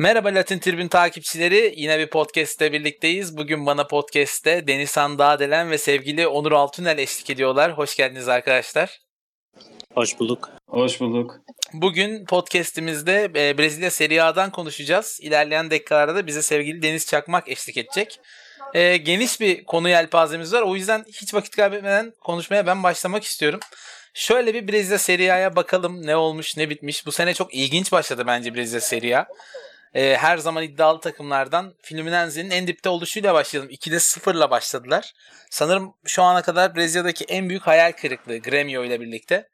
Merhaba Latin Tribün takipçileri. Yine bir podcast'te birlikteyiz. Bugün bana podcast'te Denizhan Dağdelen ve sevgili Onur Altünel eşlik ediyorlar. Hoş geldiniz arkadaşlar. Hoş bulduk. Hoş bulduk. Bugün podcast'imizde e, Brezilya Serie A'dan konuşacağız. İlerleyen dakikalarda da bize sevgili Deniz Çakmak eşlik edecek. E, geniş bir konu yelpazemiz var. O yüzden hiç vakit kaybetmeden konuşmaya ben başlamak istiyorum. Şöyle bir Brezilya Serie A'ya bakalım ne olmuş ne bitmiş. Bu sene çok ilginç başladı bence Brezilya Serie A. E, her zaman iddialı takımlardan Fluminense'nin en dipte oluşuyla başlayalım. 2'de 0'la başladılar. Sanırım şu ana kadar Brezilya'daki en büyük hayal kırıklığı Gremio ile birlikte.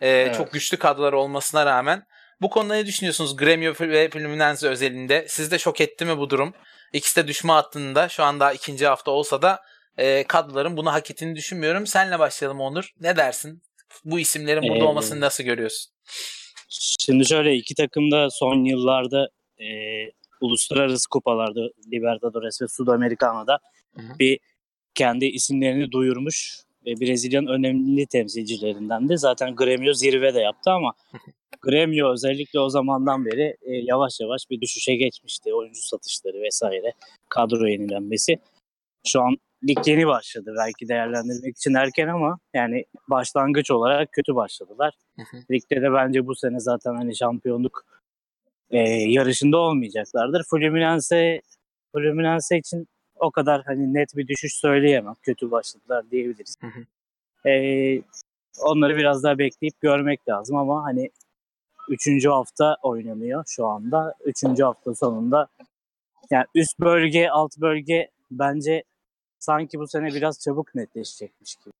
E, evet. Çok güçlü kadrolar olmasına rağmen. Bu konuda ne düşünüyorsunuz Gremio ve Fluminense özelinde? Sizde şok etti mi bu durum? İkisi de düşme hattında şu anda ikinci hafta olsa da e, kadroların bunu hak ettiğini düşünmüyorum. Senle başlayalım Onur. Ne dersin? Bu isimlerin burada ee, olmasını nasıl görüyorsun? Şimdi şöyle iki takım da son yıllarda e, uluslararası kupalarda Libertadores ve Sudamericano'da bir kendi isimlerini duyurmuş ve Brezilya'nın önemli temsilcilerinden de zaten Gremio zirve de yaptı ama Gremio özellikle o zamandan beri e, yavaş yavaş bir düşüşe geçmişti. Oyuncu satışları vesaire, kadro yenilenmesi. Şu an lig yeni başladı. Belki değerlendirmek için erken ama yani başlangıç olarak kötü başladılar. Ligde de bence bu sene zaten hani şampiyonluk e, yarışında olmayacaklardır. Fluminense Fluminense için o kadar hani net bir düşüş söyleyemem. Kötü başladılar diyebiliriz. Hı hı. E, onları biraz daha bekleyip görmek lazım ama hani üçüncü hafta oynanıyor şu anda. Üçüncü hafta sonunda yani üst bölge, alt bölge bence sanki bu sene biraz çabuk netleşecekmiş gibi.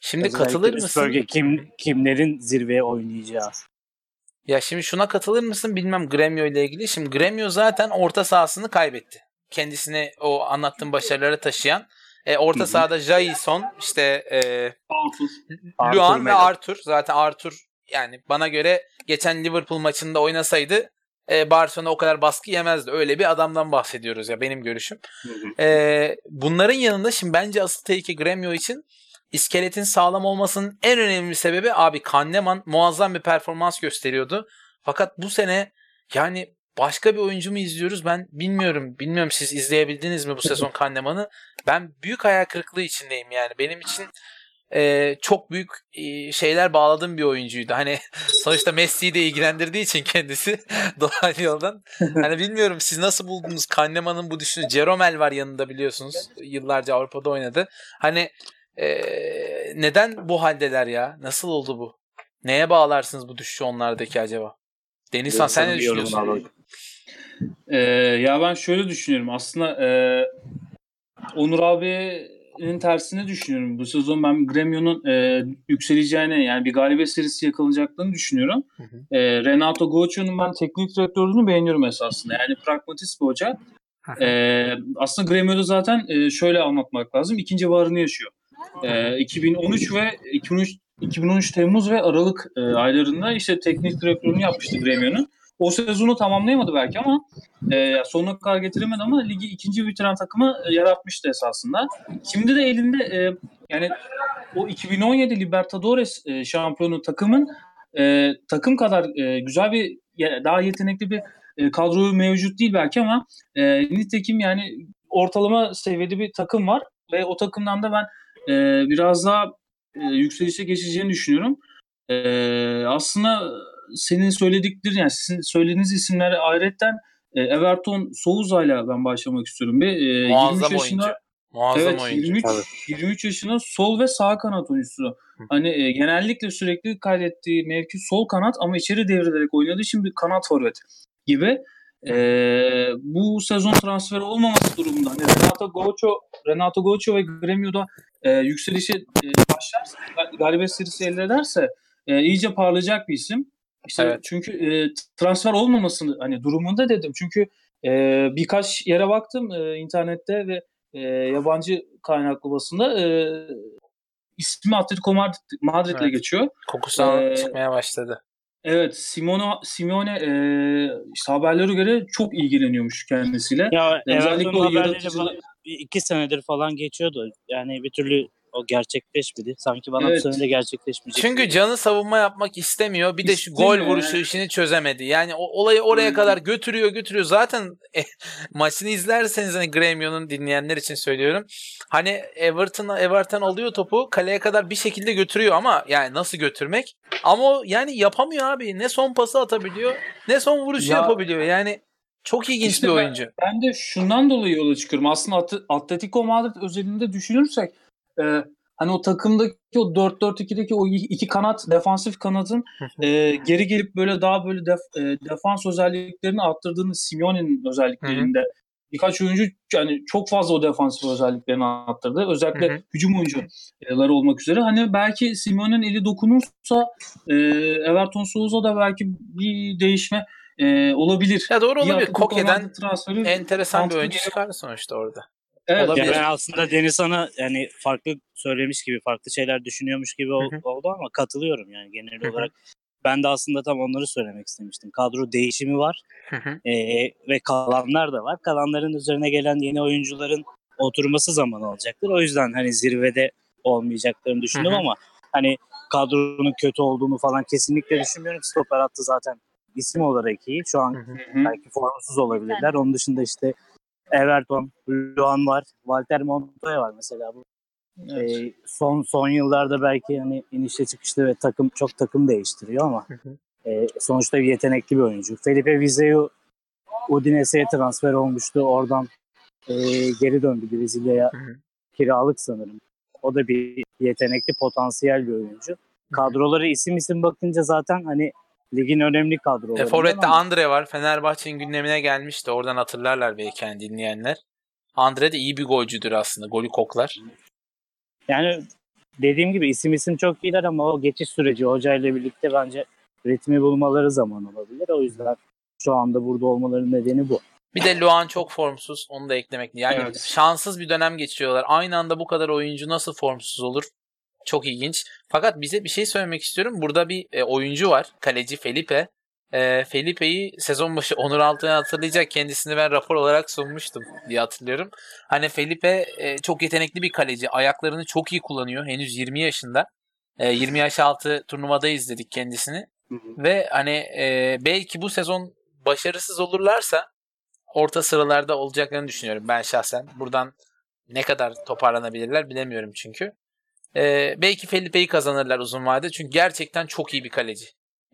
Şimdi Özellikle katılır mısın? Bölge kim kimlerin zirveye oynayacağı. Ya şimdi şuna katılır mısın bilmem Gremio ile ilgili. Şimdi Gremio zaten orta sahasını kaybetti. Kendisini o anlattığım başarılara taşıyan. E, orta sahada Jason, işte e, Arthur. Luan ve Arthur. Zaten Arthur yani bana göre geçen Liverpool maçında oynasaydı e, Barcelona o kadar baskı yemezdi. Öyle bir adamdan bahsediyoruz ya benim görüşüm. E, bunların yanında şimdi bence asıl tehlike Gremio için iskeletin sağlam olmasının en önemli sebebi abi Kahneman muazzam bir performans gösteriyordu. Fakat bu sene yani başka bir oyuncu mu izliyoruz ben bilmiyorum. Bilmiyorum siz izleyebildiniz mi bu sezon Kahneman'ı? Ben büyük hayal kırıklığı içindeyim yani. Benim için e, çok büyük e, şeyler bağladığım bir oyuncuydu. Hani sonuçta Messi'yi de ilgilendirdiği için kendisi doğal yoldan. Hani bilmiyorum siz nasıl buldunuz Kahneman'ın bu düşünü? Jeromel var yanında biliyorsunuz. Yıllarca Avrupa'da oynadı. Hani e, neden bu haldeler ya? Nasıl oldu bu? Neye bağlarsınız bu düşüşü onlardaki acaba? Denizhan sen ne düşünüyorsun? Ee, ya ben şöyle düşünüyorum. Aslında e, Onur abinin tersine düşünüyorum. Bu sezon ben Gremio'nun e, yükseleceğine yani bir galibiyet serisi yakalanacaklarını düşünüyorum. Hı hı. E, Renato Gaucho'nun ben teknik direktörlüğünü beğeniyorum esasında. Yani pragmatist bir hoca. e, aslında Gremio'da zaten e, şöyle anlatmak lazım. İkinci varını yaşıyor. E, 2013 ve 2013 2013 Temmuz ve Aralık e, aylarında işte teknik direktörünü yapmıştı Gremio'nun. O sezonu tamamlayamadı belki ama e, sonuna kadar getiremedi ama ligi ikinci bitiren takımı e, yaratmıştı esasında. Şimdi de elinde e, yani o 2017 Libertadores e, şampiyonu takımın e, takım kadar e, güzel bir daha yetenekli bir e, kadroyu mevcut değil belki ama e, nitekim yani ortalama seviyede bir takım var ve o takımdan da ben e, biraz daha e, yükselişe geçeceğini düşünüyorum. E, aslında senin söylediklerin yani sizin söylediğiniz isimler ayrıca e, Everton Souza ile ben başlamak istiyorum. Bir, e, Muazzam 23 yaşında, oyuncu. Muazzam evet, oyuncu. 23, 23 yaşında sol ve sağ kanat oyuncusu. Hani e, genellikle sürekli kaydettiği mevki sol kanat ama içeri devrilerek oynadığı için bir kanat forvet gibi. E, bu sezon transferi olmaması durumunda hani Renato Gaucho, Renato Gaucho ve Gremio'da e, yükselişe e, başlarsa, galibiyet serisi elde ederse e, iyice parlayacak bir isim. İşte evet. çünkü e, transfer olmamasını hani durumunda dedim. Çünkü e, birkaç yere baktım e, internette ve e, yabancı kaynaklı basında e, ismi Atletico Madrid, Madrid'le evet. geçiyor. Kokusu ee, çıkmaya başladı. Evet, Simone Simone e, işte haberlere göre çok ilgileniyormuş kendisiyle. Ya özellikle o yaratıcı... iki senedir falan geçiyordu. Yani bir türlü o gerçekleşmedi. Sanki bana Evet. bu sene de gerçekleşmeyecek. Çünkü gibi. canı savunma yapmak istemiyor. Bir de şu gol vuruşu işini çözemedi. Yani o olayı oraya kadar götürüyor götürüyor. Zaten e, maçını izlerseniz hani Gremio'nun dinleyenler için söylüyorum. Hani Everton Everton alıyor topu kaleye kadar bir şekilde götürüyor ama yani nasıl götürmek? Ama o yani yapamıyor abi. Ne son pası atabiliyor ne son vuruşu Ya- yapabiliyor. Yani çok ilginç İşte bir ben- oyuncu. Ben de şundan dolayı yola çıkıyorum. Aslında At- Atletico Madrid özelinde düşünürsek e, hani o takımdaki o 4-4-2'deki o iki kanat defansif kanatın e, geri gelip böyle daha böyle def- e, defans özelliklerini arttırdığını Simeone'nin özelliklerinde birkaç oyuncu yani çok fazla o defansif özelliklerini arttırdı. Özellikle Hı hı. hücum oyuncuları olmak üzere. Hani belki Simeone'nin eli dokunursa e, Everton Souza da belki bir değişme e, olabilir. Ya doğru olabilir. Koke'den transferi enteresan bir oyuncu çıkar sonuçta orada. Evet, olabilir. Ya ben aslında Deniz Han'a yani farklı söylemiş gibi, farklı şeyler düşünüyormuş gibi oldu ama katılıyorum yani genel olarak. Ben de aslında tam onları söylemek istemiştim. Kadro değişimi var Hı hı. ee, ve kalanlar da var. Kalanların üzerine gelen yeni oyuncuların oturması zaman alacaktır. O yüzden hani zirvede olmayacaklarını düşündüm ama hani kadronun kötü olduğunu falan kesinlikle düşünmüyorum. Stoper hattı zaten isim olarak iyi. Şu an belki formsuz olabilirler. Onun dışında işte Everton, Luan var, Walter Montoya var mesela. Bu Evet. ee, son son yıllarda belki hani inişte çıkışta ve takım çok takım değiştiriyor ama Hı hı. e, sonuçta bir yetenekli bir oyuncu. Felipe Vizeu Udinese'ye transfer olmuştu. Oradan e, geri döndü Brezilya'ya kiralık sanırım. O da bir yetenekli, potansiyel bir oyuncu. Kadroları isim isim bakınca zaten hani ligin önemli E, kadroları. Forvet'te Andre var. Fenerbahçe'nin gündemine gelmişti. Oradan hatırlarlar belki yani dinleyenler. Andre de iyi bir golcüdür aslında. Golü koklar. Yani dediğim gibi isim isim çok iyiler ama o geçiş süreci hocayla birlikte bence ritmi bulmaları zaman olabilir. O yüzden şu anda burada olmalarının nedeni bu. Bir de Luan çok formsuz. Onu da eklemek. Yani Evet. şanssız bir dönem geçiriyorlar. Aynı anda bu kadar oyuncu nasıl formsuz olur? Çok ilginç. Fakat bize bir şey söylemek istiyorum. Burada bir e, oyuncu var. Kaleci Felipe. E, Felipe'yi sezon başı Onur Altıner hatırlayacak. Kendisini ben rapor olarak sunmuştum diye hatırlıyorum. Hani Felipe e, çok yetenekli bir kaleci. Ayaklarını çok iyi kullanıyor. Henüz 20 yaşında. E, 20 yaş altı turnuvada izledik kendisini. Ve hani e, belki bu sezon başarısız olurlarsa orta sıralarda olacaklarını düşünüyorum ben şahsen. Buradan ne kadar toparlanabilirler bilemiyorum çünkü. E, belki Felipe'yi kazanırlar uzun vadede çünkü gerçekten çok iyi bir kaleci.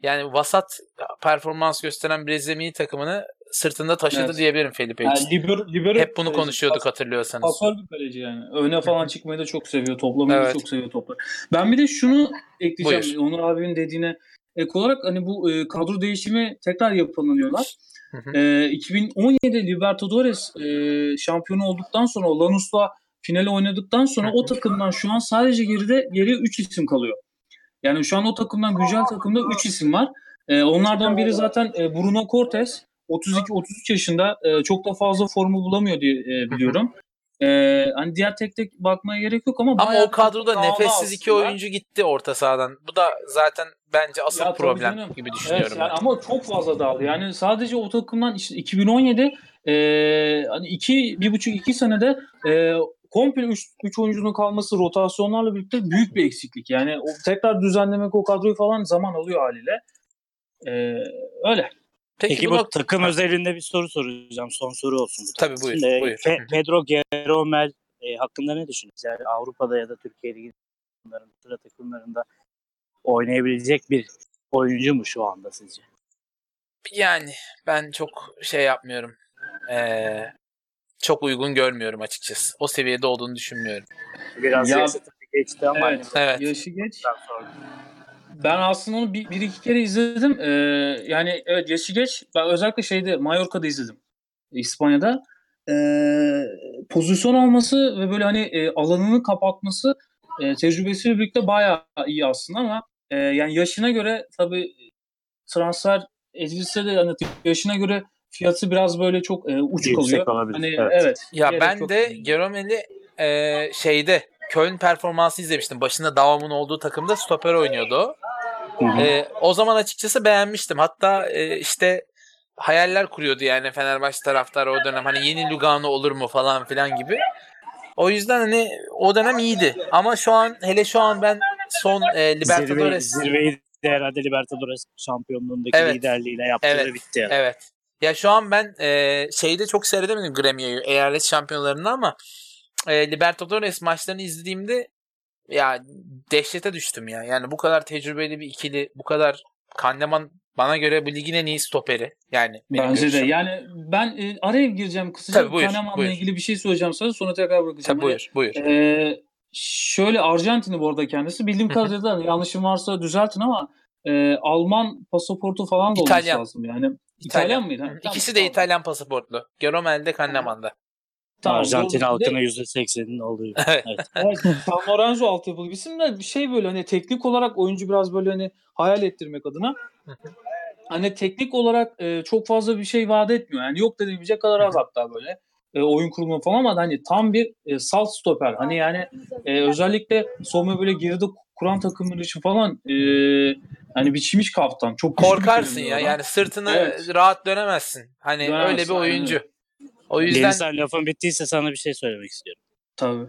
Yani vasat performans gösteren Brezilya milli takımını sırtında taşıdı Evet. diyebilirim Felipe Yani için. libero, libero Hep bunu konuşuyorduk Pas- hatırlıyorsanız. Pasör bir kaleci yani. Öne falan çıkmayı da çok seviyor. Toplamayı Evet. da çok seviyor topları. Ben bir de şunu ekleyeceğim. Buyur. Onur abinin dediğine ek olarak hani bu e, kadro değişimi tekrar yapılanıyorlar. Hı hı. E, 2017 Libertadores e, şampiyonu olduktan sonra Lanus'la finali oynadıktan sonra o takımdan şu an sadece geride geriye 3 isim kalıyor. Yani şu an o takımdan güncel takımda 3 isim var. E, onlardan biri zaten e, Bruno Cortes. 32-33 yaşında e, çok da fazla formu bulamıyor diye e, biliyorum. E, hani diğer tek tek bakmaya gerek yok ama Ama o kadroda nefessiz iki oyuncu gitti orta sahadan. Bu da zaten bence asıl Ya problem canım. gibi Evet, düşünüyorum yani ben. ama çok fazla dağıldı. Yani sadece o takımdan işte 2017 e, hani iki, bir buçuk iki senede e, komple 3 oyuncunun kalması rotasyonlarla birlikte büyük bir eksiklik. Yani o, tekrar düzenlemek o kadroyu falan zaman alıyor haliyle. E, öyle. Peki, Peki, bu, bu nokta... takım Ha, özelinde bir soru soracağım. Son soru olsun bu. Tabii buyur. Şimdi, buyur. Pe-. Pedro Geromel e, hakkında ne düşünüyorsunuz? Yani Avrupa'da ya da Türkiye Ligi takımlarında, sıra takımlarında oynayabilecek bir oyuncu mu şu anda sizce? Yani ben çok şey yapmıyorum. Ee, çok uygun görmüyorum açıkçası. O seviyede olduğunu düşünmüyorum. Biraz Ya- yaşı geçti ama Evet. hani Evet. Yaşı geç. Ben aslında onu bir, bir iki kere izledim. Ee, yani evet yaşı geç. Ben özellikle şeyde Mallorca'da izledim. İspanya'da. Ee, pozisyon alması ve böyle hani e, alanını kapatması e, tecrübesiyle birlikte bayağı iyi aslında ama e, yani yaşına göre tabii transfer edilse de hani yaşına göre fiyatı biraz böyle çok e, uç Yüksek kalıyor. olabilir, Hani evet. evet. Ya gerek ben yok. de Geromel'i e, şeyde Köln performansı izlemiştim. Başında Davam'ın olduğu takımda stoper oynuyordu o. Hı hı. E, o zaman açıkçası beğenmiştim. Hatta e, işte hayaller kuruyordu yani Fenerbahçe taraftarı o dönem. Hani yeni Lugano olur mu falan filan gibi. O yüzden hani o dönem iyiydi. Ama şu an hele şu an ben son e, Libertadores zirveyi de herhalde Libertadores şampiyonluğundaki Evet. liderliğiyle yaptığı Evet. bitti. Yani. Evet. Ya şu an ben e, şeyde çok seyredemedim Gremio'yu eyalet şampiyonlarını ama e, Libertadores maçlarını izlediğimde ya dehşete düştüm ya. Yani bu kadar tecrübeli bir ikili, bu kadar Kandeman bana göre bu ligin en iyi stoperi. Yani Bence de. görüşüm. Yani ben e, araya gireceğim kısaca. Tabii, buyur, Kahneman'la buyur. ilgili bir şey söyleyeceğim sana sonra tekrar bırakacağım. Tabii buyur, buyur. Hani, e, şöyle Arjantin'i bu arada kendisi. Bildiğim kadarıyla hani yanlışım varsa düzeltin ama e, Alman pasaportu falan da olması lazım yani. İtalyan mıydı? Ha, tamam, İkisi de tamam. İtalyan pasaportlu. Geromel'de Kandeman'da. Tamam, Arjantin halkının Bir de- %80'inin olduğu. Evet. Evet. San Lorenzo altyapılı bir isim de bir şey böyle hani teknik olarak oyuncu biraz böyle hani hayal ettirmek adına hani teknik olarak e, çok fazla bir şey vaat etmiyor. Yani yok denebilecek kadar az hatta böyle e, oyun kurumu falan ama hani tam bir e, salt stoper. Hani yani e, özellikle Somme böyle geride kuran takımlar için falan e, hani biçmiş kaftan. Çok Korkarsın ya. adam. Yani sırtını Evet. rahat dönemezsin. Hani Dönemezsin, öyle bir aynen oyuncu. O yüzden Deniz sen lafın bittiyse sana bir şey söylemek istiyorum. Tabii.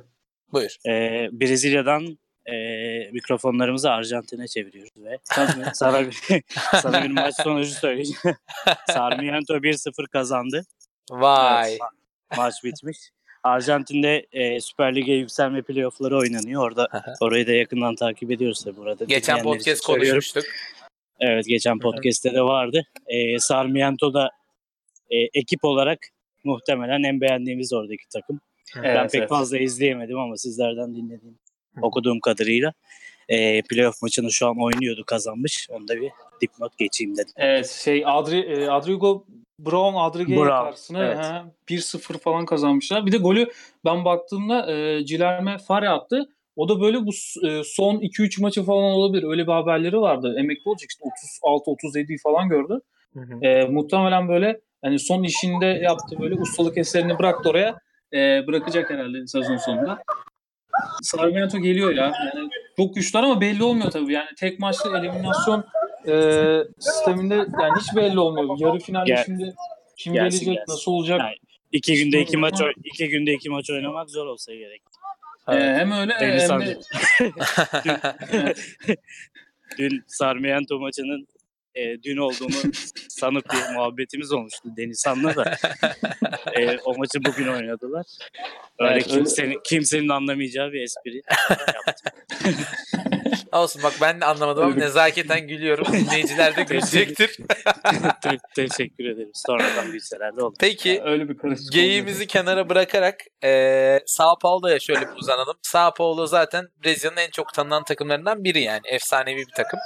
buyur. Ee, Brezilya'dan e, mikrofonlarımızı Arjantin'e çeviriyoruz ve sana bir, sana bir maç sonucu söyleyeceğim. Sarmiento 1-0 kazandı. Vay. Maç bitmiş. Arjantin'de e, Süper Lig'e yükselme playoff'ları oynanıyor. Orada Aha. orayı da yakından takip ediyoruz tabii burada. Geçen podcast konuşmuştuk. Evet geçen podcast'te de vardı. E, Sarmiento da e, ekip olarak muhtemelen en beğendiğimiz oradaki takım. ben Evet, pek evet. fazla izleyemedim ama sizlerden dinlediğim, okuduğum kadarıyla e, playoff maçını şu an oynuyordu kazanmış. Onda bir dipnot geçeyim dedim. Evet şey Adri, e, Adrigo Brown Adrigue'ye Brown, karşısına evet. he, 1-0 falan kazanmışlar. Bir de golü ben baktığımda e, Cilerme Fare attı. O da böyle bu e, son 2-3 maçı falan olabilir. Öyle bir haberleri vardı. Emekli olacak işte 36-37 falan gördü. E, muhtemelen böyle hani son işinde yaptı böyle ustalık eserini bıraktı oraya. E, bırakacak herhalde sezon sonunda. Sarmiento geliyor ya. Yani çok güçlüler ama belli olmuyor tabii. Yani tek maçlı eliminasyon e, sisteminde yani hiç belli olmuyor. Yarı finalde Gel- şimdi kim gelsin, gelecek, gelsin. nasıl olacak? Yani İki günde iki maç Ama- oy- iki günde iki maç oynamak zor olsa gerek. E, hem öyle Deniz hem de Dün Sarmiento maçının e, dün olduğunu sanıp bir muhabbetimiz olmuştu Denizhan'la da. E, o maçı bugün oynadılar. Öyle Evet, öyle- kimsenin, kimsenin anlamayacağı bir espri. Olsun bak ben de anlamadım ama nezaketen gülüyorum. Dinleyiciler de gülecektir. Te- teşekkür ederim. Sonradan bilseler de oldu. Peki öyle bir geyiğimizi kenara bırakarak eee Sao Paulo'ya şöyle bir uzanalım. Sao Paulo zaten Brezilya'nın en çok tanınan takımlarından biri yani. Efsanevi bir takım.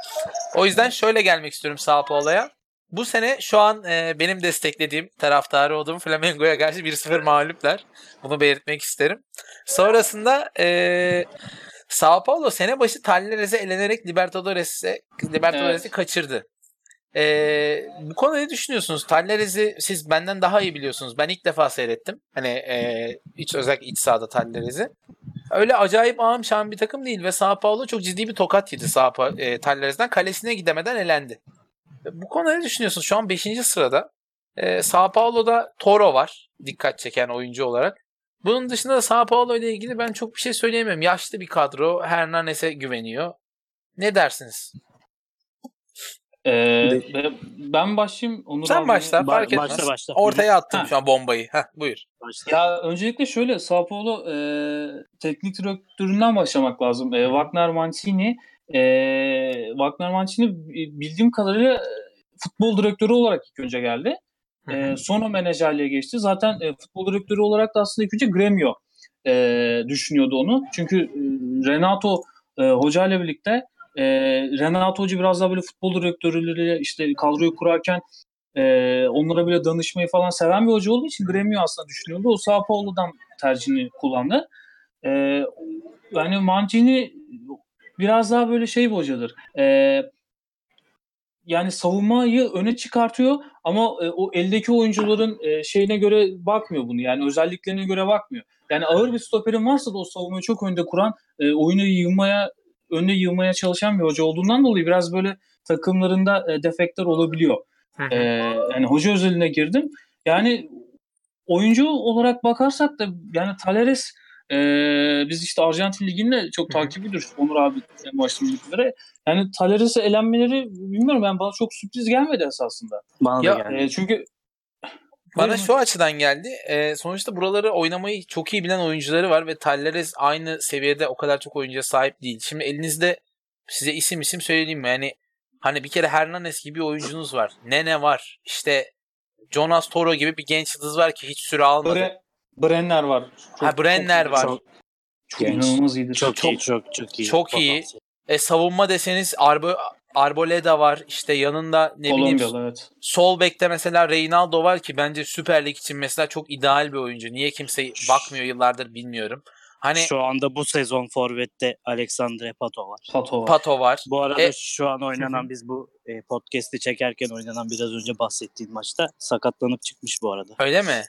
O yüzden şöyle gelmek istiyorum Sao Paulo'ya. Bu sene şu an eee, benim desteklediğim taraftarı olduğum Flamengo'ya karşı 1-0 mağluplar. Bunu belirtmek isterim. Sonrasında eee Sao Paulo sene başı Talleres'e elenerek Libertadores'e Libertadores'i Evet. kaçırdı. Ee, bu konuda ne düşünüyorsunuz? Talleres'i siz benden daha iyi biliyorsunuz. Ben ilk defa seyrettim. Hani e, iç özellikle iç sahada Talleres'i. Öyle acayip ağım şahım bir takım değil ve Sao Paulo çok ciddi bir tokat yedi Sao Pa- e, Talleres'den. Kalesine gidemeden elendi. Bu konuda ne düşünüyorsunuz? Şu an 5. sırada. E, Sao Paulo'da Toro var. Dikkat çeken oyuncu olarak. Bunun dışında da Sao Paulo ile ilgili ben çok bir şey söyleyemem. Yaşlı bir kadro. Hernanes'e güveniyor. Ne dersiniz? E, ve ben başlayayım. Onur Sen abi. başla. Ba- fark etmez. başla, başla. Ortaya attım Ha. şu an bombayı. Heh, buyur. Başla. Ya öncelikle şöyle Sao Paulo e, teknik direktöründen başlamak lazım. E, Wagner Mancini e, Wagner Mancini bildiğim kadarıyla e, futbol direktörü olarak ilk önce geldi. E, sonra menajerliğe geçti. Zaten e, futbol direktörü olarak da aslında ilk önce Gremio e, düşünüyordu onu. Çünkü e, Renato e, Hoca ile birlikte e, Renato Hoca biraz daha böyle futbol direktörleriyle işte kadroyu kurarken e, onlara bile danışmayı falan seven bir hoca olduğu için Gremio aslında düşünüyordu. O Sao Paulo'dan tercihini kullandı. E, yani Mancini biraz daha böyle şey bir hocadır. E, yani savunmayı öne çıkartıyor ama e, o eldeki oyuncuların e, şeyine göre bakmıyor bunu. Yani özelliklerine göre bakmıyor. Yani ağır bir stoperin varsa da o savunmayı çok önde kuran, e, oyunu yığmaya önde yığmaya çalışan bir hoca olduğundan dolayı biraz böyle takımlarında e, defektler olabiliyor. Ee, yani hoca özeline girdim. Yani oyuncu olarak bakarsak da yani Taleres e, biz işte Arjantin Ligi'ni de çok takip ediyoruz. Onur abi en başta. Yani Taleres'e elenmeleri bilmiyorum yani bana çok sürpriz gelmedi esasında. Bana Ya- da geldi. E, çünkü Bana şu açıdan geldi. Ee, sonuçta buraları oynamayı çok iyi bilen oyuncuları var ve Talleres aynı seviyede o kadar çok oyuncuya sahip değil. Şimdi elinizde size isim isim söyleyeyim mi? Yani hani bir kere Hernanes gibi bir oyuncunuz var. Nene var. İşte Jonas Toro gibi bir genç yıldız var ki hiç süre almadı. Bre, Brenner var. ha Brenner var. Çok, Çok inanılmaz iyidir. çok, Çok- iyi, çok çok iyi. çok iyi. E, savunma deseniz Arbo, Arboleda var. İşte yanında ne bileyim Kolombiyalı evet. sol bekte mesela Reynaldo var ki bence Süper Lig için mesela çok ideal bir oyuncu. Niye kimse bakmıyor yıllardır bilmiyorum. Hani Şu anda bu sezon Forvet'te Alexandre Pato var. Pato var. Pato var. Bu arada E- şu an oynanan biz bu e, podcast'i çekerken oynanan biraz önce bahsettiğim maçta sakatlanıp çıkmış bu arada. Öyle mi?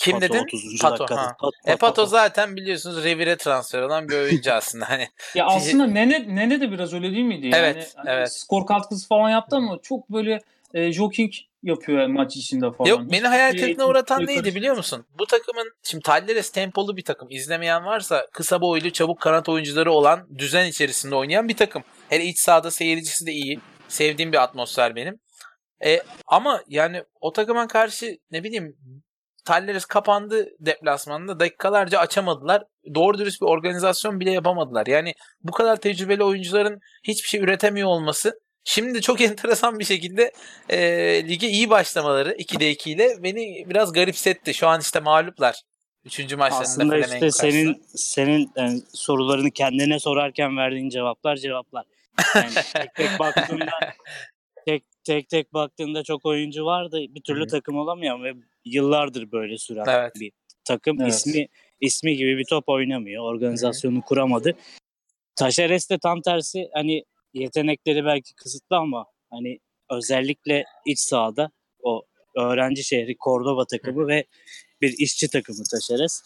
Kim Pato dedin? 30. Pato, dakikada. ha. Pat- E Pato Pato. zaten biliyorsunuz revire transfer olan bir oyuncu aslında. Hani Ya aslında Nene Nene de biraz öyle değil miydi? Yani, Evet, hani evet. Skor katkısı falan yaptı ama çok böyle e, joking yapıyor maç içinde falan. Yok beni hayal kırıklığına uğratan neydi biliyor musun? Bu takımın şimdi Talleres tempolu bir takım. İzlemeyen varsa kısa boylu çabuk kanat oyuncuları olan düzen içerisinde oynayan bir takım. Hele iç sahada seyircisi de iyi. Sevdiğim bir atmosfer benim. E, ama yani o takıma karşı ne bileyim Talleres kapandı deplasmanda dakikalarca açamadılar. Doğru dürüst bir organizasyon bile yapamadılar. Yani bu kadar tecrübeli oyuncuların hiçbir şey üretemiyor olması şimdi çok enteresan bir şekilde e, lige iyi başlamaları 2'de 2 ile beni biraz garipsetti. Şu an işte mağluplar. Üçüncü maçlarında Aslında işte karşısında. senin senin yani sorularını kendine sorarken verdiğin cevaplar cevaplar. Yani tek tek baktığında tek tek baktığında çok oyuncu vardı. Bir türlü hı. takım olamıyor ve yıllardır böyle süren Evet. bir takım Evet. ismi ismi gibi bir top oynamıyor. Organizasyonu kuramadı. Taşeres de tam tersi hani yetenekleri belki kısıtlı ama hani özellikle iç sahada o öğrenci şehri Cordoba takımı ve bir işçi takımı Taşeres.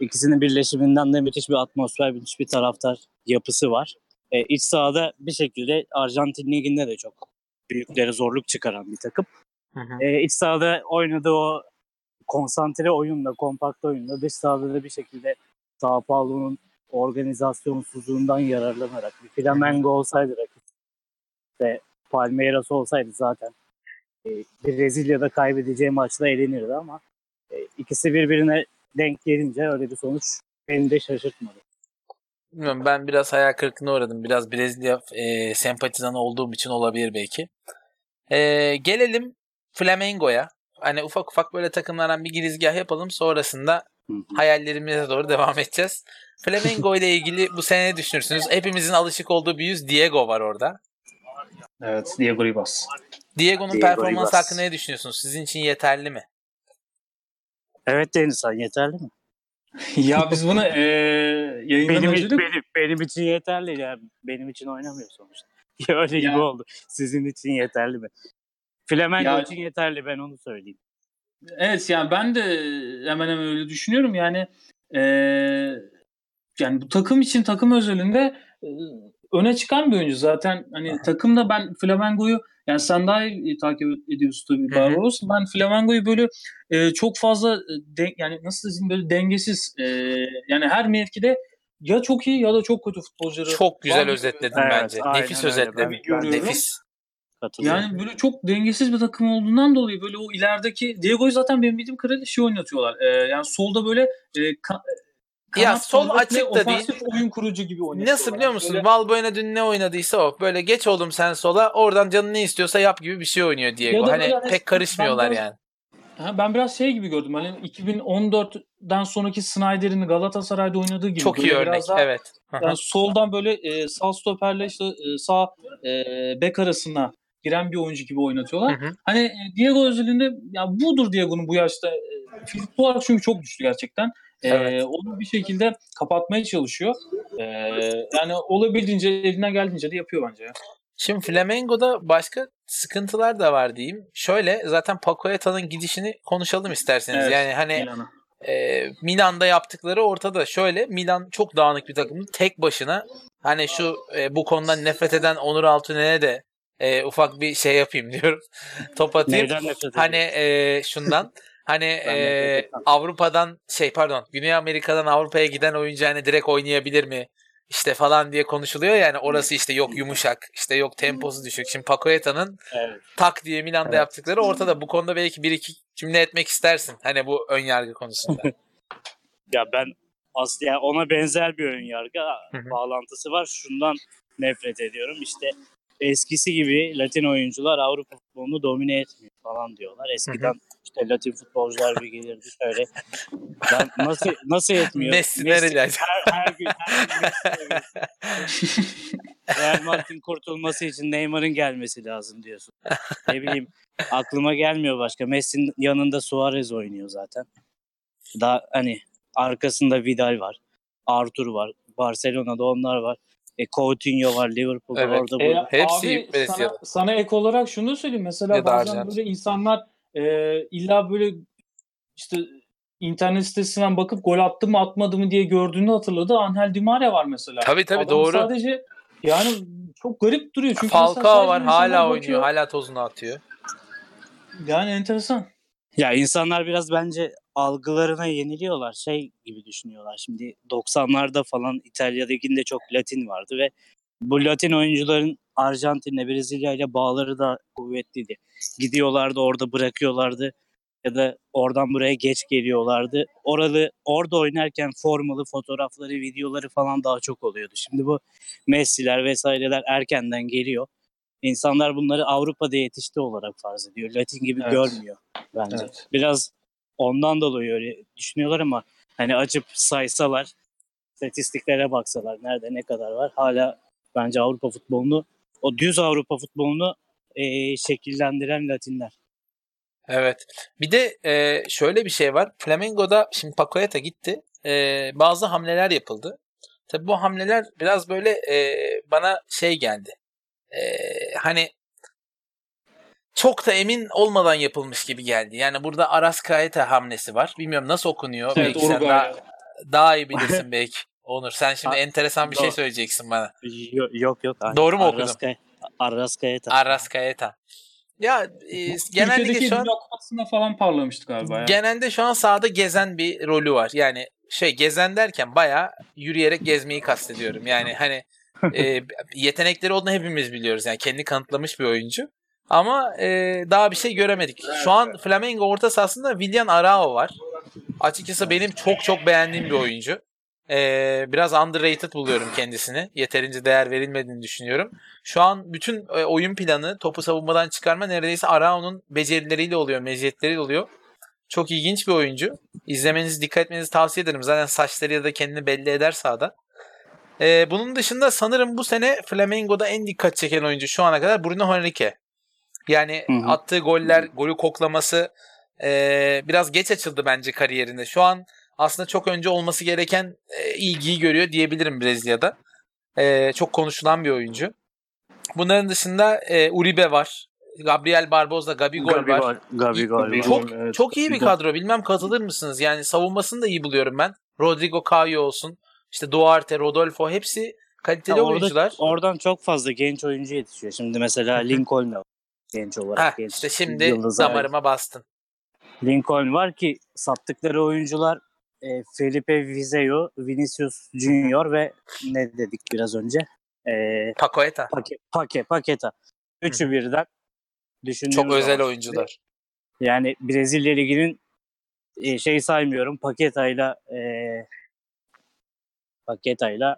İkisinin birleşiminden de müthiş bir atmosfer, müthiş bir taraftar yapısı var. E, iç sahada bir şekilde Arjantin Ligi'nde de çok büyüklere zorluk çıkaran bir takım. Hı hı. E, iç sahada oynadığı o konsantre oyunla, kompakt oyunla dış sahada da bir şekilde Sao Paulo'nun organizasyonsuzluğundan yararlanarak bir Flamengo olsaydı rakip ve Palmeiras olsaydı zaten e, Brezilya'da kaybedeceği maçta elenirdi ama e, ikisi birbirine denk gelince öyle bir sonuç beni de şaşırtmadı. Bilmiyorum ben biraz hayal kırıklığına uğradım. Biraz Brezilya e, sempatizanı olduğum için olabilir belki. E, gelelim Flamengo'ya. Hani ufak ufak böyle takımlardan bir girizgah yapalım. Sonrasında hayallerimize doğru devam edeceğiz. Flamengo ile ilgili bu sene ne düşünürsünüz? Hepimizin alışık olduğu bir yüz Diego var orada. Evet Diego Ribas. Diego'nun Diego performansı Ribas. hakkında ne düşünüyorsunuz? Sizin için yeterli mi? Evet Denizhan yeterli mi? ya biz bunu e, yayından Benim, önce de benim, benim için yeterli ya. Benim için oynamıyor sonuçta. Ya öyle Ya. gibi oldu. Sizin için yeterli mi? Flamengo Ya- için yeterli ben onu söyleyeyim. Evet yani ben de hemen hemen öyle düşünüyorum. Yani eee, yani bu takım için takım özelinde e, öne çıkan bir oyuncu zaten. Hani takımda ben Flamengo'yu yani sen daha iyi takip ediyorsun tabii. Barbaros. Ben Flamengo'yu böyle e, çok fazla e, de- yani nasıl diyeyim böyle dengesiz e, yani her mevkide ya çok iyi ya da çok kötü futbolcuları. Çok güzel var. özetledin Evet, bence. aynen Nefis özetledin. Ben- ben görüyorum. Nefis. Katılıyorum. Yani böyle çok dengesiz bir takım olduğundan dolayı böyle o ilerideki Diego'yu zaten benim bildiğim kadarıyla şey oynatıyorlar. Ee, yani solda böyle e, ka- Ya kanat sol forvet açık da ofansif oyun kurucu gibi oynatıyorlar. Nasıl biliyor musun? Böyle- Valbuena dün ne oynadıysa o. Böyle geç oğlum sen sola. Oradan canın ne istiyorsa yap gibi bir şey oynuyor Diego. Ya Hani hani pek karışmıyorlar biraz- yani. Ha, ben biraz şey gibi gördüm. Hani 2014'den sonraki Snyder'in Galatasaray'da oynadığı gibi. Çok iyi örnek. daha- Evet. Yani soldan böyle e, sağ stoperle işte e, sağ e, bek arasına giren bir oyuncu gibi oynatıyorlar. Hı hı. Hani e, Diego özelinde ya budur Diego'nun bu yaşta e, fizik olarak çünkü çok düştü gerçekten. Evet. onu bir şekilde kapatmaya çalışıyor. E, yani olabildiğince elinden geldiğince de yapıyor bence. ya. Şimdi Flamengo'da başka sıkıntılar da var diyeyim. Şöyle zaten Pacoeta'nın gidişini konuşalım isterseniz. Evet, yani hani Milan'a. e, Milan'da yaptıkları ortada. Şöyle Milan çok dağınık bir takım. Tek başına hani şu e, bu konudan nefret eden Onur Altunen'e de e, ufak bir şey yapayım diyorum. Top atayım. Hani e, şundan Hani e. Avrupa'dan şey pardon Güney Amerika'dan Avrupa'ya giden oyuncu hani direkt oynayabilir mi? İşte falan diye konuşuluyor yani orası işte yok yumuşak işte yok temposu düşük. Şimdi Pacoeta'nın Evet. tak diye Milan'da Evet. yaptıkları ortada. Bu konuda belki bir iki cümle etmek istersin. Hani bu ön yargı konusunda. Ya ben aslında yani ona benzer bir ön yargı bağlantısı var. Şundan nefret ediyorum. İşte eskisi gibi Latin oyuncular Avrupa futbolunu domine etmiyor falan diyorlar. Eskiden işte Latin futbolcular bir gelirdi şöyle. Ben nasıl nasıl etmiyor? Messi acaba? her, her gün her gün Messi. Real Madrid'in kurtulması için Neymar'ın gelmesi lazım diyorsun. Ne bileyim aklıma gelmiyor başka. Messi'nin yanında Suarez oynuyor zaten. Daha hani arkasında Vidal var. Arthur var. Barcelona'da onlar var. E, Coutinho var. Liverpool'da Evet. orada E, burada. Hepsi abi sana, sana ek olarak şunu da söyleyeyim. Mesela Ya bazen Arjantin. böyle insanlar e, illa böyle işte internet sitesinden bakıp gol attı mı atmadı mı diye gördüğünü hatırladı. Angel Di Maria var mesela. Tabii tabii Adam doğru. Sadece yani çok garip duruyor. Çünkü Falcao var hala bakıyor. oynuyor. Hala tozunu atıyor. Yani enteresan. Ya insanlar biraz bence algılarına yeniliyorlar. Şey gibi düşünüyorlar. Şimdi 90'larda falan İtalya Ligi'nde çok Latin vardı ve bu Latin oyuncuların Arjantin'le Brezilya ile bağları da kuvvetliydi. Gidiyorlardı orada bırakıyorlardı ya da oradan buraya geç geliyorlardı. Oralı orada oynarken formalı fotoğrafları, videoları falan daha çok oluyordu. Şimdi bu Messi'ler vesaireler erkenden geliyor. İnsanlar bunları Avrupa'da yetişti olarak farz ediyor. Latin gibi Evet. görmüyor bence. Evet. Biraz ondan dolayı öyle düşünüyorlar ama hani açıp saysalar, statistiklere baksalar nerede ne kadar var hala bence Avrupa futbolunu o düz Avrupa futbolunu eee, şekillendiren Latinler. Evet. Bir de e, şöyle bir şey var. Flamengo'da şimdi Pacoeta gitti. E, bazı hamleler yapıldı. Tabii bu hamleler biraz böyle e, bana şey geldi. E, hani çok da emin olmadan yapılmış gibi geldi. Yani burada Arascaeta hamlesi var. Bilmiyorum nasıl okunuyor. Evet, belki sen daha, daha iyi bilirsin belki. Onur sen şimdi Ha, enteresan bir şey söyleyeceksin bana. Yo- Yok yok. aynen. Doğru mu okudum? Arrasca- Arrascaeta. Arascaeta. Ya e, Türkiye'deki şu an Kupası'nda falan parlamıştı galiba. ya. Genelde şu an sahada gezen bir rolü var. Yani şey gezen derken bayağı yürüyerek gezmeyi kastediyorum. Yani hani e, yetenekleri olduğunu hepimiz biliyoruz. Yani kendi kanıtlamış bir oyuncu. Ama e, daha bir şey göremedik. Şu an Flamengo orta sahasında Willian Arao var. Açıkçası benim çok çok beğendiğim bir oyuncu. E, biraz underrated buluyorum kendisini. Yeterince değer verilmediğini düşünüyorum. Şu an bütün e, oyun planı topu savunmadan çıkarma neredeyse Arao'nun becerileriyle oluyor, meziyetleriyle oluyor. Çok ilginç bir oyuncu. İzlemenizi, dikkat etmenizi tavsiye ederim. Zaten saçlarıyla da kendini belli eder sahada. Ee, bunun dışında sanırım bu sene Flamengo'da en dikkat çeken oyuncu şu ana kadar Bruno Henrique. Yani Hı hı. attığı goller, golü koklaması ee, biraz geç açıldı bence kariyerinde. Şu an aslında çok önce olması gereken e, ilgiyi görüyor diyebilirim Brezilya'da. Ee, çok konuşulan bir oyuncu. Bunların dışında e, Uribe var. Gabriel Barbosa, Gabigol var. Gabigol. Çok Evet, çok iyi bir kadro. Bilmem katılır mısınız? Yani savunmasını da iyi buluyorum ben. Rodrigo Caio olsun. İşte Duarte, Rodolfo hepsi kaliteli Ya orada- oyuncular. Oradan çok fazla genç oyuncu yetişiyor. Şimdi mesela Lincoln var genç olarak. Heh, genç işte şimdi yıldızlar. damarıma bastın. Lincoln var ki sattıkları oyuncular e, Felipe Vizeu, Vinicius Junior ve ne dedik biraz önce? E, Pacoeta. Pake, Pake, Paketa. Üçü birden düşündüğümüz Çok özel zaman- oyuncular. Yani Brezilya Ligi'nin e, şey saymıyorum. Paketa'yla e, Paketa'yla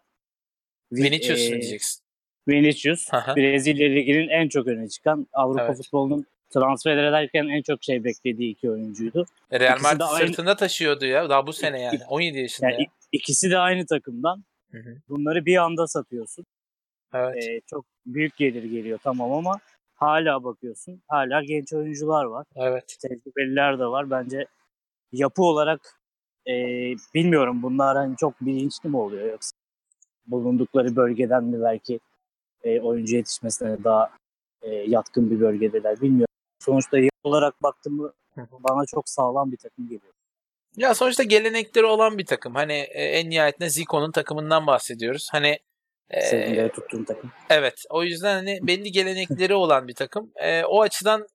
Vi- Vinicius e, diyeceksin? Vinicius. Brezilya Ligi'nin en çok öne çıkan Avrupa Evet. futbolunun transfer ederken en çok şey beklediği iki oyuncuydu. Real Madrid de aynı- sırtında taşıyordu ya. Daha bu sene yani. 17 yaşında Yani ya. ik- ikisi de aynı takımdan. Bunları bir anda satıyorsun. Evet. Ee, çok büyük gelir geliyor tamam ama hala bakıyorsun. Hala genç oyuncular var. Evet. Tecrübeliler de var. Bence yapı olarak e, bilmiyorum bunlar hani çok bilinçli mi oluyor yoksa bulundukları bölgeden mi belki e, oyuncu yetişmesine daha e, yatkın bir bölgedeler bilmiyorum. Sonuçta yapı olarak hı. bana çok sağlam bir takım geliyor. Ya sonuçta gelenekleri olan bir takım. Hani e, en nihayetinde Zico'nun takımından bahsediyoruz. Hani e, de tuttuğun takım. Evet. O yüzden hani belli gelenekleri olan bir takım. Ee, o açıdan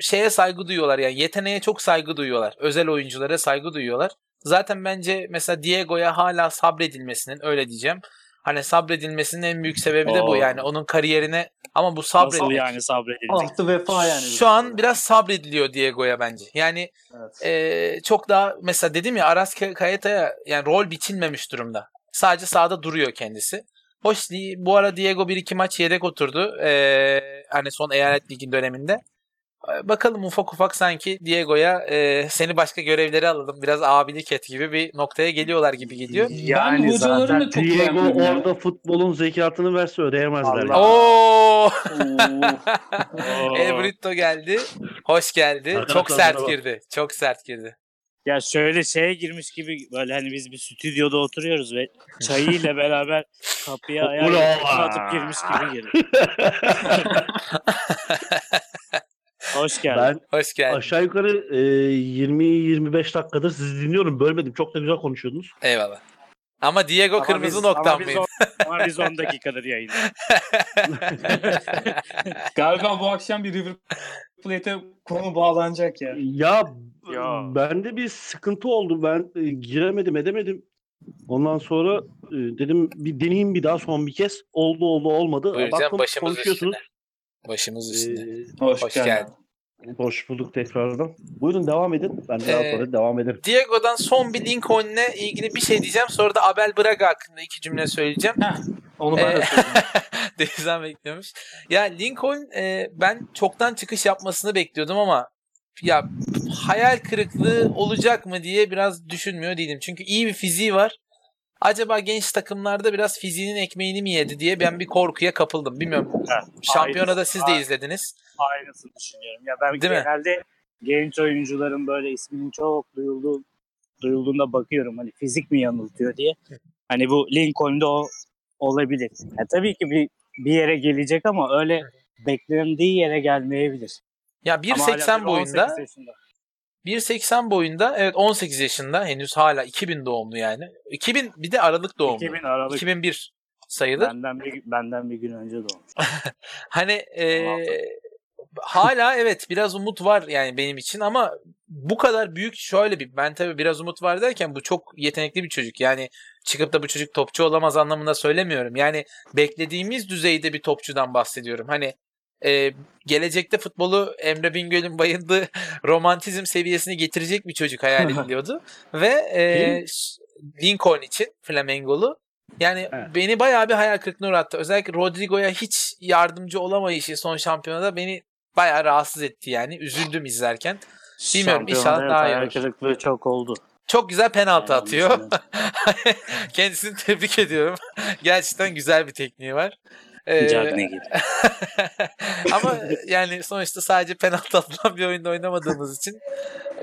şeye saygı duyuyorlar yani yeteneğe çok saygı duyuyorlar. Özel oyunculara saygı duyuyorlar. Zaten bence mesela Diego'ya hala sabredilmesinin öyle diyeceğim. Hani sabredilmesinin en büyük sebebi de bu yani onun kariyerine ama bu Nasıl sabredilmek. yani sabredilecek? Ahtı vefa yani. Şu an biraz sabrediliyor Diego'ya bence. Yani Evet. e, çok daha mesela dedim ya Aras Kayeta'ya yani rol biçilmemiş durumda. Sadece sahada duruyor kendisi. Hoş değil. Bu ara Diego bir iki maç yedek oturdu. E, hani son eyalet ligi döneminde. Bakalım ufak ufak sanki Diego'ya e, seni başka görevleri alalım. Biraz abilik et gibi bir noktaya geliyorlar gibi geliyor. Yani ben hocaların zaten da çok Diego beğenmiyorum ya. orada futbolun zekatını verse ödeyemezler. Allah. ya. Oo! Oo. El Brito geldi. Hoş geldi. Arkadaşlar Çok sert girdi. Çok sert girdi. Ya şöyle şeye girmiş gibi böyle hani biz bir stüdyoda oturuyoruz ve çayıyla beraber kapıya Ula! ayağı atıp girmiş gibi girdi. Hoş geldin. Ben Hoş geldin. aşağı yukarı e, 20-25 dakikadır sizi dinliyorum. Bölmedim. Çok da güzel konuşuyordunuz. Eyvallah. Ama Diego Ama kırmızı biz- noktam ama biz mıydı? on- Ama biz 10 dakikadır yayında. Galiba bu akşam bir River Plate'e konu bağlanacak ya. Ya, Ya. bende bir sıkıntı oldu. Ben e, giremedim edemedim. Ondan sonra e, dedim bir deneyeyim bir daha son bir kez. Oldu oldu olmadı. Buyur Baktım canım başımız konuşuyorsunuz. üstüne. Başımız üstüne. Ee, Hoş, Hoş geldin. geldin. Hoş bulduk tekrardan. Buyurun devam edin. Ben daha Ee, sonra devam ederim. Diego'dan son bir Lincoln'le ilgili bir şey diyeceğim. Sonra da Abel Braga hakkında iki cümle söyleyeceğim. Onu ben de Ee, söyleyeyim. Denizden bekliyormuş. Ya Lincoln e, ben çoktan çıkış yapmasını bekliyordum ama ya hayal kırıklığı olacak mı diye biraz düşünmüyor değilim. Çünkü iyi bir fiziği var. Acaba genç takımlarda biraz fiziğinin ekmeğini mi yedi diye ben bir korkuya kapıldım. Bilmiyorum. Şampiyonada aynısı. siz de izlediniz. Aynısını düşünüyorum. Ya ben Değil mi? genelde genç oyuncuların böyle isminin çok duyulduğu duyulduğunda bakıyorum hani fizik mi yanıltıyor diye. Hani bu Lincoln'da o olabilir. Ya tabii ki bir bir yere gelecek ama öyle beklendiği yere gelmeyebilir. Ya Ama hala 1.80 tabii boyunda 18 yaşında. 1.80 boyunda evet 18 yaşında henüz hala 2000 doğumlu yani. 2000 bir de Aralık doğumlu. 2000 Aralık 2001 sayılır. benden bir benden bir gün önce doğmuş. Hani e, hala evet biraz umut var yani benim için ama bu kadar büyük şöyle bir ben tabii biraz umut var derken bu çok yetenekli bir çocuk. Yani çıkıp da bu çocuk topçu olamaz anlamında söylemiyorum. Yani beklediğimiz düzeyde bir topçudan bahsediyorum. Hani e, gelecekte futbolu Emre Bingöl'ün bayıldığı romantizm seviyesine getirecek bir çocuk hayal ediliyordu. Ve e, Lincoln için Flamengolu yani Evet. beni bayağı bir hayal kırıklığına uğrattı. Özellikle Rodrigo'ya hiç yardımcı olamayışı son şampiyonada beni bayağı rahatsız etti yani. Üzüldüm izlerken. Bilmiyorum, inşallah daha iyi hayal olur. kırıklığı çok oldu. Çok güzel penaltı Yani atıyor. Kendisini tebrik ediyorum. Gerçekten güzel bir tekniği var. Ee, ama yani sonuçta sadece penaltı atılan bir oyunda oynamadığımız için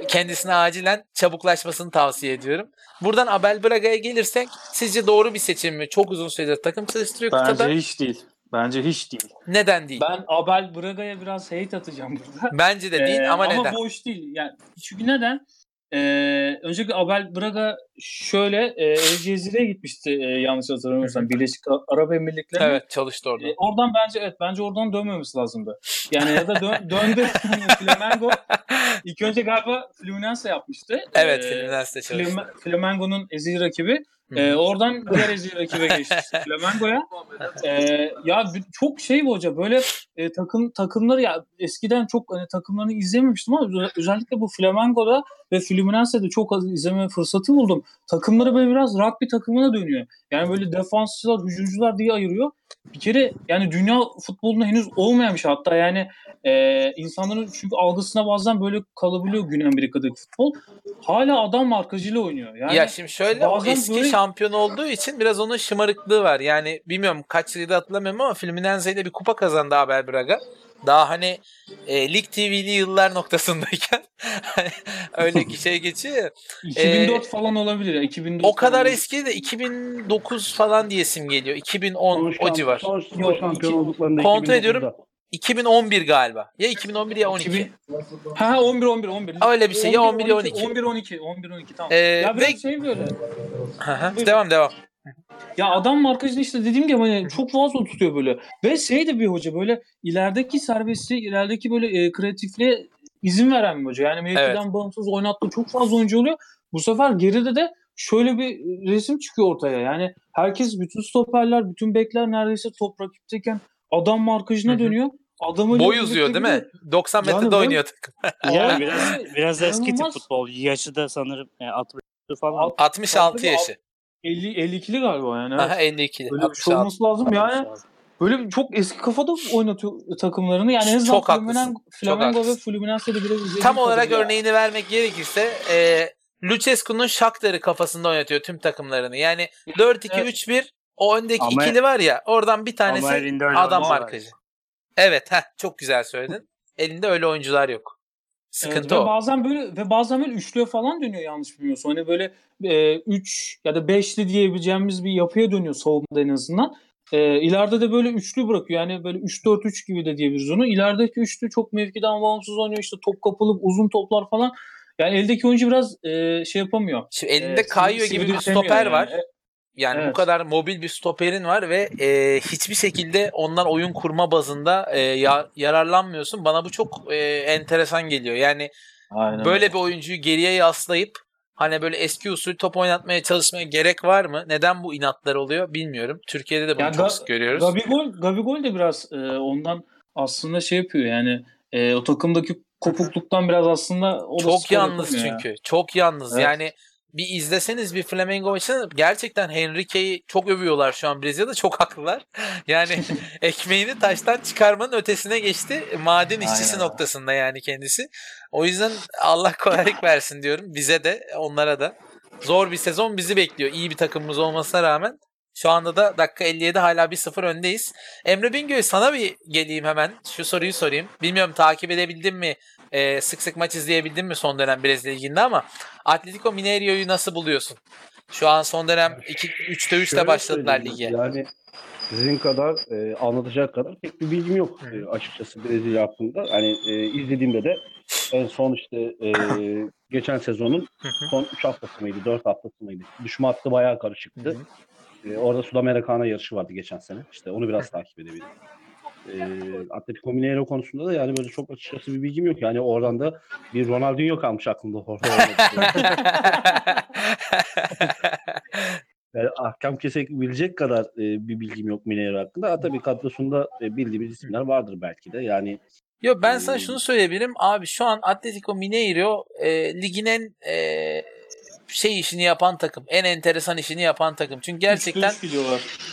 kendisine acilen çabuklaşmasını tavsiye ediyorum. Buradan Abel Braga'ya gelirsek sizce doğru bir seçim mi? Çok uzun süredir takım çalıştırıyor kıtada. Bence hiç değil. Bence hiç değil. Neden değil? Ben Abel Braga'ya biraz hate atacağım burada. Bence de değil Ee, ama neden? boş değil. Yani çünkü neden? Ee, öncelikle Abel Braga şöyle e, El Cezire'ye gitmişti e, yanlış hatırlamıyorsam Birleşik Arap Emirlikleri'ne. Evet çalıştı orada. E, oradan bence evet bence oradan dönmemesi lazımdı. Yani ya da dö- döndü Flamengo ilk önce galiba Fluminense yapmıştı. evet Ee, Fluminense'de çalıştı. Flamengo'nun ezeli rakibi. Ee, oradan diğer rakibe geçti Flamengo'ya. Ee, ya çok şey bu hoca böyle e, takım takımları ya eskiden çok hani takımlarını izlememiştim ama özel- özellikle bu Flamengo'da ve Fluminense'de çok az izleme fırsatı buldum. Takımları böyle biraz rugby takımına dönüyor. Yani böyle defansçılar, hücumcular diye ayırıyor. Bir kere yani dünya futbolunda henüz olmayan bir şey. Hatta yani e, insanların çünkü algısına bazen böyle kalabiliyor Güney Amerika'daki futbol. Hala adam markacıyla oynuyor. Yani ya şimdi şöyle o eski böyle- şampiyon olduğu için biraz onun şımarıklığı var. Yani bilmiyorum kaç yılda hatırlamıyorum ama Fluminense'yle bir kupa kazandı Abel Braga. Daha hani e, Lig TV'li yıllar noktasındayken öyle ki şey geçiyor ya. 2004 falan olabilir. ya, 2004 O kadar eski de 2009 falan diyesim geliyor. 2010 Son o civar. Son, son Yok, şampiyon iki- olduklarında Kontrol 2009'da. ediyorum. 2011 galiba. Ya 2011 ya 12. 2000 Ha 11 11 11. Öyle bir şey, ya 11 ya 12. 11 12 11 12 tamam. Ee, ya biraz ve- şey böyle. Hı devam devam. Ya adam markacını işte dediğim gibi hani çok fazla tutuyor böyle. Ve şey de bir hoca böyle ilerideki serbestliği, ilerideki böyle e, kreatifliğe izin veren bir hoca. Yani mevkiden bağımsız oynattığı çok fazla oyuncu oluyor. Bu sefer geride de şöyle bir resim çıkıyor ortaya. Yani herkes bütün stoperler, bütün bekler neredeyse top rakipteyken adam markajına Hı hı. dönüyor. Adamı Boy uzuyor değil mi? 90 Yani metrede ben- oynuyor takım. Yani biraz biraz eski tip futbol. Yaşı da sanırım e, 60 falan. 66 Tabii, yaşı. 50 52'li galiba yani. evet. Aha 52'li. Böyle bir şey 66. olması lazım yani. Böyle çok eski kafada oynatıyor takımlarını. Yani en azından Çok haklısın. Flamengo, ve. Fluminense'de biraz Tam olarak kadarıyla- örneğini vermek gerekirse e, Lucescu'nun Shakhtar'ı kafasında oynatıyor tüm takımlarını. Yani 4-2-3-1 o öndeki Ama- ikili var ya oradan bir tanesi adam markacı. Evet heh, çok güzel söyledin. Elinde öyle oyuncular yok. Sıkıntı Evet, ve o. bazen böyle ve bazen böyle üçlüye falan dönüyor yanlış bilmiyorsam. Hani böyle 3 ya da beşli diyebileceğimiz bir yapıya dönüyor savunmada en azından. E, ileride de böyle üçlü bırakıyor. Yani böyle 3-4-3 gibi de diyebiliriz onu. İlerideki üçlü çok mevkiden bağımsız oynuyor. İşte top kapılıp uzun toplar falan. Yani eldeki oyuncu biraz e, şey yapamıyor. Şimdi elinde E, Kayo gibi bir stoper yani. var. Yani bu Evet. kadar mobil bir stoperin var ve e, hiçbir şekilde ondan oyun kurma bazında e, ya- yararlanmıyorsun. Bana bu çok e, enteresan geliyor. Yani Aynen. böyle bir oyuncuyu geriye yaslayıp hani böyle eski usul top oynatmaya çalışmaya gerek var mı? Neden bu inatlar oluyor bilmiyorum. Türkiye'de de bunu Ya çok Ga- sık görüyoruz. Gabigol, Gabigol de biraz e, ondan aslında şey yapıyor yani e, o takımdaki kopukluktan biraz aslında o çok yalnız çünkü. Çok yalnız. Evet. Yani bir izleseniz bir Flamengo maçını gerçekten Henrique'yi çok övüyorlar şu an Brezilya'da çok haklılar. Yani ekmeğini taştan çıkarmanın ötesine geçti. Maden işçisi Aynen. noktasında yani kendisi. O yüzden Allah kolaylık versin diyorum. Bize de onlara da. Zor bir sezon bizi bekliyor. İyi bir takımımız olmasına rağmen. Şu anda da dakika 57 hala 1-0 öndeyiz. Emre Bingöl sana bir geleyim hemen. Şu soruyu sorayım. Bilmiyorum takip edebildin mi? Ee, sık sık maç izleyebildin mi son dönem Brezilya Ligi'nde ama Atletico Mineiro'yu nasıl buluyorsun? Şu an son dönem 2 3'te 3'te Şöyle başladılar lige. Yani sizin kadar e, anlatacak kadar pek bir bilgim yok e, açıkçası Brezilya hakkında. Hani e, izlediğimde de en son işte e, geçen sezonun son 3 haftası mıydı, 4 haftası mıydı? Düşme hattı bayağı karışıktı. E, orada Sudamericana yarışı vardı geçen sene. İşte onu biraz takip edebildim. E, Atletico Mineiro konusunda da yani böyle çok açıkçası bir bilgim yok. Yani oradan da bir Ronaldinho kalmış aklımda. Yani ahkam kesebilecek kadar e, bir bilgim yok Mineiro hakkında. Ha, tabii kadrosunda e, bildiğimiz isimler vardır belki de. Yani Yo ben sana Hmm. şunu söyleyebilirim. Abi şu an Atletico Mineiro e, ligin en e, şey işini yapan takım. En enteresan işini yapan takım. Çünkü gerçekten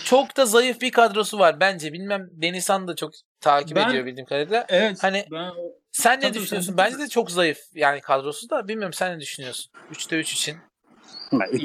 çok da zayıf bir kadrosu var bence. Bilmem Denizhan da çok takip Ben- ediyor bildiğim kadarıyla. Evet. Hani ben sen ne düşünüyorsun? Bence de çok zayıf yani kadrosu da. Bilmiyorum sen ne düşünüyorsun? 3'te 3 için.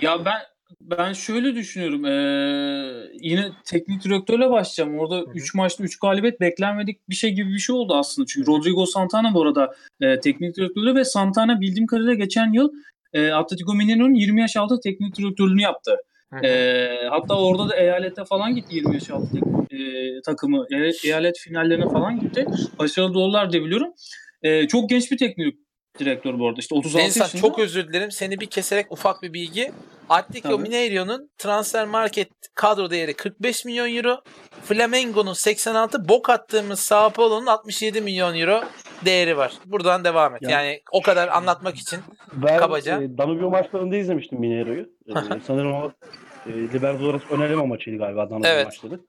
Ya ben ben şöyle düşünüyorum. Ee, yine teknik direktörle başlayacağım. Orada 3 maçta 3 galibiyet beklenmedik bir şey gibi bir şey oldu aslında. Çünkü Rodrigo Santana bu arada e, teknik direktörü ve Santana bildiğim kadarıyla geçen yıl e, Atletico Mineiro'nun 20 yaş altı teknik direktörlüğünü yaptı. E, hatta orada da eyalete falan gitti 20 yaş altı tek- e, takımı. E, eyalet finallerine falan gitti. Başarılı oldular diye biliyorum. E, çok genç bir teknik direktör bu arada. İşte 36 Denizhan yaşında. çok özür dilerim. Seni bir keserek ufak bir bilgi. Atletico. Mineiro'nun transfer market kadro değeri 45 milyon euro. Flamengo'nun 86, bok attığımız Sao Paulo'nun 67 milyon euro değeri var. Buradan devam et. Ya- Yani o kadar anlatmak için. ben Kabaca. e, Danubio maçlarında izlemiştim Mineiro'yu. E, sanırım o e, Libertadores öneleme maçıydı galiba Danubio Evet. maçları.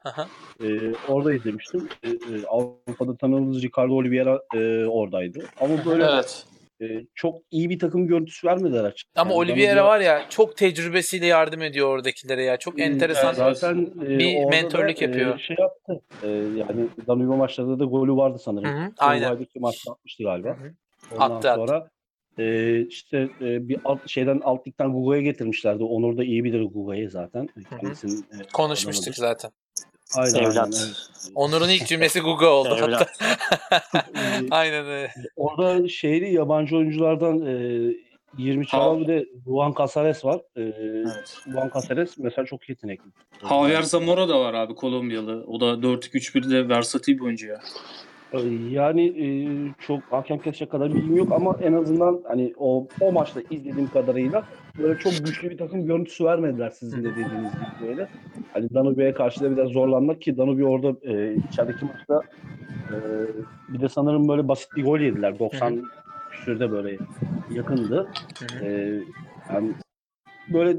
E, orada izlemiştim. E, e, Avrupa'da tanıdığımız Ricardo Oliveira e, oradaydı. Ama böyle Evet. E, çok iyi bir takım görüntüsü vermediler açıkçası. Ama Yani Oliveira var ya çok tecrübesiyle yardım ediyor oradakilere ya. Çok enteresan. Zaten e, bir orada mentörlük da, yapıyor. E, şey yaptı. E, yani Danubio maçlarında da golü vardı sanırım. Hı hı, aynen. Uruguay'daki maçta atmıştı galiba. Hı hı. Ondan Attı, attı. sonra e, işte e, bir alt, şeyden alt ligden Guga'ya getirmişlerdi. Onur da iyi bilir Guga'yı zaten. Kendisinin, e, Konuşmuştuk adamıdır. zaten. Aynen, Evlat. aynen. Onur'un ilk cümlesi Guga oldu hatta. Evlat. E, Aynen öyle. orada şeyli yabancı oyunculardan e, 20 çalan bir de Juan Casares var. E, Evet. Juan Casares mesela çok yetenekli. Javier Zamora da var abi Kolombiyalı. O da 4-2-3-1'de versatil bir oyuncu ya. Yani e, çok hakem kesecek kadar bilgim yok ama en azından hani o o maçta izlediğim kadarıyla böyle çok güçlü bir takım görüntüsü vermediler sizin de dediğiniz gibi böyle. Hani Danubia'ya karşı da biraz zorlanmak ki Danubia orada e, içerideki maçta e, bir de sanırım böyle basit bir gol yediler. 90 küsürde böyle yakındı. Ee, yani böyle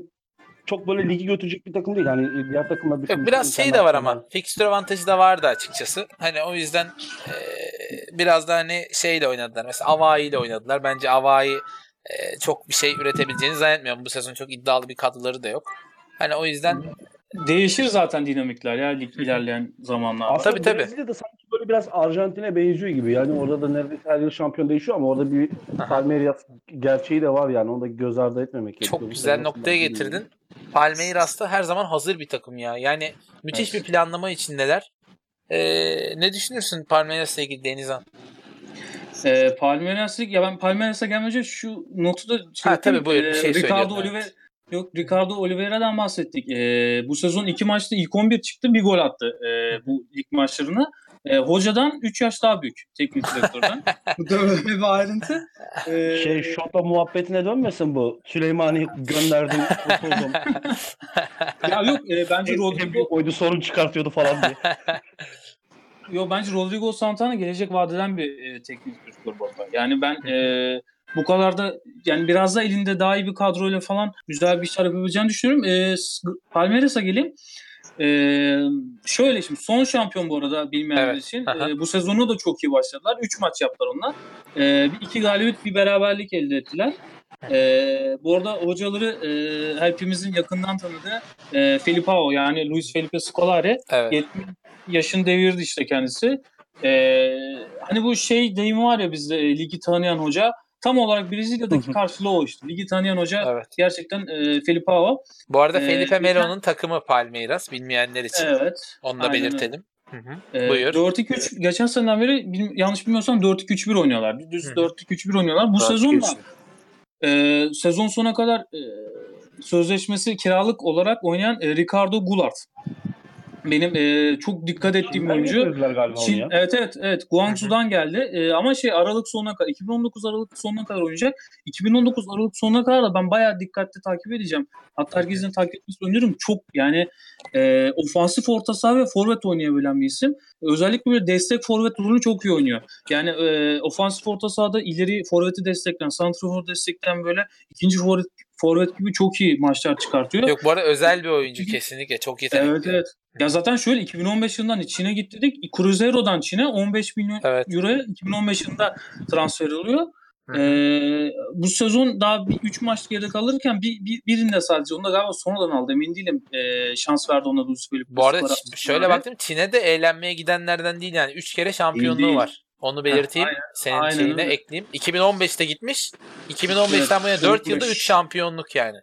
çok böyle ligi götürecek bir takım değil. Hani diğer takımlar bütün Yok, biraz şey de var ama. Fixture avantajı da vardı açıkçası. Hani o yüzden e, biraz da hani şeyle oynadılar. Mesela Avai ile oynadılar. Bence Avai e, çok bir şey üretebileceğini zannetmiyorum. Bu sezon çok iddialı bir kadroları da yok. Hani o yüzden Değişir zaten dinamikler ya lig ilerleyen zamanlarda. Aslında Tabii, tabii. Brezilya da sanki böyle biraz Arjantin'e benziyor gibi. Yani orada da neredeyse her yıl şampiyon değişiyor ama orada bir Palmeiras gerçeği de var yani. Onu da göz ardı etmemek gerekiyor. çok güzel noktaya getirdin. Palmeiras da her zaman hazır bir takım ya. Yani müthiş bir planlama içindeler. E, ne düşünürsün Palmeiras'la ilgili Denizhan? E, Palmeiras'ı ya ben Palmeiras'a gelmeden şu notu da şey Ha, tabii, buyur, bir şey Ricardo söylüyordun, evet. Oliveira Yok Ricardo Oliveira'dan bahsettik. E, bu sezon iki maçta ilk 11 çıktı bir gol attı e, bu lig maçlarına. E, hocadan 3 yaş daha büyük teknik direktörden. bu da böyle bir ayrıntı. E, Şey şopa muhabbetine dönmesin bu. Süleymani gönderdim, kurtuldum. ya yok e, bence en, en Rodrigo oydu sorun çıkartıyordu falan diye. Yo bence Rodrigo Santana gelecek vadeden bir e, teknik direktör bu. Yani ben e, bu kadar da yani biraz da elinde daha iyi bir kadroyla falan güzel bir işler yapabileceğini düşünüyorum. E, Palmeiras'a geleyim. E, şöyle şimdi son şampiyon bu arada bilmeyenler Evet. için. Aha. E, bu sezonu da çok iyi başladılar. 3 maç yaptılar onlar. E, bir iki galibiyet bir beraberlik elde ettiler. E, bu arada hocaları e, hepimizin yakından tanıdığı e, Felipao yani Luis Felipe Scolari Evet. 70 yaşını devirdi işte kendisi. Ee, hani bu şey deyimi var ya bizde e, ligi tanıyan hoca. Tam olarak Brezilya'daki karşılığı o işte. Ligi tanıyan hoca Evet. gerçekten e, Felipao. Bu arada Ee, Felipe geçen- Melo'nun takımı Palmeiras bilmeyenler için. Evet. Onu da aynen belirtelim. Hı hı. Ee, Buyur. 4-2-3 geçen seneden beri bil- yanlış bilmiyorsam 4-2-3-1 oynuyorlar. Düz Hı hı. 4-2-3-1 oynuyorlar. Bu sezon da e, sezon sona kadar e, sözleşmesi kiralık olarak oynayan e, Ricardo Goulart. Benim e, çok dikkat ettiğim bir oyuncu. Çin, ya. evet evet evet Guangzhou'dan geldi Ee, ama şey Aralık sonuna kadar 2019 Aralık sonuna kadar oynayacak. 2019 Aralık sonuna kadar da ben bayağı dikkatli takip edeceğim. Hatta herkesin takip etmesini öneririm. Çok yani e, ofansif orta saha ve forvet oynayabilen bir isim. Özellikle böyle destek forvet rolünü çok iyi oynuyor. Yani e, ofansif orta sahada ileri forveti destekleyen, santrafor destekleyen böyle ikinci forvet, forvet gibi çok iyi maçlar çıkartıyor. Yok bu arada özel bir oyuncu kesinlikle. Çok yetenekli. Evet evet. Ya zaten şöyle 2015 yılından Çin'e gitti dedik. Cruzero'dan Çin'e 15 milyon Evet. euroya 2015 yılında transfer oluyor. Hı. Ee, bu sezon daha bir 3 maç geride kalırken bir, bir birinde sadece onu da galiba sonradan aldı emin değilim. Ee, şans verdi ona Luis Felipe. Bu arada şöyle baktım Çin'e de eğlenmeye gidenlerden değil yani. 3 kere şampiyonluğu Değil, değil. var. Onu belirteyim. aynen, Senin aynen şeyine öyle. ekleyeyim. 2015'te gitmiş. 2015'ten bu yana Evet, 4 yılda 15. 3 şampiyonluk yani.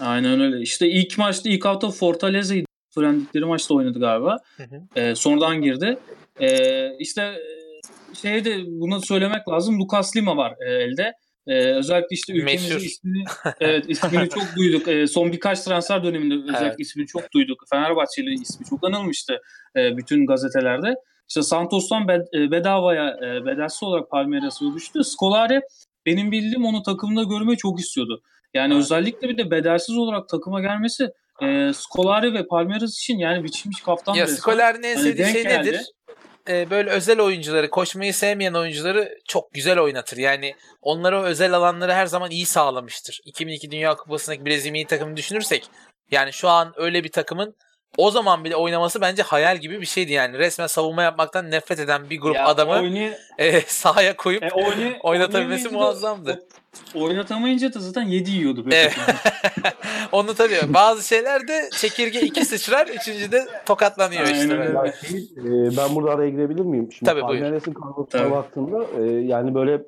Aynen öyle. İşte ilk maçta ilk hafta Fortaleza'yı öğrendikleri maçta oynadı galiba. Hı hı. Ee, sonradan girdi. Ee, işte e, şey de bunu söylemek lazım. Lucas Lima var e, elde. Ee, özellikle işte ülkemizin Meşhur. ismini, evet, ismini çok duyduk. Ee, son birkaç transfer döneminde özellikle Evet. ismini çok duyduk. Fenerbahçeli ismi çok anılmıştı e, bütün gazetelerde. İşte Santos'tan e, bedavaya e, bedelsiz olarak Palmeiras'a düştü. Scolari benim bildiğim onu takımda görmeyi çok istiyordu. Yani Evet. özellikle bir de bedelsiz olarak takıma gelmesi e, Scolari ve Palmeiras için yani biçilmiş kaftan Ya. Scolari'nin en Hani sevdiği denk şey geldi. nedir? Ee, böyle özel oyuncuları, koşmayı sevmeyen oyuncuları çok güzel oynatır. Yani onlara özel alanları her zaman iyi sağlamıştır. 2002 Dünya Kupası'ndaki Brezilya takımını düşünürsek yani şu an öyle bir takımın o zaman bile oynaması bence hayal gibi bir şeydi yani. Resmen savunma yapmaktan nefret eden bir grup Ya adamı oynay- e, sahaya koyup e, oynay- oynatabilmesi da- muazzamdı. o- Oynatamayınca da zaten 7 yiyordu. böyle. Evet. Onu tabii bazı şeylerde çekirge iki sıçrar, üçüncü de tokatlanıyor işte. Aynen böyle. öyle. Ya şey, e, ben burada araya girebilir miyim? Şimdi Tabii, buyur. Palmeiras'ın kadrosuna baktığımda e, yani böyle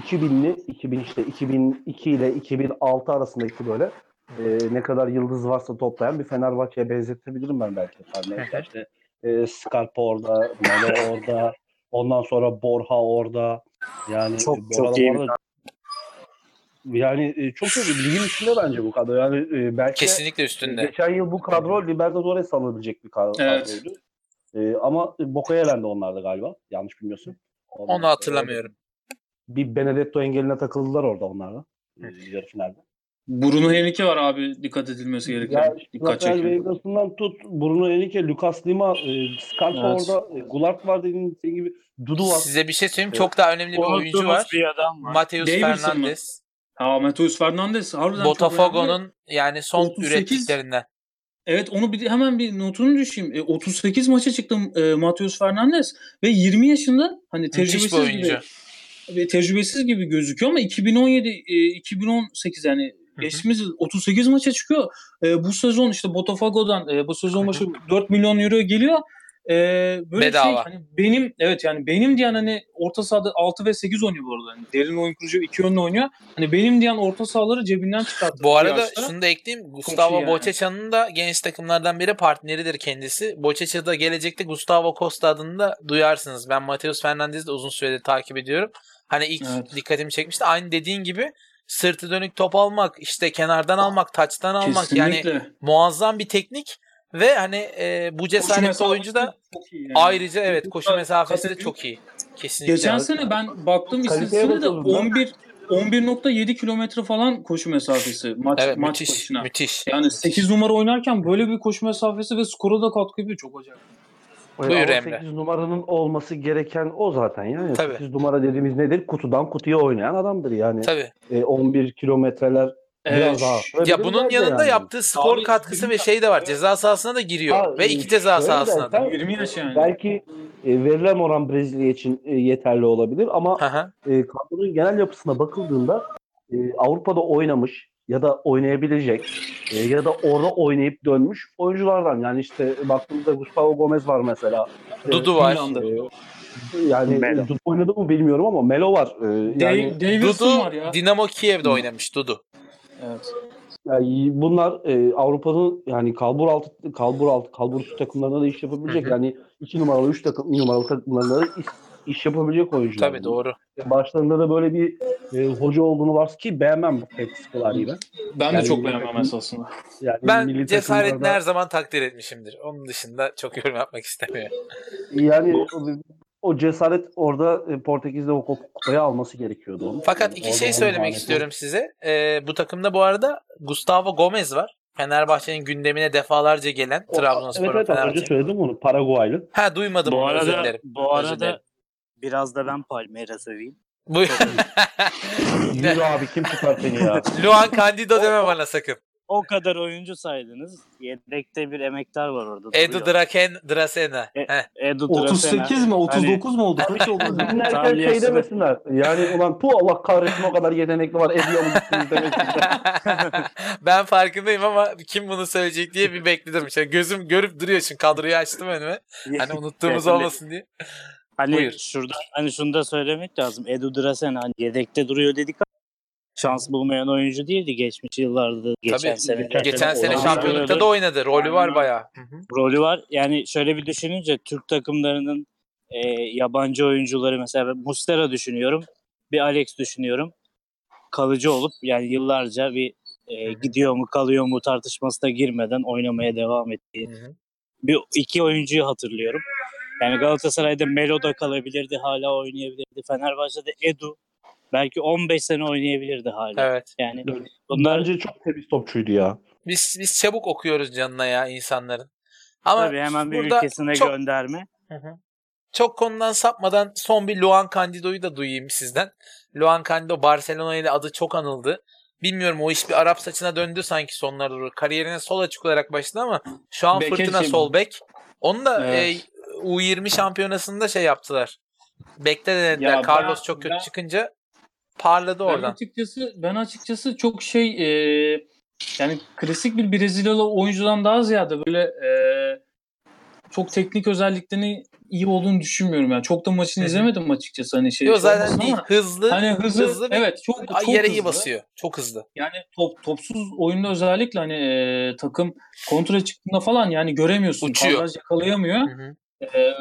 2000'li 2000 işte 2002 ile 2006 arasındaki böyle e, ne kadar yıldız varsa toplayan bir Fenerbahçe'ye benzetebilirim ben belki Palmeiras'a. İşte e, Scarpa orada, Melo orada, ondan sonra Borja orada. Yani Çok- çok iyi bu arada- yani e, çok çok iyi. ligin üstünde bence bu kadro. Yani e, belki Kesinlikle üstünde. Geçen yıl bu kadro Libertadores alınabilecek bir kadro- Evet. kadroydu. Ee, ama Boca'ya elendi onlar da galiba. Yanlış bilmiyorsun. Ondan Onu hatırlamıyorum. Bir Benedetto engeline takıldılar orada onlar da. e, Yarı finalde. Bruno Henrique var abi dikkat edilmesi gereken. Ya dikkat Rafael çekiyor. Vegas'ından tut Bruno Henrique, Lucas Lima, e, Scarpa Evet. orada, e, Goulart var dediğin senin gibi Dudu var. Size bir şey söyleyeyim. Çok daha önemli bir oyuncu Unuttuğumuz var. bir adam var. Mateus Davidson mı? Fernandes. Ha Mateus Fernandes harbiden. Botafogo'nun yani son 38 ürettiklerinden. Evet onu bir hemen bir notunu düşeyim. E, 38 maça çıktı e, Mateus Fernandes ve 20 yaşında hani Müthiş bir tecrübesiz oyuncu. gibi ve tecrübesiz gibi gözüküyor ama 2017 e, 2018 yani geçtiğimiz yıl 38 maça çıkıyor. E, bu sezon işte Botafogo'dan e, bu sezon başı 4 milyon euro geliyor. E, böyle Bedava. şey hani benim evet yani benim diyen hani orta sahada 6 ve 8 oynuyor bu arada. Yani derin oyun kurucu iki yönlü oynuyor. Hani benim diyen orta sahaları cebinden çıkarttı. Bu arada yaşta. şunu da ekleyeyim. Gustavo yani. Boceca'nın da genç takımlardan biri partneridir kendisi. Boceca da gelecekte Gustavo Costa adını da duyarsınız. Ben Mateus Fernandez'i de uzun süredir takip ediyorum. Hani ilk Evet. dikkatimi çekmişti. Aynı dediğin gibi sırtı dönük top almak, işte kenardan almak, taçtan almak yani Kesinlikle. muazzam bir teknik ve hani e, bu cesaretli oyuncu da yani. ayrıca evet koşu mesafesi de çok iyi. Kesinlikle. Geçen sene ben baktım Kaliteye istatistiğine de bakıyoruz lan. 11 11.7 kilometre falan koşu mesafesi maç evet maç müthiş, başına. müthiş. Yani 8 numara oynarken böyle bir koşu mesafesi ve skora da katkı yapıyor çok acayip. Ama Buyur 8 Emre. numaranın olması gereken o zaten yani. Tabii. 8 numara dediğimiz nedir? Kutudan kutuya oynayan adamdır yani. Tabii. E, 11 kilometreler biraz Evet. daha. Ya bunun yanında yaptığı skor Abi, katkısı ve şey de var. Ceza sahasına da giriyor. Ha, ve iki ceza şöyle sahasına da. dersen, 20 yaş yani. Belki e, verilen oran Brezilya için e, yeterli olabilir ama Hı hı. e, kadronun genel yapısına bakıldığında e, Avrupa'da oynamış ya da oynayabilecek e, ya da orada oynayıp dönmüş oyunculardan. Yani işte baktığımızda Gustavo Gomez var mesela. E, Dudu var. E, yani Melo. Dudu oynadı mı bilmiyorum ama Melo var. E, yani, Dave, Dudu var ya. Dinamo Kiev'de oynamış Dudu. Evet. yani bunlar e, Avrupa'nın yani kalbur altı kalbur altı kalbur üstü takımlarında da iş yapabilecek. Hı hı. Yani iki numaralı üç takım numaralı takımlarında da iş, iş yapabilecek oyuncular. Tabii doğru. Başlarında da böyle bir e, hoca olduğunu varsa ki beğenmem bu Pep Scolari'yi ben. Ben de Yani- çok beğenmem esasında. Yani Ben milli cesaretini takımlarda- her zaman takdir etmişimdir. Onun dışında çok yorum yapmak istemiyorum. Yani o, o cesaret orada e, Portekiz'de o kup- kupayı alması gerekiyordu. Onun. Fakat iki Orada şey söylemek laneti. istiyorum size. Ee, bu takımda bu arada Gustavo Gomez var. Fenerbahçe'nin gündemine defalarca gelen Trabzonspor'un Evet evet az önce Fenerbahçe. söyledim onu Paraguaylı. Ha duymadım Bu onu özür arada, dilerim. bu Özür dilerim. arada biraz da ben Palmeiras öveyim. Buyur. Yürü abi kim tutar seni ya? Luan Candido deme bana sakın. O kadar oyuncu saydınız. Yedekte bir emektar var orada. Edu. Draken Drasena. E- Heh. Edu 38 mi? Drasena. 39 mu oldu? Kaç oldu? Dinlerken şey demesinler. Yani ulan bu Allah kahretsin o kadar yetenekli var ediyor mu gittiniz demesinler. ben farkındayım ama kim bunu söyleyecek diye bir bekledim. İşte gözüm görüp duruyor şimdi kadroyu açtım önüme. Hani unuttuğumuz olmasın diye. Hani Buyur. şurada hani şunu da söylemek lazım. Edu Drasena hani yedekte duruyor dedik ama şans bulmayan oyuncu değildi geçmiş yıllarda. Geçen Tabii. sene. Geçen sene şampiyonlukta da oynadı. Rolü var bayağı. Hı hı. rolü var. Yani şöyle bir düşününce Türk takımlarının e, yabancı oyuncuları mesela Mustera düşünüyorum. Bir Alex düşünüyorum. Kalıcı olup yani yıllarca bir e, gidiyor mu kalıyor mu tartışmasına girmeden oynamaya devam ettiği Hı hı. bir iki oyuncuyu hatırlıyorum. Yani Galatasaray'da Melo da kalabilirdi, hala oynayabilirdi. Fenerbahçe'de Edu belki 15 sene oynayabilirdi hala. Evet. Yani bunlar Bence çok temiz topçuydu ya. Biz biz çabuk okuyoruz canına ya insanların. Ama tabii hemen bir ülkesine çok, gönderme. Hı hı. çok konudan sapmadan son bir Luan Candido'yu da duyayım sizden. Luan Candido Barcelona ile adı çok anıldı. Bilmiyorum o iş bir Arap saçına döndü sanki sonlara doğru. Kariyerine sol açık olarak başladı ama şu an Beke fırtına sol bek. Onu da Evet. E, U20 şampiyonasında şey yaptılar. Bekle de dediler. Ya ben- Carlos çok kötü ben- çıkınca parladı Ben oradan. açıkçası ben açıkçası çok şey e, yani klasik bir Brezilyalı oyuncudan daha ziyade böyle e, çok teknik özelliklerini iyi olduğunu düşünmüyorum yani. Çok da maçını Hı hı. izlemedim açıkçası hani şey. Yok şey zaten değil. ama Hızlı. Hani hızlı, hızlı ve evet çok çok yere hızlı. iyi basıyor. Çok hızlı. Yani top topsuz oyunda özellikle hani e, takım kontra çıktığında falan yani göremiyorsun. Uçuyor. Kadraj yakalayamıyor. Hı hı. E,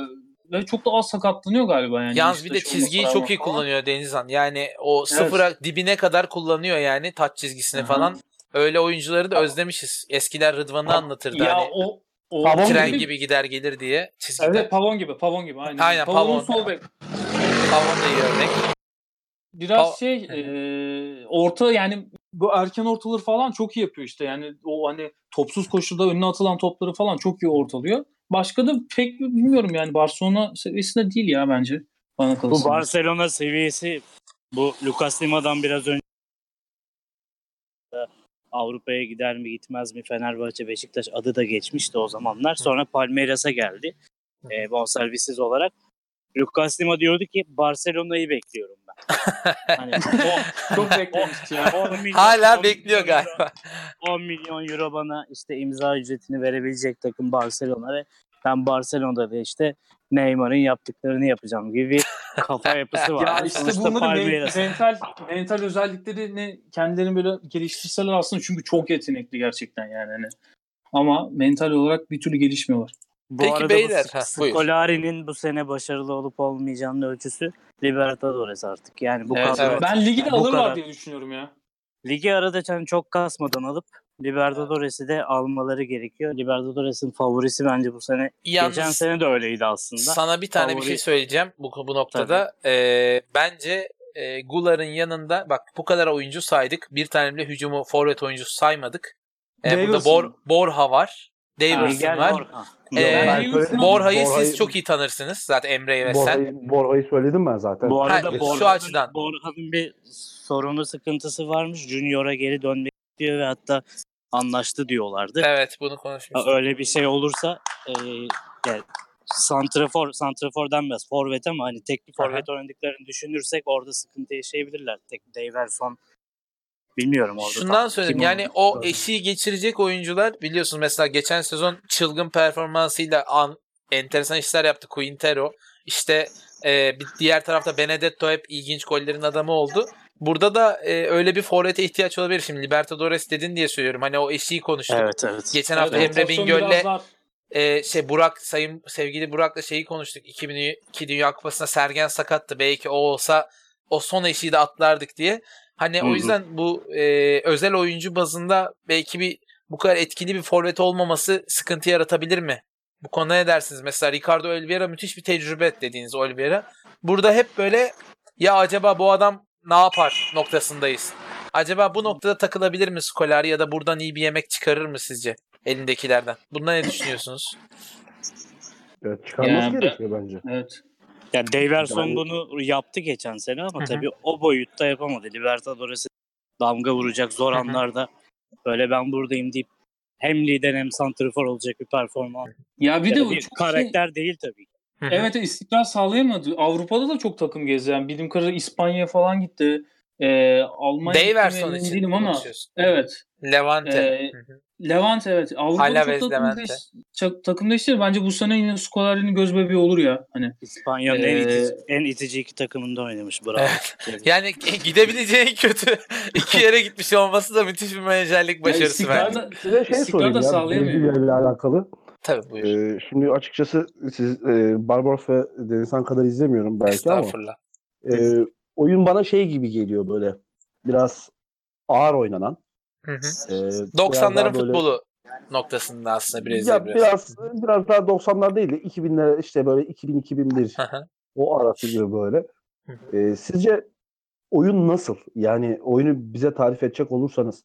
ve çok da az sakatlanıyor galiba yani. Yalnız bir de çizgiyi çok iyi falan. kullanıyor Denizhan. Yani o sıfıra dibine kadar kullanıyor yani taç çizgisine Hı hı. falan. Öyle oyuncuları da özlemişiz. Eskiler Rıdvan'ı anlatırdı Ya hani. o, o Pavon Tren gibi- gibi gider gelir diye çizgide. Evet pavon gibi pavon gibi aynen. Aynen, Pavon'un pavon. sol bek. Pavon da iyi örnek. Biraz Pav- şey e, orta yani bu erken ortaları falan çok iyi yapıyor işte. Yani o hani topsuz koşuda önüne atılan topları falan çok iyi ortalıyor. Başka da pek bilmiyorum yani Barcelona seviyesinde değil ya bence. Bana Bu kalırsa. Barcelona seviyesi bu Lucas Lima'dan biraz önce Avrupa'ya gider mi gitmez mi Fenerbahçe Beşiktaş adı da geçmişti o zamanlar. Sonra Palmeiras'a geldi. E, bonservisiz olarak. Lucas Lima diyordu ki Barcelona'yı bekliyorum ben. hani o, çok beklemişti ya. 10 milyon- Hala 10 bekliyor milyon euro- galiba. 10 milyon euro bana işte imza ücretini verebilecek takım Barcelona ve ben Barcelona'da da işte Neymar'ın yaptıklarını yapacağım gibi bir kafa yapısı var. Ya işte Sonuçta bunların men- mental mental özelliklerini kendilerini böyle geliştirseler aslında çünkü çok yetenekli gerçekten yani hani. Ama mental olarak bir türlü gelişmiyorlar. Bu Peki arada beyler, bu ha. Scolari'nin bu sene başarılı olup olmayacağının ölçüsü Libertadores artık. Yani bu Evet, kadro evet. Ben ligi de Bu alırlar kadar. diye düşünüyorum ya. ligi arada yani çok kasmadan alıp Libertadores'i de almaları gerekiyor. Libertadores'in favorisi bence bu sene. Yalnız Geçen sene de öyleydi aslında. sana bir tane bir Favori- şey söyleyeceğim bu, bu noktada. Ee, bence e, Gular'ın yanında bak bu kadar oyuncu saydık. Bir tane bile hücumu forvet oyuncusu saymadık. Ee, burada. Bor, Borha var. Davidson var. Ee. Borha'yı siz çok iyi tanırsınız. Zaten Emre'yi ve sen. Borha'yı, söyledim ben zaten. Bu arada Ha, şu Borja'nın, açıdan. Borja'nın bir sorunu sıkıntısı varmış. Junior'a geri dönmek istiyor ve hatta anlaştı diyorlardı. Evet bunu konuşmuştuk. Öyle bir şey olursa e, yani santrafor, santrafor denmez forvet ama hani tekli forvet oynadıklarını düşünürsek orada sıkıntı yaşayabilirler. Tek Daverson bilmiyorum orada. Şundan söyleyeyim yani o eşiği geçirecek oyuncular biliyorsun mesela geçen sezon çılgın performansıyla an, enteresan işler yaptı Quintero. İşte e, bir diğer tarafta Benedetto hep ilginç gollerin adamı oldu. Burada da e, öyle bir forvete ihtiyaç olabilir. Şimdi Libertadores dedin diye söylüyorum. Hani o eşiği konuştuk. Evet evet. Geçen hafta Evet, Emre Bingöl'le e, şey Burak sayın sevgili Burak'la şeyi konuştuk. 2002 Dünya Kupası'nda Sergen sakattı. Belki o olsa o son eşiği de atlardık diye. Hani Hı o yüzden bu e, özel oyuncu bazında belki bir bu kadar etkili bir forvet olmaması sıkıntı yaratabilir mi? Bu konuda ne dersiniz? Mesela Ricardo Oliveira müthiş bir tecrübe dediğiniz Oliveira. Burada hep böyle ya acaba bu adam ne yapar noktasındayız. Acaba bu noktada takılabilir mi Scolari ya da buradan iyi bir yemek çıkarır mı sizce elindekilerden? Bunda ne düşünüyorsunuz? Evet, çıkarması Yani ben- gerekiyor bence. Evet. Yani Daverson bunu yaptı geçen sene ama tabii o boyutta yapamadı. Libertadores'e damga vuracak zor anlarda böyle ben buradayım deyip hem lider hem santrafor olacak bir performans. Ya bir de bu çok şey- karakter değil tabii. Evet istikrar sağlayamadı. Avrupa'da da çok takım gezdi. Yani bildiğim kadarıyla İspanya'ya falan gitti. Ee, Almanya emin için değilim ama evet. Levante. Hı hı. Levante evet. Avrupa'da çok takım, Levante. değiş, çok takım değiştirir. Bence bu sene yine Scolari'nin göz bebeği olur ya. Hani İspanya'nın en, Ee, itici, en itici iki takımında oynamış. Bravo. Evet. Yani gidebileceği kötü iki yere gitmiş olması da müthiş bir menajerlik başarısı istikrar bence. da, Size şey istikrar sorayım da ya ile alakalı. Tabii buyur. Ee, şimdi açıkçası siz e, Barbaros ve Denizhan kadar izlemiyorum belki ama Estağfurullah. e, oyun bana şey gibi geliyor böyle biraz ağır oynanan. Hı hı. e, biraz 90'ların daha böyle- futbolu noktasında aslında Brezilya Ya biraz. biraz biraz daha 90'lar değil de 2000'ler işte böyle 2000 2001 Hı hı. o arası gibi böyle. Hı Ee, sizce oyun nasıl? Yani oyunu bize tarif edecek olursanız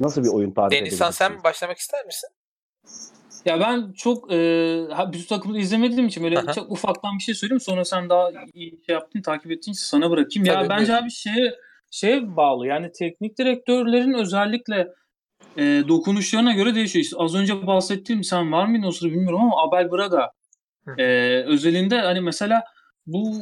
nasıl bir oyun tarif Denizhan sen başlamak ister misin? Ya ben çok e, bütün takımı izlemediğim için böyle Aha. çok ufaktan bir şey söyleyeyim. Sonra sen daha iyi şey yaptın, takip ettiğin için sana bırakayım. Tabii, ya bence buyur. abi şeye şeye bağlı. Yani teknik direktörlerin özellikle e, dokunuşlarına göre değişiyor. İşte az önce bahsettiğim sen var mıydın o sırada bilmiyorum ama Abel Braga Hı. e, özelinde hani mesela bu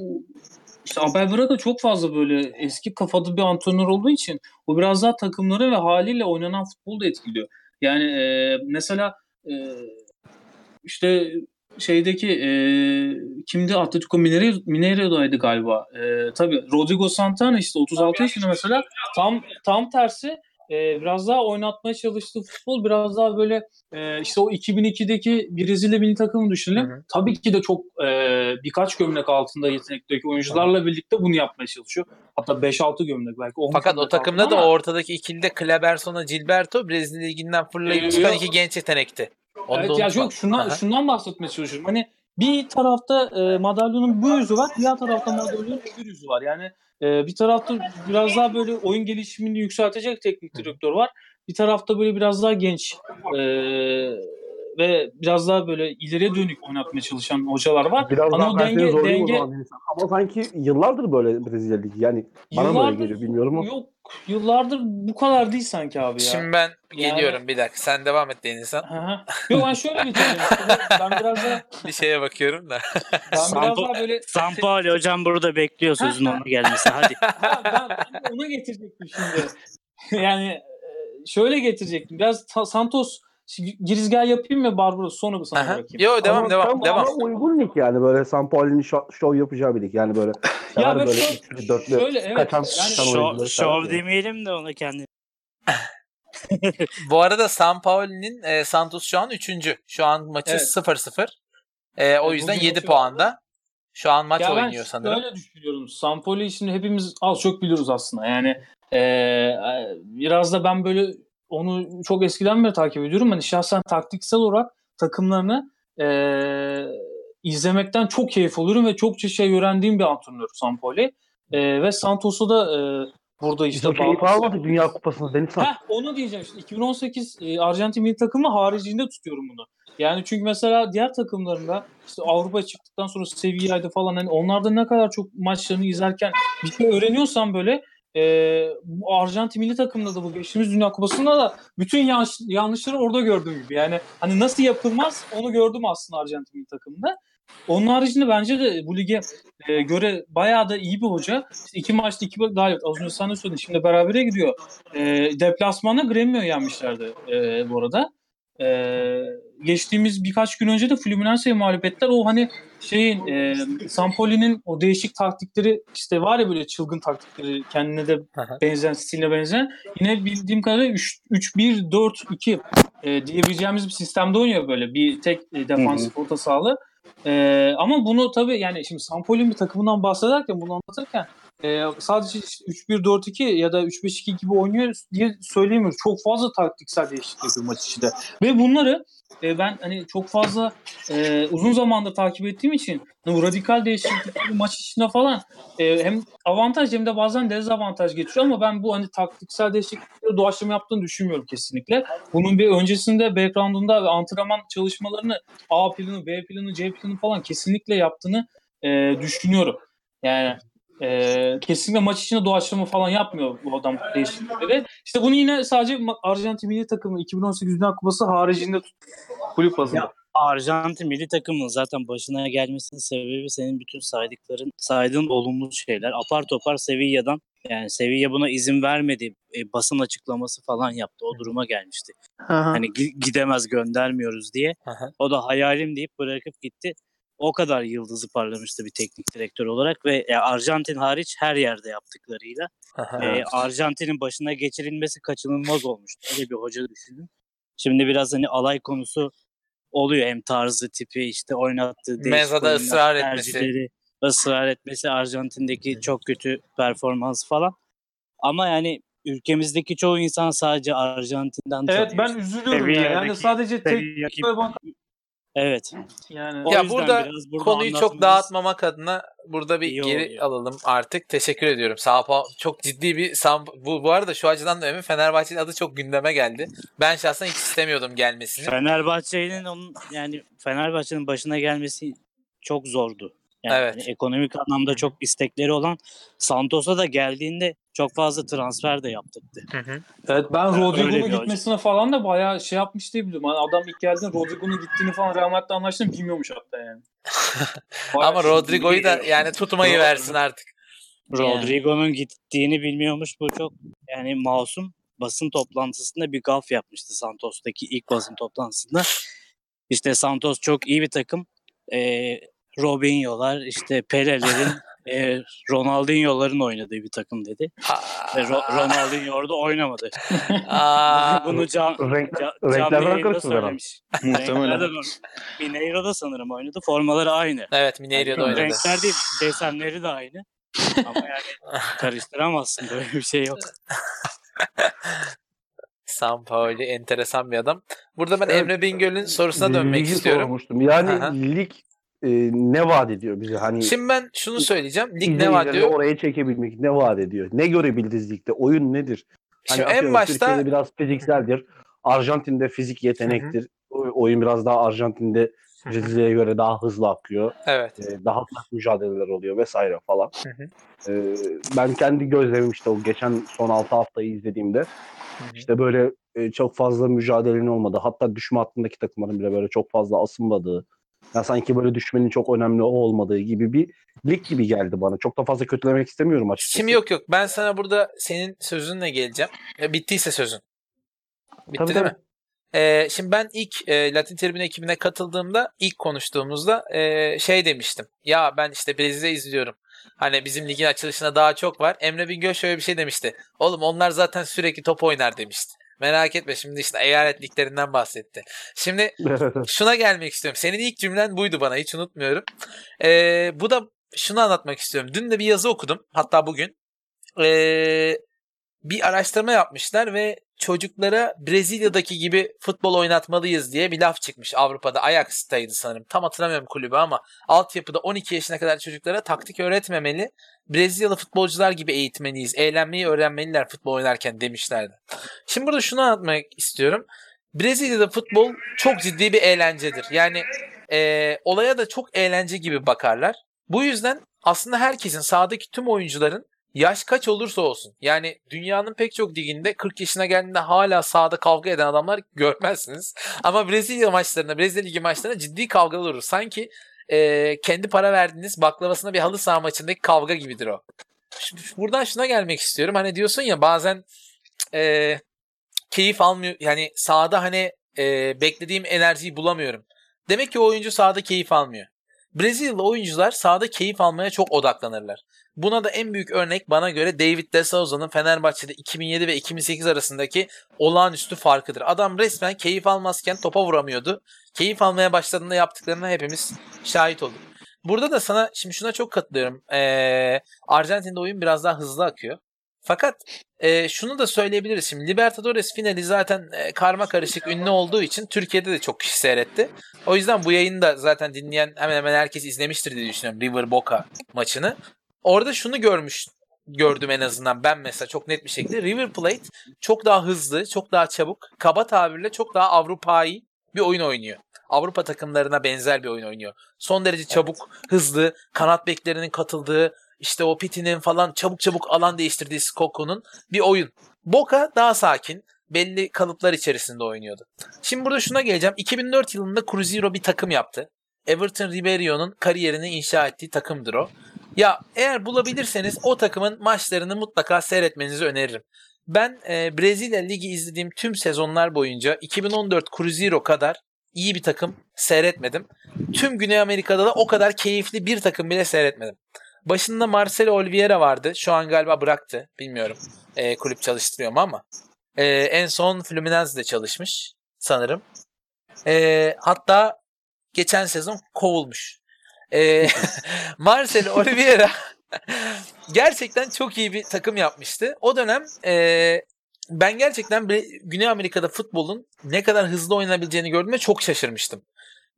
işte Abel Braga çok fazla böyle eski kafada bir antrenör olduğu için o biraz daha takımları ve haliyle oynanan futbolu da etkiliyor. Yani e, mesela e, işte şeydeki e, kimdi Atletico Mineiro, Mineiro'daydı galiba. E, tabii Rodrigo Santana işte 36 yaşında mesela Tam tam tersi e, biraz daha oynatmaya çalıştığı futbol biraz daha böyle e, işte o 2002'deki Brezilya milli takımını düşünelim. Hı hı. Tabii ki de çok e, birkaç gömlek altında yetenekteki oyuncularla birlikte bunu yapmaya çalışıyor. Hatta 5-6 gömlek belki 10 Fakat o takımda da ama- ortadaki ikilide Kleberson'a Gilberto Brezilya Ligi'nden fırlayıp Ee, çıkan iki genç yetenekti. Evet ya yok şundan Aha. şundan bahsetmeye çalışıyorum. Hani bir tarafta e, madalyonun bu yüzü var, diğer tarafta madalyonun öbür yüzü var. Yani e, bir tarafta biraz daha böyle oyun gelişimini yükseltecek teknik direktör var. Bir tarafta böyle biraz daha genç e, ve biraz daha böyle ileriye dönük oynatmaya çalışan hocalar var. Biraz Ama daha denge- denge-. Ama sanki yıllardır böyle Brezilya Ligi. Yani bana böyle Yıllardır- geliyor bilmiyorum ama. Yok yıllardır bu kadar değil sanki abi ya. Şimdi ben Yani- geliyorum bir dakika. Sen devam et Denizhan. Hı hı. Yok ben şöyle geçeceğim. ben biraz daha Bir şeye bakıyorum da. ben biraz Sampo- daha böyle Sampaoli hocam burada bekliyor sözün ona gelmesi. Hadi. Ha, ben, ona getirecektim şimdi. yani e, şöyle getirecektim. Biraz Santos girizgah yapayım mı Barbaros sonra mı sana Aha. bırakayım? Yo devam Ama devam tam devam. Ama uygun lig yani böyle Sampaoli'nin şov, şov yapacağı bir lig. Yani böyle Ya ben böyle şöyle- üçlü, dörtlü şöyle, evet. kaçan, Yani Şov, şov yani. demeyelim de ona kendi. Bu arada Sampaoli'nin e, Santos şu an 3. Şu an maçı Evet. 0-0. E, o yüzden bugün 7 maçı puanda. Şu an maç ya ben oynuyor sanırım. öyle düşünüyorum. Sampoli şimdi hepimiz az çok biliyoruz aslında. Yani e, e, biraz da ben böyle onu çok eskiden beri takip ediyorum. Hani şahsen taktiksel olarak takımlarını e, izlemekten çok keyif alıyorum ve çokça şey öğrendiğim bir antrenör Sampoli. E, ve Santos'u da e, burada Biz işte o keyif almadık Dünya Kupası'nda Deniz. Heh, onu diyeceğim işte 2018 e, Arjantin milli takımı haricinde tutuyorum bunu. Yani çünkü mesela diğer takımlarında işte Avrupa çıktıktan sonra seviyeydi falan hani onlarda ne kadar çok maçlarını izlerken bir şey öğreniyorsan böyle e, bu Arjantin milli takımında da bu geçtiğimiz Dünya Kupası'nda da bütün yanlış, yanlışları orada gördüğüm gibi. Yani hani nasıl yapılmaz onu gördüm aslında Arjantin milli takımında. Onun haricinde bence de bu lige e, göre bayağı da iyi bir hoca. İşte iki maçta iki galibiyet. Az önce sen de söyledin. Şimdi berabere gidiyor. E, deplasmanda Gremio yenmişlerdi e, bu arada. E, geçtiğimiz birkaç gün önce de Fluminense'yi mağlup ettiler. O hani şeyin e, Sampoli'nin o değişik taktikleri işte var ya böyle çılgın taktikleri kendine de benzeyen stiline benzeyen yine bildiğim kadarıyla 3-1-4-2 e, diyebileceğimiz bir sistemde oynuyor böyle bir tek e, defansif orta sahalı. E, ama bunu tabii yani şimdi Sampoli'nin bir takımından bahsederken bunu anlatırken e, sadece işte 3-1-4-2 ya da 3-5-2 gibi oynuyor diye söyleyemiyoruz. Çok fazla taktiksel değişiklik yapıyor maç içinde. Ve bunları e, ben hani çok fazla e, uzun zamandır takip ettiğim için bu radikal değişiklikleri maç içinde falan e, hem avantaj hem de bazen dezavantaj getiriyor ama ben bu hani taktiksel değişiklikleri doğaçlama yaptığını düşünmüyorum kesinlikle. Bunun bir öncesinde background'unda ve antrenman çalışmalarını A planı, B planı, C planı falan kesinlikle yaptığını e, düşünüyorum. Yani e, kesinlikle maç içinde doğaçlama falan yapmıyor bu adam değişiklikleri. İşte bunu yine sadece Arjantin milli takımı 2018 Dünya Kupası haricinde tut- kulüp bazında. Arjantin milli takımının zaten başına gelmesinin sebebi senin bütün saydıkların, saydığın olumlu şeyler. Apar topar Sevilla'dan yani Sevilla buna izin vermedi. E, basın açıklaması falan yaptı. O duruma gelmişti. Hani gi- gidemez göndermiyoruz diye. Aha. O da hayalim deyip bırakıp gitti. O kadar yıldızı parlamıştı bir teknik direktör olarak ve ya Arjantin hariç her yerde yaptıklarıyla Aha. e, Arjantin'in başına geçirilmesi kaçınılmaz olmuştu. Öyle bir hoca düşünün. Şimdi biraz hani alay konusu oluyor hem tarzı tipi işte oynattığı değişik Mezada ısrar etmesi. ısrar etmesi Arjantin'deki çok kötü performans falan. Ama yani ülkemizdeki çoğu insan sadece Arjantin'den Evet ben üzülüyorum ya. Yani sadece tek Evet. yani Ya burada biraz burada Konuyu çok dağıtmamak adına burada bir iyi geri oluyor. alalım artık. Teşekkür ediyorum. Sao çok ciddi bir bu bu arada şu açıdan da önemli. Fenerbahçe'nin adı çok gündeme geldi. Ben şahsen hiç istemiyordum gelmesini. Fenerbahçe'nin onun yani Fenerbahçe'nin başına gelmesi çok zordu. Yani Evet. ekonomik anlamda çok istekleri olan Santos'a da geldiğinde çok fazla transfer de yaptırdı. Hı hı. Evet ben Rodrigo'nun gitmesine falan da bayağı şey yapmış diye biliyorum. Hani adam ilk geldiğinde Rodrigo'nun gittiğini falan Real Madrid'le anlaştığını bilmiyormuş hatta yani. Ama şey- Rodrigo'yu da yani tutmayı versin artık. Rodrigo'nun gittiğini bilmiyormuş. Bu çok yani masum basın toplantısında bir gaf yapmıştı Santos'taki ilk basın toplantısında. İşte Santos çok iyi bir takım. Ee, Robinho'lar işte Pele'lerin e, Ronaldinho'ların oynadığı bir takım dedi. Ve Ro- Ronaldinho orada oynamadı. Aa, Bunu can, Renk, ca, renklerden canlı söylemiş. Muhtemelen. Mineiro'da sanırım oynadı. Formaları aynı. evet Mineiro'da Yani oynadı. Renkler değil, desenleri de aynı. Ama yani karıştıramazsın böyle bir şey yok. Sampaoli enteresan bir adam. Burada ben Evet. Emre Bingöl'ün sorusuna dönmek istiyorum. sormuştum. Yani Aha. lig e, ne vaat ediyor bize? Hani Şimdi ben şunu söyleyeceğim. Lig ne izleyicileri var diyor. oraya çekebilmek ne vaat ediyor? Ne görebildiniz ligde? Oyun nedir? Hani Şimdi en başta Türkiye'de biraz fizikseldir. Arjantin'de fizik yetenektir. O- Oyun biraz daha Arjantin'de Brezilya'ya göre daha hızlı akıyor. evet. Ee, daha sert mücadeleler oluyor vesaire falan. Ee, ben kendi gözlemim işte o geçen son 6 haftayı izlediğimde hı. işte böyle e, çok fazla mücadelenin olmadı. Hatta düşme hattındaki takımların bile böyle çok fazla asılmadığı. Ya sanki böyle düşmenin çok önemli olmadığı gibi bir lig gibi geldi bana. Çok da fazla kötülemek istemiyorum açıkçası. Şimdi yok yok. Ben sana burada senin sözünle geleceğim. E, bittiyse sözün. Bitti Tabii, değil tabii. mi? E, şimdi ben ilk e, Latin Tribün ekibine katıldığımda ilk konuştuğumuzda e, şey demiştim. Ya ben işte Brezilya izliyorum. Hani bizim ligin açılışına daha çok var. Emre Bingöl şöyle bir şey demişti. Oğlum onlar zaten sürekli top oynar demişti. Merak etme şimdi işte eyalet liglerinden bahsetti. Şimdi şuna gelmek istiyorum. Senin ilk cümlen buydu bana hiç unutmuyorum. Ee, bu da şunu anlatmak istiyorum. Dün de bir yazı okudum. Hatta bugün. Ee, bir araştırma yapmışlar ve çocuklara Brezilya'daki gibi futbol oynatmalıyız diye bir laf çıkmış Avrupa'da. Ajax'taydı sanırım. Tam hatırlamıyorum kulübü ama altyapıda 12 yaşına kadar çocuklara taktik öğretmemeli. Brezilyalı futbolcular gibi eğitmeliyiz. Eğlenmeyi öğrenmeliler futbol oynarken demişlerdi. Şimdi burada şunu anlatmak istiyorum. Brezilya'da futbol çok ciddi bir eğlencedir. Yani e, olaya da çok eğlence gibi bakarlar. Bu yüzden aslında herkesin sahadaki tüm oyuncuların yaş kaç olursa olsun yani dünyanın pek çok liginde 40 yaşına geldiğinde hala sahada kavga eden adamlar görmezsiniz. Ama Brezilya maçlarında, Brezilya ligi maçlarında ciddi kavgalar olur. Sanki e, kendi para verdiğiniz baklavasına bir halı saha maçındaki kavga gibidir o. Şimdi buradan şuna gelmek istiyorum. Hani diyorsun ya bazen e, keyif almıyor. Yani sahada hani e, beklediğim enerjiyi bulamıyorum. Demek ki o oyuncu sahada keyif almıyor. Brezilyalı oyuncular sahada keyif almaya çok odaklanırlar. Buna da en büyük örnek bana göre David De Souza'nın Fenerbahçe'de 2007 ve 2008 arasındaki olağanüstü farkıdır. Adam resmen keyif almazken topa vuramıyordu. Keyif almaya başladığında yaptıklarına hepimiz şahit olduk. Burada da sana şimdi şuna çok katılıyorum. Ee, Arjantin'de oyun biraz daha hızlı akıyor. Fakat e, şunu da söyleyebiliriz. Şimdi Libertadores finali zaten e, karma karışık ünlü olduğu için Türkiye'de de çok kişi seyretti. O yüzden bu yayını da zaten dinleyen hemen hemen herkes izlemiştir diye düşünüyorum River Boca maçını. Orada şunu görmüş gördüm en azından ben mesela çok net bir şekilde River Plate çok daha hızlı, çok daha çabuk, kaba tabirle çok daha Avrupa'yı bir oyun oynuyor. Avrupa takımlarına benzer bir oyun oynuyor. Son derece çabuk, hızlı, kanat beklerinin katıldığı, işte o Pitinin falan çabuk çabuk alan değiştirdiği Skoko'nun bir oyun. Boca daha sakin, belli kalıplar içerisinde oynuyordu. Şimdi burada şuna geleceğim. 2004 yılında Cruzeiro bir takım yaptı. Everton Ribeiro'nun kariyerini inşa ettiği takımdır o. Ya eğer bulabilirseniz o takımın maçlarını mutlaka seyretmenizi öneririm. Ben e, Brezilya Ligi izlediğim tüm sezonlar boyunca 2014 Cruzeiro kadar iyi bir takım seyretmedim. Tüm Güney Amerika'da da o kadar keyifli bir takım bile seyretmedim. Başında Marcelo Oliveira vardı. Şu an galiba bıraktı. Bilmiyorum. E, kulüp çalıştırıyor mu ama. E, en son Fluminense'de çalışmış sanırım. E, hatta geçen sezon kovulmuş. E, Marcelo Oliveira gerçekten çok iyi bir takım yapmıştı. O dönem e, ben gerçekten Güney Amerika'da futbolun ne kadar hızlı oynanabileceğini gördüğümde çok şaşırmıştım.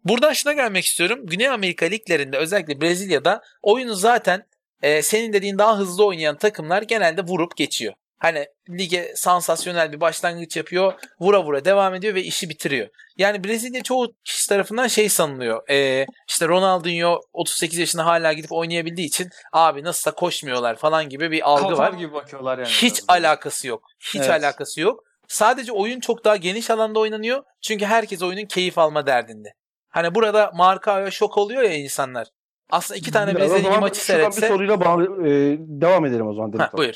Buradan şuna gelmek istiyorum. Güney Amerika liglerinde özellikle Brezilya'da oyunu zaten e, senin dediğin daha hızlı oynayan takımlar genelde vurup geçiyor. Hani lige sansasyonel bir başlangıç yapıyor, vura vura devam ediyor ve işi bitiriyor. Yani Brezilya çoğu kişi tarafından şey sanılıyor. E, işte Ronaldinho 38 yaşında hala gidip oynayabildiği için abi nasılsa koşmuyorlar falan gibi bir algı Katar var. gibi bakıyorlar yani. Hiç biraz. alakası yok. Hiç Evet. alakası yok. Sadece oyun çok daha geniş alanda oynanıyor. Çünkü herkes oyunun keyif alma derdinde. Hani burada Markao'ya şok oluyor ya insanlar. Aslında iki tane Brezilya zaman maçı şuradan bir seyretse. soruyla bağlı, e, devam edelim o zaman. Heh, buyur.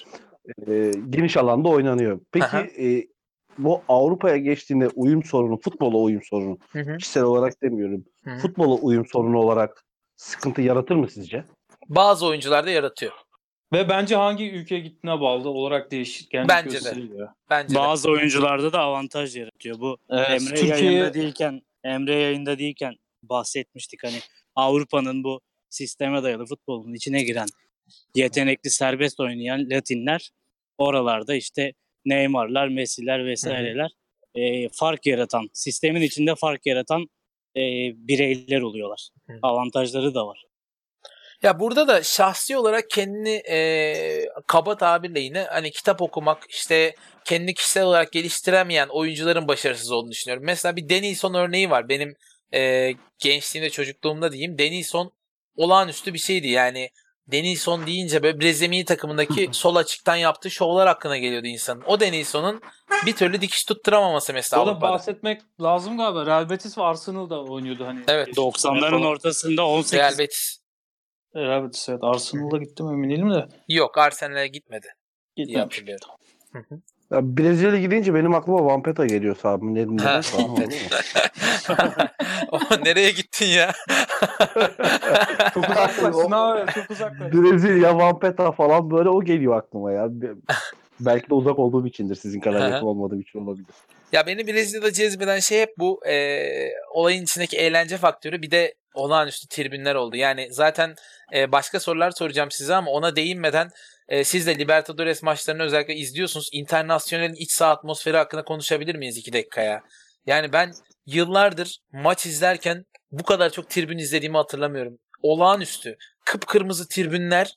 E, geniş alanda oynanıyor. Peki Aha. e, bu Avrupa'ya geçtiğinde uyum sorunu, futbola uyum sorunu, Hı hı. kişisel olarak demiyorum. Hı hı. Futbola uyum sorunu olarak sıkıntı yaratır mı sizce? Bazı oyuncularda yaratıyor. Ve bence hangi ülkeye gittiğine bağlı olarak değişkenlik Bence de. gösteriyor. Bence de. Bazı oyuncularda da avantaj yaratıyor. Bu Evet, Emre Türkiye- yayında değilken Emre yayında değilken bahsetmiştik hani Avrupa'nın bu sisteme dayalı futbolun içine giren yetenekli serbest oynayan Latinler oralarda işte Neymar'lar, Messi'ler vesaireler e, fark yaratan, sistemin içinde fark yaratan e, bireyler oluyorlar. Hı. Avantajları da var. Ya burada da şahsi olarak kendini e, kaba tabirle yine hani kitap okumak işte kendini kişisel olarak geliştiremeyen oyuncuların başarısız olduğunu düşünüyorum. Mesela bir Denilson örneği var. Benim e, gençliğimde çocukluğumda diyeyim. Denilson olağanüstü bir şeydi. Yani Denilson deyince böyle Brezilya takımındaki sol açıktan yaptığı şovlar hakkına geliyordu insanın. O Denilson'un bir türlü dikiş tutturamaması mesela Burada Avrupa'da. bahsetmek lazım galiba. Real Betis ve Arsenal'da oynuyordu hani. Evet. 90'ların ortasında 18 Real Betis. Betis evet. Arsenal'da gittim emin değilim de. Yok Arsenal'e gitmedi. Gitmemiş. Ya Brezilya gidince benim aklıma Vampeta geliyor Ha. dinledin? Ama nereye gittin ya? Çok uzaklaşsın abi. Çok. Brezilya, Vampeta falan böyle o geliyor aklıma ya. Be- Belki de uzak olduğum içindir. Sizin kadar yakın olmadığım için olabilir. Ya beni Brezilya'da cezbeden şey hep bu e, olayın içindeki eğlence faktörü bir de olağanüstü tribünler oldu. Yani zaten e, başka sorular soracağım size ama ona değinmeden e, siz de Libertadores maçlarını özellikle izliyorsunuz. İnternasyonelin iç saha atmosferi hakkında konuşabilir miyiz iki dakikaya? Yani ben yıllardır maç izlerken bu kadar çok tribün izlediğimi hatırlamıyorum. Olağanüstü. Kıpkırmızı tribünler,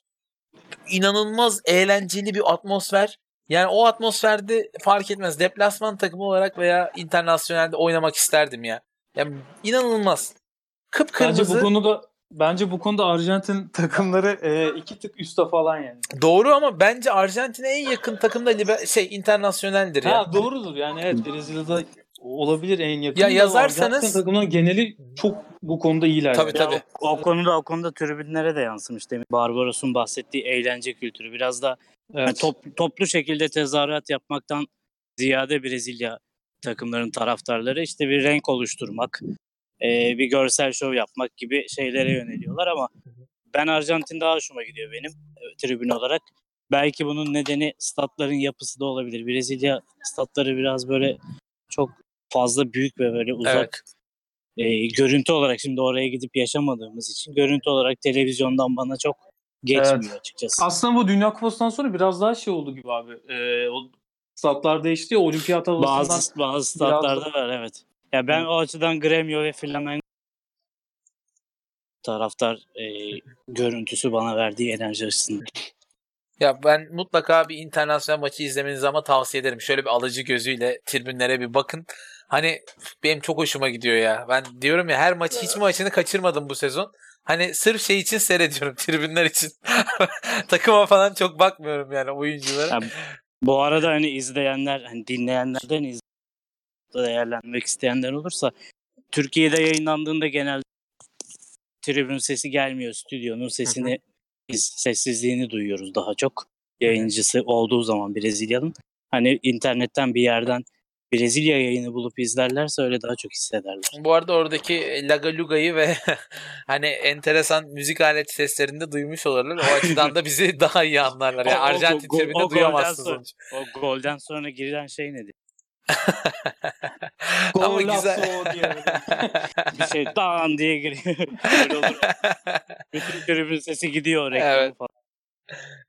inanılmaz eğlenceli bir atmosfer. Yani o atmosferde fark etmez. Deplasman takımı olarak veya internasyonelde oynamak isterdim ya. Yani inanılmaz. Bence Kıpkırmızı. bu konuda bence bu konuda Arjantin takımları e, iki tık üstte falan yani. Doğru ama bence Arjantin'e en yakın takım da liber- şey internasyoneldir ya. Ha doğrudur yani evet Brezilya'da olabilir en yakın. Ya yazarsanız- Arjantin takımının geneli çok bu konuda iyiler. Tabii, yani. tabii. O, o konuda o konuda tribünlere de yansımış demin. Barbaros'un bahsettiği eğlence kültürü biraz da yani Evet. top- toplu şekilde tezahürat yapmaktan ziyade Brezilya takımların taraftarları işte bir renk oluşturmak, e, bir görsel şov yapmak gibi şeylere yöneliyorlar ama ben Arjantin daha hoşuma gidiyor benim e, tribün olarak. Belki bunun nedeni statların yapısı da olabilir. Brezilya statları biraz böyle çok fazla büyük ve böyle uzak e, görüntü olarak şimdi oraya gidip yaşamadığımız için görüntü olarak televizyondan bana çok geçmiyor Evet. açıkçası. Aslında bu Dünya Kupası'ndan sonra biraz daha şey oldu gibi abi. E, o statlar değişti ya olimpiyat havasından. Bazı bazı statlarda var evet. Ya ben o açıdan Gremio ve Flamengo taraftar e, görüntüsü bana verdiği enerji açısından. Ya ben mutlaka bir internasyonel maçı izlemenizi ama tavsiye ederim. Şöyle bir alıcı gözüyle tribünlere bir bakın. Hani benim çok hoşuma gidiyor ya. Ben diyorum ya her maçı hiç maçını kaçırmadım bu sezon. Hani sırf şey için seyrediyorum tribünler için. Takıma falan çok bakmıyorum yani oyunculara. Ya, bu arada hani izleyenler, hani dinleyenlerden iz değerlendirmek isteyenler olursa Türkiye'de yayınlandığında genelde tribün sesi gelmiyor. Stüdyonun sesini biz sessizliğini duyuyoruz daha çok. Yayıncısı olduğu zaman Brezilya'nın. Hani internetten bir yerden Brezilya yayını bulup izlerlerse öyle daha çok hissederler. Bu arada oradaki Lagaluga'yı ve hani enteresan müzik alet seslerini de duymuş olurlar. O açıdan da bizi daha iyi anlarlar. Yani O- o- Arjantin go- tribünde o golden duyamazsınız sonra-. O golden sonra girilen şey nedir? Ama güzel. Golazo diye böyle. Bir şey dan diye giriyor. Öyle olur. Bütün tribün sesi gidiyor reklamı Evet. falan.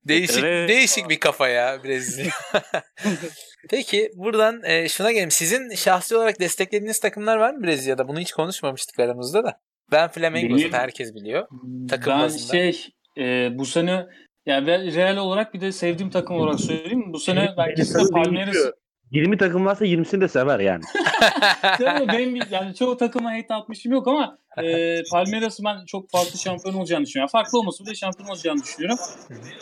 Değişik Evet. değişik bir kafa ya Brezilya. Peki buradan e, şuna gelelim. Sizin şahsi olarak desteklediğiniz takımlar var mı Brezilya'da? Bunu hiç konuşmamıştık aramızda da. Ben Flamengo zaten herkes biliyor. Takım ben bazında. şey e, bu sene yani ben real olarak bir de sevdiğim takım olarak söyleyeyim. Bu sene kesinlikle Palmeiras 20 takım varsa 20'sini de sever yani. Tabii benim yani çoğu takıma hate atmışım yok ama e, Palmeiras'ı ben çok farklı şampiyon olacağını düşünüyorum. Yani farklı olması bile şampiyon olacağını düşünüyorum.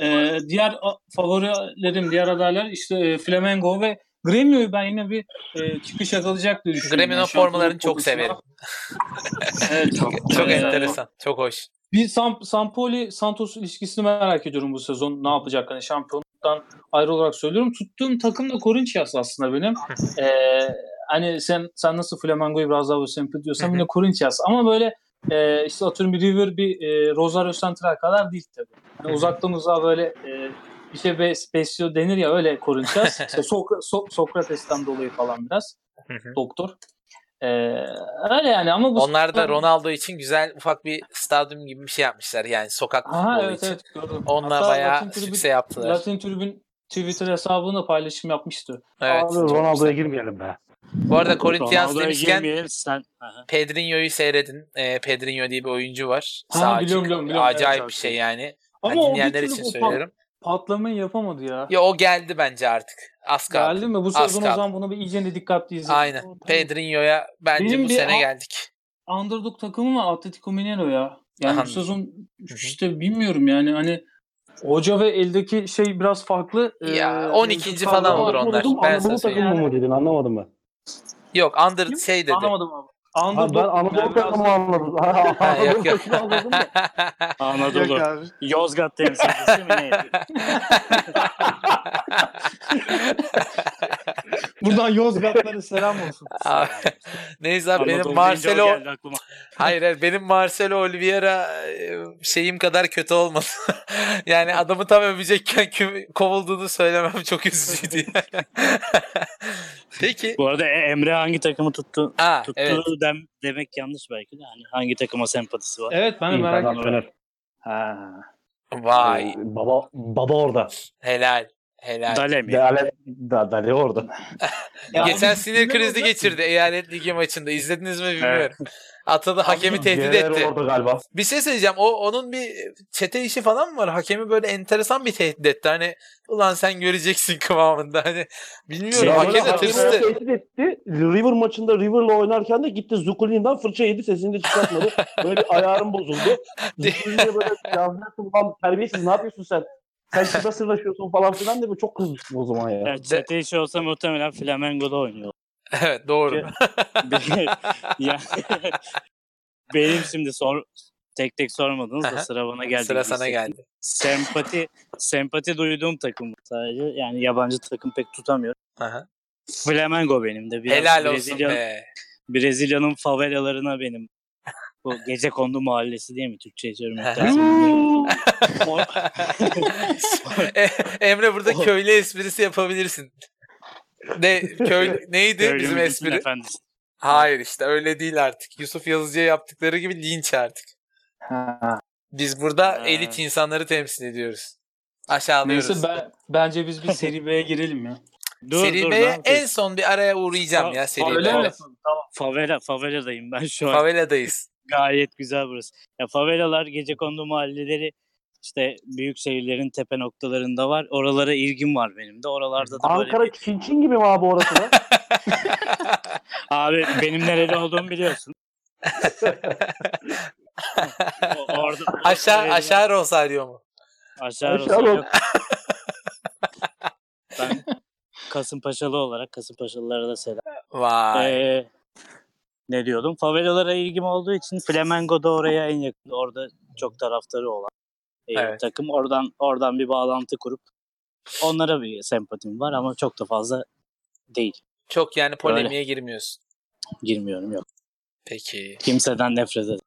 E, diğer favorilerim, diğer adaylar işte e, Flamengo ve Gremio'yu ben yine bir e, çıkış yakalayacak diye düşünüyorum. Gremio'nun Yani formalarını çok severim. Evet, çok, Çok e, enteresan. Çok hoş. Bir Sam, Sampoli Santos ilişkisini merak ediyorum bu sezon. Ne yapacak hani şampiyonluktan ayrı olarak söylüyorum. Tuttuğum takım da Corinthians aslında benim. Ee, hani sen sen nasıl Flamengo'yu biraz daha sempati diyorsan yine Corinthians. Ama böyle e, işte atıyorum bir River bir e, Rosario Central kadar değil tabii. Hani uzaktan uzağa böyle e, bir şey bes, besliyor denir ya öyle Corinthians. işte Sok- So- Sokrates'ten dolayı falan biraz. Doktor. Ee, öyle yani ama bu Onlar da Ronaldo için güzel ufak bir stadyum gibi bir şey yapmışlar. Yani sokak Aha futbolu evet için. evet gördüm. Hatta bayağı Latin tribün- sükse yaptılar. Latin Tribün Twitter hesabında paylaşım yapmıştı. Evet. Abi Ronaldo'ya güzel. girmeyelim be. Bu arada Corinthians demişken sen. Pedrinho'yu seyredin. Ee, Pedrinho diye bir oyuncu var. Ha, Sağ biliyorum, biliyorum, biliyorum. Acayip Evet, bir şey yani. Ama Yani dinleyenler için pat- patlamayı yapamadı ya. Ya o geldi bence artık. Az kaldı. Geldi mi? Bu sezon o zaman bunu bir iyice de dikkatli izleyelim. Aynen. Tamam. Pedrinho'ya bence Benim bu bir sene a- geldik. Underdog takımı var Atletico Mineiro ya. Yani Aha. bu sezon işte bilmiyorum yani hani hoca ve eldeki şey biraz farklı. Ya, Ee, 12. mevcut falan olur onlar. Ben Anadolu takımı mı dedin anlamadım mı? Yok under Kim? şey dedi. Anlamadım abi. Ha, Underdog. ben Anadolu takımı anladım. Ha, Ha, yok yok. Anadolu. Yok abi. Yozgat temsilcisi mi neydi? Buradan Yozgatlara selam olsun. Abi, Neyse abi benim Marcelo hayır, hayır benim Marcelo Oliveira e, şeyim kadar kötü olmadı. yani adamı tam övecekken küm- kovulduğunu söylemem çok üzücüydü. Peki. Bu arada E- Emre hangi takımı tuttu? Aa, Tuttu evet. dem demek yanlış belki de. Yani hangi takıma sempatisi var? Evet ben de merak ediyorum. Ha. Vay. Ee, Baba, baba orada. Helal. Helal. Dale mi? Dale, da, Dale orada. Geçen sinir krizi geçirdi eyalet ligi maçında. İzlediniz mi bilmiyorum. Atadı hakemi tehdit etti. orada galiba. Bir şey söyleyeceğim. O onun bir çete işi falan mı var? Hakemi böyle enteresan bir tehdit etti. Hani ulan sen göreceksin kıvamında. Hani bilmiyorum. Ya hakem de böyle Hakemi tırstı. tehdit etti. River maçında River'la oynarken de gitti Zukulin'den fırça yedi sesini de çıkartmadı. Böyle bir ayarım bozuldu. Zukulin'e böyle yazmışsın falan terbiyesiz ne yapıyorsun sen? Sen kime sırlaşıyorsun falan filan diye çok kızmıştım o zaman ya. Yani çete işi olsa muhtemelen Flamengo'da oynuyor. Evet doğru. ya, benim şimdi sor tek tek sormadınız da sıra bana geldi. Sıra sana geldi. Sempati sempati duyduğum takım sadece. Yani yabancı takım pek tutamıyorum. Aha. Flamengo benim de. Biraz Helal olsun Brezilya'nın, be. Brezilya'nın favelalarına benim. Bu gece kondu mahallesi değil mi? Türkçe çevirmek E, Emre burada köylü esprisi yapabilirsin. Ne köy neydi Köylü bizim espri? efendisi. Hayır işte öyle değil artık. Yusuf Yazıcı'ya yaptıkları gibi linç artık. Ha. Biz burada Ha. elit insanları temsil ediyoruz. Aşağılıyoruz. Neyse ben, bence biz bir seri B'ye girelim ya. Dur, Seri dur, B'ye en son bir araya uğrayacağım Fa- ya seri mi? B'de. Tamam. Favela, faveladayım ben şu an. Faveladayız. Gayet güzel burası. Ya favelalar, gece kondu mahalleleri işte büyük şehirlerin tepe noktalarında var. Oralara ilgim var benim de. Oralarda da böyle Ankara bir... Çin Çin gibi mi abi orası da? Abi benim nereli olduğumu biliyorsun. O- orada, Aşağı orada- aşağı Rosario mu? aşağı Aşağı Rosario. Ben Kasımpaşalı olarak Kasımpaşalılara da selam. Vay. Ee, ne diyordum? Favelalara ilgim olduğu için Flamengo da oraya en yakın. Orada çok taraftarı olan Evet. takım. Oradan oradan bir bağlantı kurup onlara bir sempatim var ama çok da fazla değil. Çok yani polemiğe girmiyorsun. Girmiyorum yok. Peki. Kimseden nefret ederim.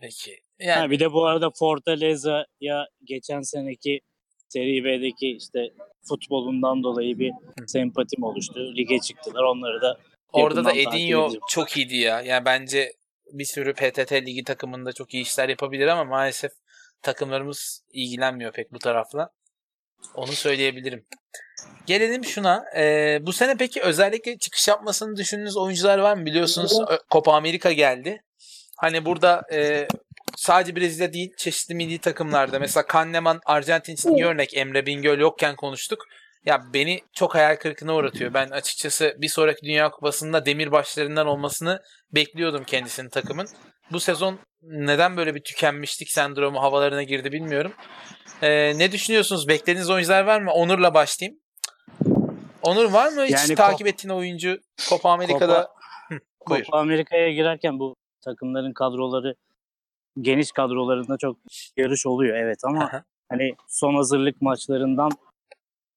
Peki. Ha, Yani bir de bu arada Fortaleza'ya geçen seneki Serie B'deki işte futbolundan dolayı bir sempatim oluştu. Lige çıktılar. Onları da orada da Edinho çok iyiydi ya. Yani bence bir sürü PTT ligi takımında çok iyi işler yapabilir ama maalesef takımlarımız ilgilenmiyor pek bu tarafla. Onu söyleyebilirim. Gelelim şuna. Ee, bu sene peki özellikle çıkış yapmasını düşündüğünüz oyuncular var mı? Biliyorsunuz Copa Amerika geldi. Hani burada e, sadece Brezilya değil çeşitli milli takımlarda mesela Kahneman Arjantin için iyi örnek Emre Bingöl yokken konuştuk. Ya beni çok hayal kırıklığına uğratıyor. Ben açıkçası bir sonraki Dünya Kupası'nda demirbaşlarından olmasını bekliyordum kendisinin takımın. Bu sezon neden böyle bir tükenmişlik sendromu havalarına girdi bilmiyorum. Ee, ne düşünüyorsunuz? Beklediğiniz oyuncular var mı? Onur'la başlayayım. Onur var mı hiç Yani takip Copa- ettiğin oyuncu Copa Amerika'da? Buyur. Copa Amerika'ya girerken bu takımların kadroları geniş kadrolarında çok yarış oluyor evet ama Aha. hani son hazırlık maçlarından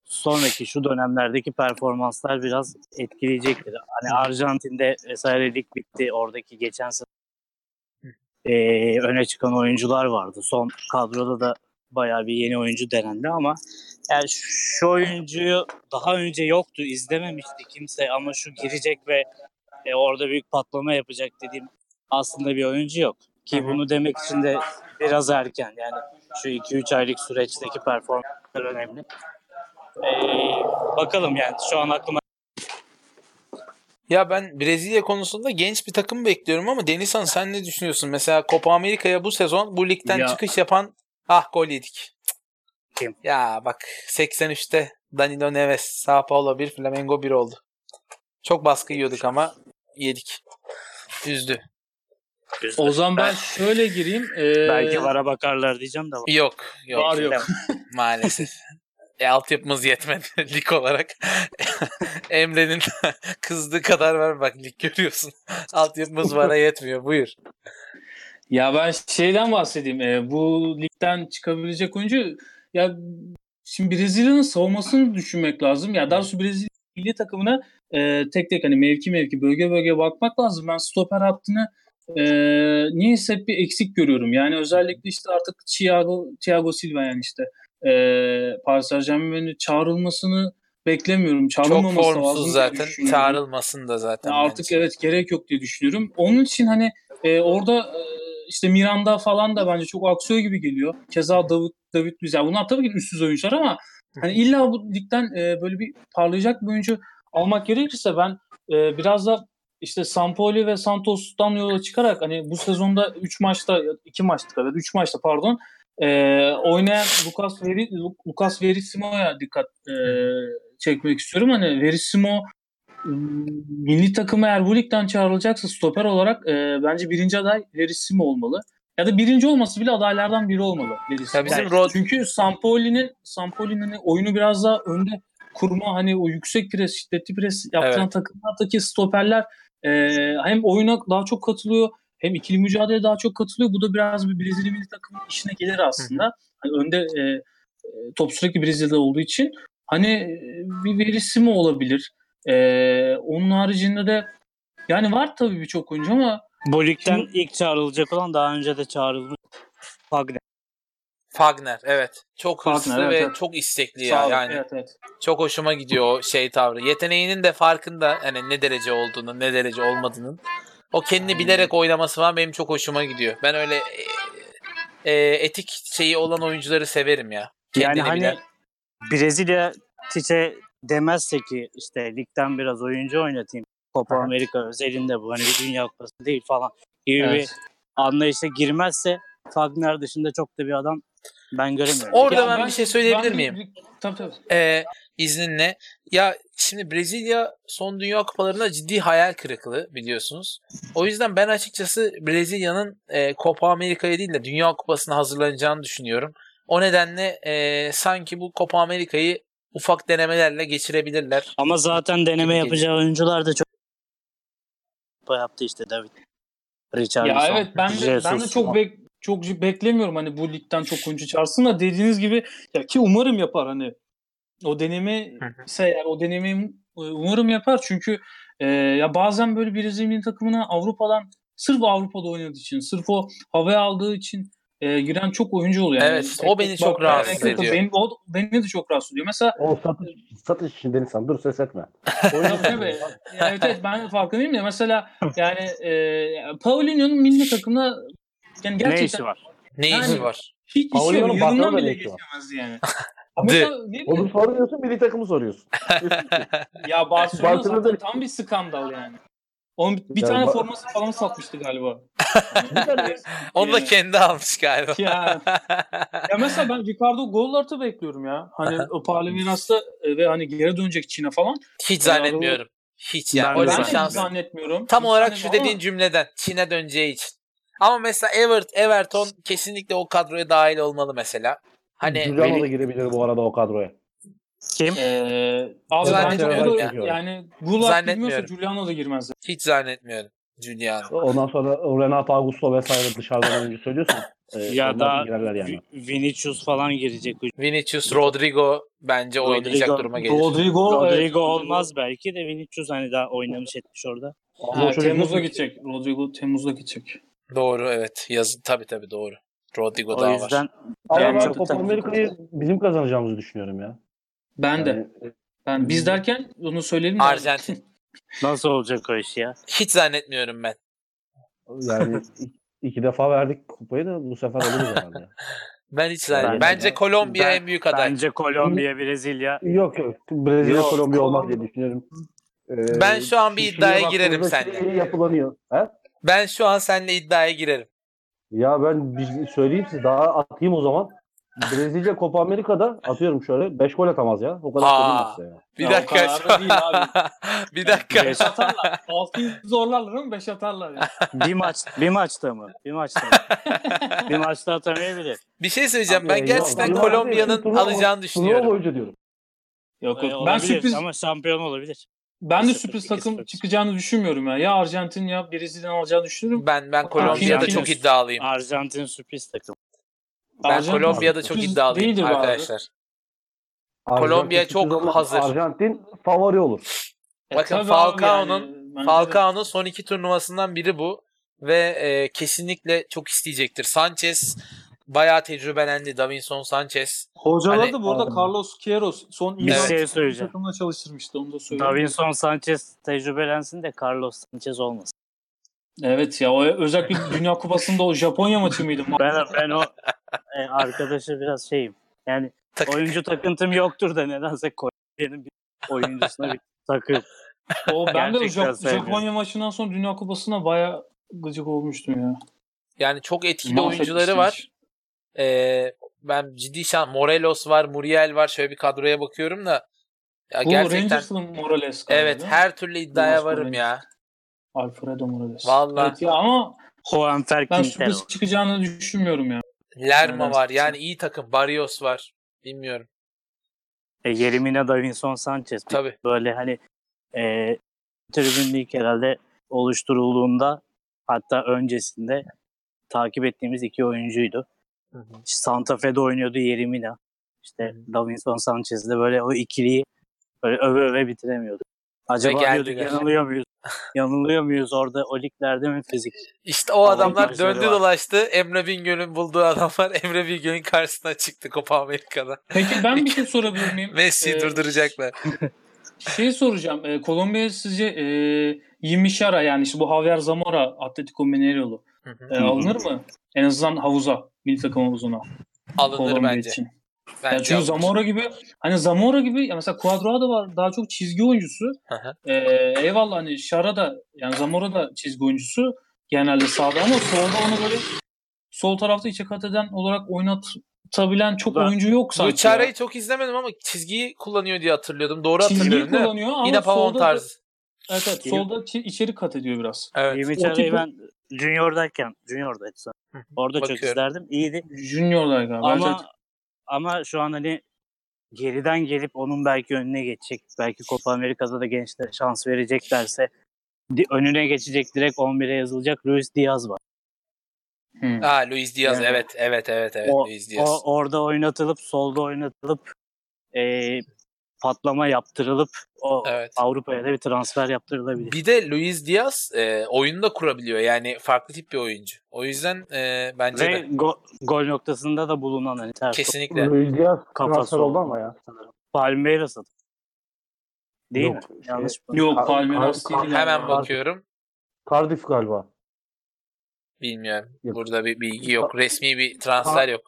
sonraki şu dönemlerdeki performanslar biraz etkileyecektir. Hani Arjantin'de vesaire lig bitti. Oradaki geçen sene eee, öne çıkan oyuncular vardı. Son kadroda da bayağı bir yeni oyuncu denendi ama yani şu oyuncuyu daha önce yoktu, izlememişti kimse ama şu girecek ve e, orada büyük patlama yapacak dediğim aslında bir oyuncu yok. Ki bunu demek için de biraz erken. Yani şu 2-3 aylık süreçteki performanslar önemli. Ee, bakalım yani şu an aklıma Ya ben Brezilya konusunda genç bir takım bekliyorum ama Denizhan sen ne düşünüyorsun? Mesela Copa Amerika'ya bu sezon bu ligden Ya- çıkış yapan ah gol yedik. Kim? Ya bak 83'te Danilo Neves, Sao Paulo 1, Flamengo 1 oldu. Çok baskı yiyorduk ama yedik. Üzdü. O zaman ben şöyle gireyim. Ee, Belki vara bakarlar diyeceğim de. Yok. Yok. Var yok. Maalesef. E, altyapımız yetmedi lig olarak. Emre'nin kızdığı kadar var bak lig görüyorsun. Altyapımız bana yetmiyor. Buyur. Ya ben şeyden bahsedeyim. Ee, bu ligden çıkabilecek oyuncu ya şimdi Brezilya'nın savunmasını düşünmek lazım. Ya daha doğrusu Brezilya milli takımına e, tek tek hani mevki mevki bölge bölge bakmak lazım. Ben stoper hattını e, niyeyse hep bir eksik görüyorum. Yani özellikle işte artık Thiago, Thiago Silva yani işte e, Paris Saint Germain'in çağrılmasını beklemiyorum. Çok Çağrılmaması lazım formsuz zaten. Çağrılmasın da zaten. Ya artık bence. evet gerek yok diye düşünüyorum. Onun için hani e, orada e, işte Miranda falan da bence çok aksıyor gibi geliyor. Keza David David Luiz. Ya bunlar tabii ki üstsüz oyuncular ama hani illa bu ligden e, böyle bir parlayacak bir oyuncu almak gerekirse ben e, biraz da işte Sampoli ve Santos'tan yola çıkarak hani bu sezonda 3 maçta 2 maçta kadar 3 maçta pardon e, oynayan Lucas Veri, Lucas Verissimo'ya dikkat e, çekmek istiyorum. Hani Verissimo milli takıma eğer bu ligden çağrılacaksa stoper olarak e, bence birinci aday Verissimo olmalı. Ya da birinci olması bile adaylardan biri olmalı. Verissimo. Ya bizim Rod Çünkü Sampoli'nin Sampoli'nin oyunu biraz daha önde kurma hani o yüksek pres, şiddetli pres yaptıran Evet. takımlardaki stoperler e, hem oyuna daha çok katılıyor hem ikili mücadeleye daha çok katılıyor. Bu da biraz bir Brezilya milli takımının işine gelir aslında. Hani önde e, e, top sürekli Brezilya'da olduğu için hani e, bir Verissimo olabilir. E, onun haricinde de yani var tabii birçok oyuncu ama Bu ligden Şimdi- ilk çağrılacak olan daha önce de çağrılmış Fagner. Fagner evet. Çok Fagner, hırslı evet, ve evet. çok istekli ya. Yani evet evet. çok hoşuma gidiyor o şey tavrı. Yeteneğinin de farkında hani ne derece olduğunu, ne derece olmadığının. O kendini bilerek oynaması falan benim çok hoşuma gidiyor. Ben öyle e, e, etik şeyi olan oyuncuları severim ya. Yani Kendini hani bilen. Brezilya Tite demezse ki işte ligden biraz oyuncu oynatayım. Copa Aha. Amerika özelinde bu hani bir dünya kupası değil falan gibi bir evet. anlayışa girmezse Fagner dışında çok da bir adam ben göremiyorum. Orada Ya ben bir şey söyleyebilir ben- miyim? Tabii tabii. Ee, izninle. Ya şimdi Brezilya son Dünya Kupalarında ciddi hayal kırıklığı biliyorsunuz. O yüzden ben açıkçası Brezilya'nın e, Copa Amerika'ya değil de Dünya Kupası'na hazırlanacağını düşünüyorum. O nedenle e, sanki bu Copa Amerika'yı ufak denemelerle geçirebilirler. Ama zaten deneme yapacağı oyuncular da çok yaptı işte David. Richarlison. Ya evet ben de, ben de çok bek, çok beklemiyorum hani bu ligden çok oyuncu çağırsın da dediğiniz gibi ya ki umarım yapar hani o deneme ise eğer o denemeyi umarım yapar çünkü e, ya bazen böyle Brezilya milli takımına Avrupa'dan sırf Avrupa'da oynadığı için sırf o havaya aldığı için e, giren çok oyuncu oluyor. Yani Evet, o beni çok rahatsız ediyor. Beni, o, beni de çok rahatsız ediyor. Mesela O satış, satış için Han. Dur ses etme. Tabii evet, evet ben farkındayım ya. Mesela yani e, Paulinho'nun milli takımına yani ne gerçekten işi var? Ne Yani- işi var? hiç işi yok. Barcelona'da bile ne geçemezdi yani. Ama De. bileyim, Onu soruyorsun milli takımı soruyorsun. ya Barcelona Barcelona'da- zaten tam bir skandal yani. Onun bir Ya tane ba- forması falan satmıştı galiba. Onu da Yani- kendi almış galiba. Ya. Ya mesela ben Ricardo Gollart'ı bekliyorum ya. Hani o Palmeiras'ta e, ve hani geri dönecek Çin'e falan. Hiç zannetmiyorum. Hiç ya. Ben Ben de hiç zannetmiyorum. Tam Hiç olarak şu zannetmiyorum dediğin cümleden Çin'e döneceği için. Ama mesela Evert, Everton kesinlikle o kadroya dahil olmalı mesela. Hani Giuliano da girebilir bu arada o kadroya. Kim? ama, e, abi Zannetmiyorum bence ya. Golo- yani Gulak girmiyorsa Giuliano da girmez. hiç zannetmiyorum Giuliano. Ondan sonra Renato Augusto vesaire dışarıdan oyuncu söylüyorsun. Ee, Ya da yani. Vi- Vinicius falan girecek. Vinicius, Rodrigo bence oynayacak Rodrigo- duruma gelir. Rodrigo, Rodrigo evet, olmaz belki de Vinicius hani daha oynamış etmiş orada. Ha, o Temmuz'da gidecek. Rodrigo Temmuz'da gidecek. Doğru evet. Yazın tabii tabii doğru. Rodrigo O daha yüzden var. Yani ben Copa Amerika'yı bizim kazanacağımızı düşünüyorum ya. Ben de. Yani, Ben biz derken onu söyleyelim. de- Arjantin. nasıl olacak o iş ya? Hiç zannetmiyorum ben. yani iki, iki defa verdik kupayı da bu sefer alırız herhalde. Ben hiç zannetmiyorum. Ben- Bence Kolombiya Ben- en büyük aday. Bence Kolombiya, Brezilya. Yok yok. Brezilya Yok, Kolombiya olmaz diye düşünüyorum. Ee, Ben şu an bir iddiaya girerim seninle. Şili yapılanıyor. He? Ben şu an seninle iddiaya girerim. Ya ben bir söyleyeyim size daha atayım o zaman. Brezilya Copa Amerika'da atıyorum şöyle 5 gol atamaz ya. O kadar söyleyeyim Aa. size ya. Bir Ya o dakika. kadar da değil abi. bir dakika. Beş- 5 atarlar. 6'yı zorlarlar ama 5 atarlar. Yani. bir maç bir maçta mı? Bir maçta mı? bir maçta atamayabilir. Bir şey söyleyeceğim. Abi, Ben yok, gerçekten. Kolombiya'nın Turnuva- alacağını Turnuva düşünüyorum. boyunca diyorum. Yok Ee, yok. Ben olabilir sürpriz ama şampiyon olabilir. Ben de Sürpriz, takım çıkacağını düşünmüyorum ya. Ya Arjantin ya Brezilya'nın alacağını düşünüyorum. Ben ben Kolombiya'da çok iddialıyım. Arjantin sürpriz takım. Ben Arjantin Kolombiya'da çok iddialıyım arkadaşlar. Arjantin Kolombiya çok hazır. Arjantin favori olur. E, Bakın Falcao'nun yani. Falcao'nun son iki turnuvasından biri bu ve e, kesinlikle çok isteyecektir. Sanchez bayağı tecrübelendi. Davinson Sanchez. Hocaladı Hani- bu arada Aa. Carlos Queiroz son Bir Evet. şey söyleyeceğim. takımla çalıştırmıştı onu da söyleyeyim. Davinson Sanchez tecrübelensin de Carlos Sanchez olmasın. Evet ya o özel bir Dünya Kupası'nda o Japonya maçı mıydı? Ben ben o e, arkadaşı biraz şeyim. Yani Tak- oyuncu takıntım yoktur da nedense Kolombiya'nın bir oyuncusuna bir takım. O ben de Jap-. Japonya maçından sonra Dünya Kupası'na baya gıcık olmuştum ya. Yani çok etkili Mahvetmişti oyuncuları var. Ee, ben ciddi şan Morelos var, Muriel var. Şöyle bir kadroya bakıyorum da ya Bu gerçekten Morales galiba, evet her türlü iddiaya Yunus varım Morales. ya. Alfredo Morales. Vallahi. Evet ya ama Juanfer ben sürpriz çıkacağını düşünmüyorum ya. Lerma var. Yani iyi takım. Barrios var. Bilmiyorum. E, Yerimina Davinson Sanchez. Tabii. Böyle hani e, tribün ilk herhalde oluşturulduğunda hatta öncesinde takip ettiğimiz iki oyuncuydu. İşte Santa Fe'de oynuyordu Yerimina. İşte Hı Davinson Sanchez de böyle o ikiliyi böyle öve öve bitiremiyorduk. Acaba diyorduk yanılıyor muyuz? yanılıyor muyuz orada o liglerde mi fizik? İşte o adamlar maçları döndü var. dolaştı. Emre Bingöl'ün bulduğu adamlar Emre Bingöl'ün karşısına çıktı Copa Amerika'da. Peki ben bir şey sorabilir miyim? Messi'yi Ee, durduracaklar. Şey soracağım. E, Kolombiya sizce e, Yimishara yani işte bu Javier Zamora Atletico Mineiro Hı hı. e, alınır mı? En azından havuza. Milli takım havuzuna. Alınır Kolombiya bence. için. Bence Yani çünkü alınır. Zamora gibi hani Zamora gibi ya mesela Cuadrado var daha çok çizgi oyuncusu. Hı hı. Ee, eyvallah hani Şara da yani Zamora da çizgi oyuncusu genelde sağda ama solda onu böyle sol tarafta içe kat eden olarak oynatabilen çok Ben- oyuncu yok sanki. Ya. çok izlemedim ama çizgiyi kullanıyor diye hatırlıyordum. Doğru Çizgiyi hatırlıyorum değil mi? kullanıyor ama Yine Pavon solda da- tarzı. Evet, evet solda çi- içeri kat ediyor biraz. Evet. Yemiçare'yi tipi- ben Junior'dayken, Junior'daydı sanırım. Orada çok Bakıyorum. izlerdim. İyiydi. Junior'lar galiba. Ama Evet, ama şu an hani geriden gelip onun belki önüne geçecek. Belki Copa Amerika'da da gençlere şans vereceklerse di- önüne geçecek direkt 11'e yazılacak Luis Diaz var. Hı. Ha Luis Diaz Yani- evet evet evet evet o, Luis Diaz. o orada oynatılıp solda oynatılıp e, patlama yaptırılıp o Evet. Avrupa'ya da bir transfer yaptırılabilir. Bir de Luis Diaz e, oyunu da kurabiliyor. Yani farklı tip bir oyuncu. O yüzden e, bence Ve de go- gol noktasında da bulunan hani ters kesinlikle. Luis Diaz Kafası transfer oldu ama ya. sanırım. Palmeiras adı. Değil Yok, mi? şey- Yanlış mı? Yok Palmeiras kar- değil. Hemen bakıyorum. Cardiff galiba. Bilmiyorum. Yok. Burada bir bilgi yok. Resmi bir transfer yok.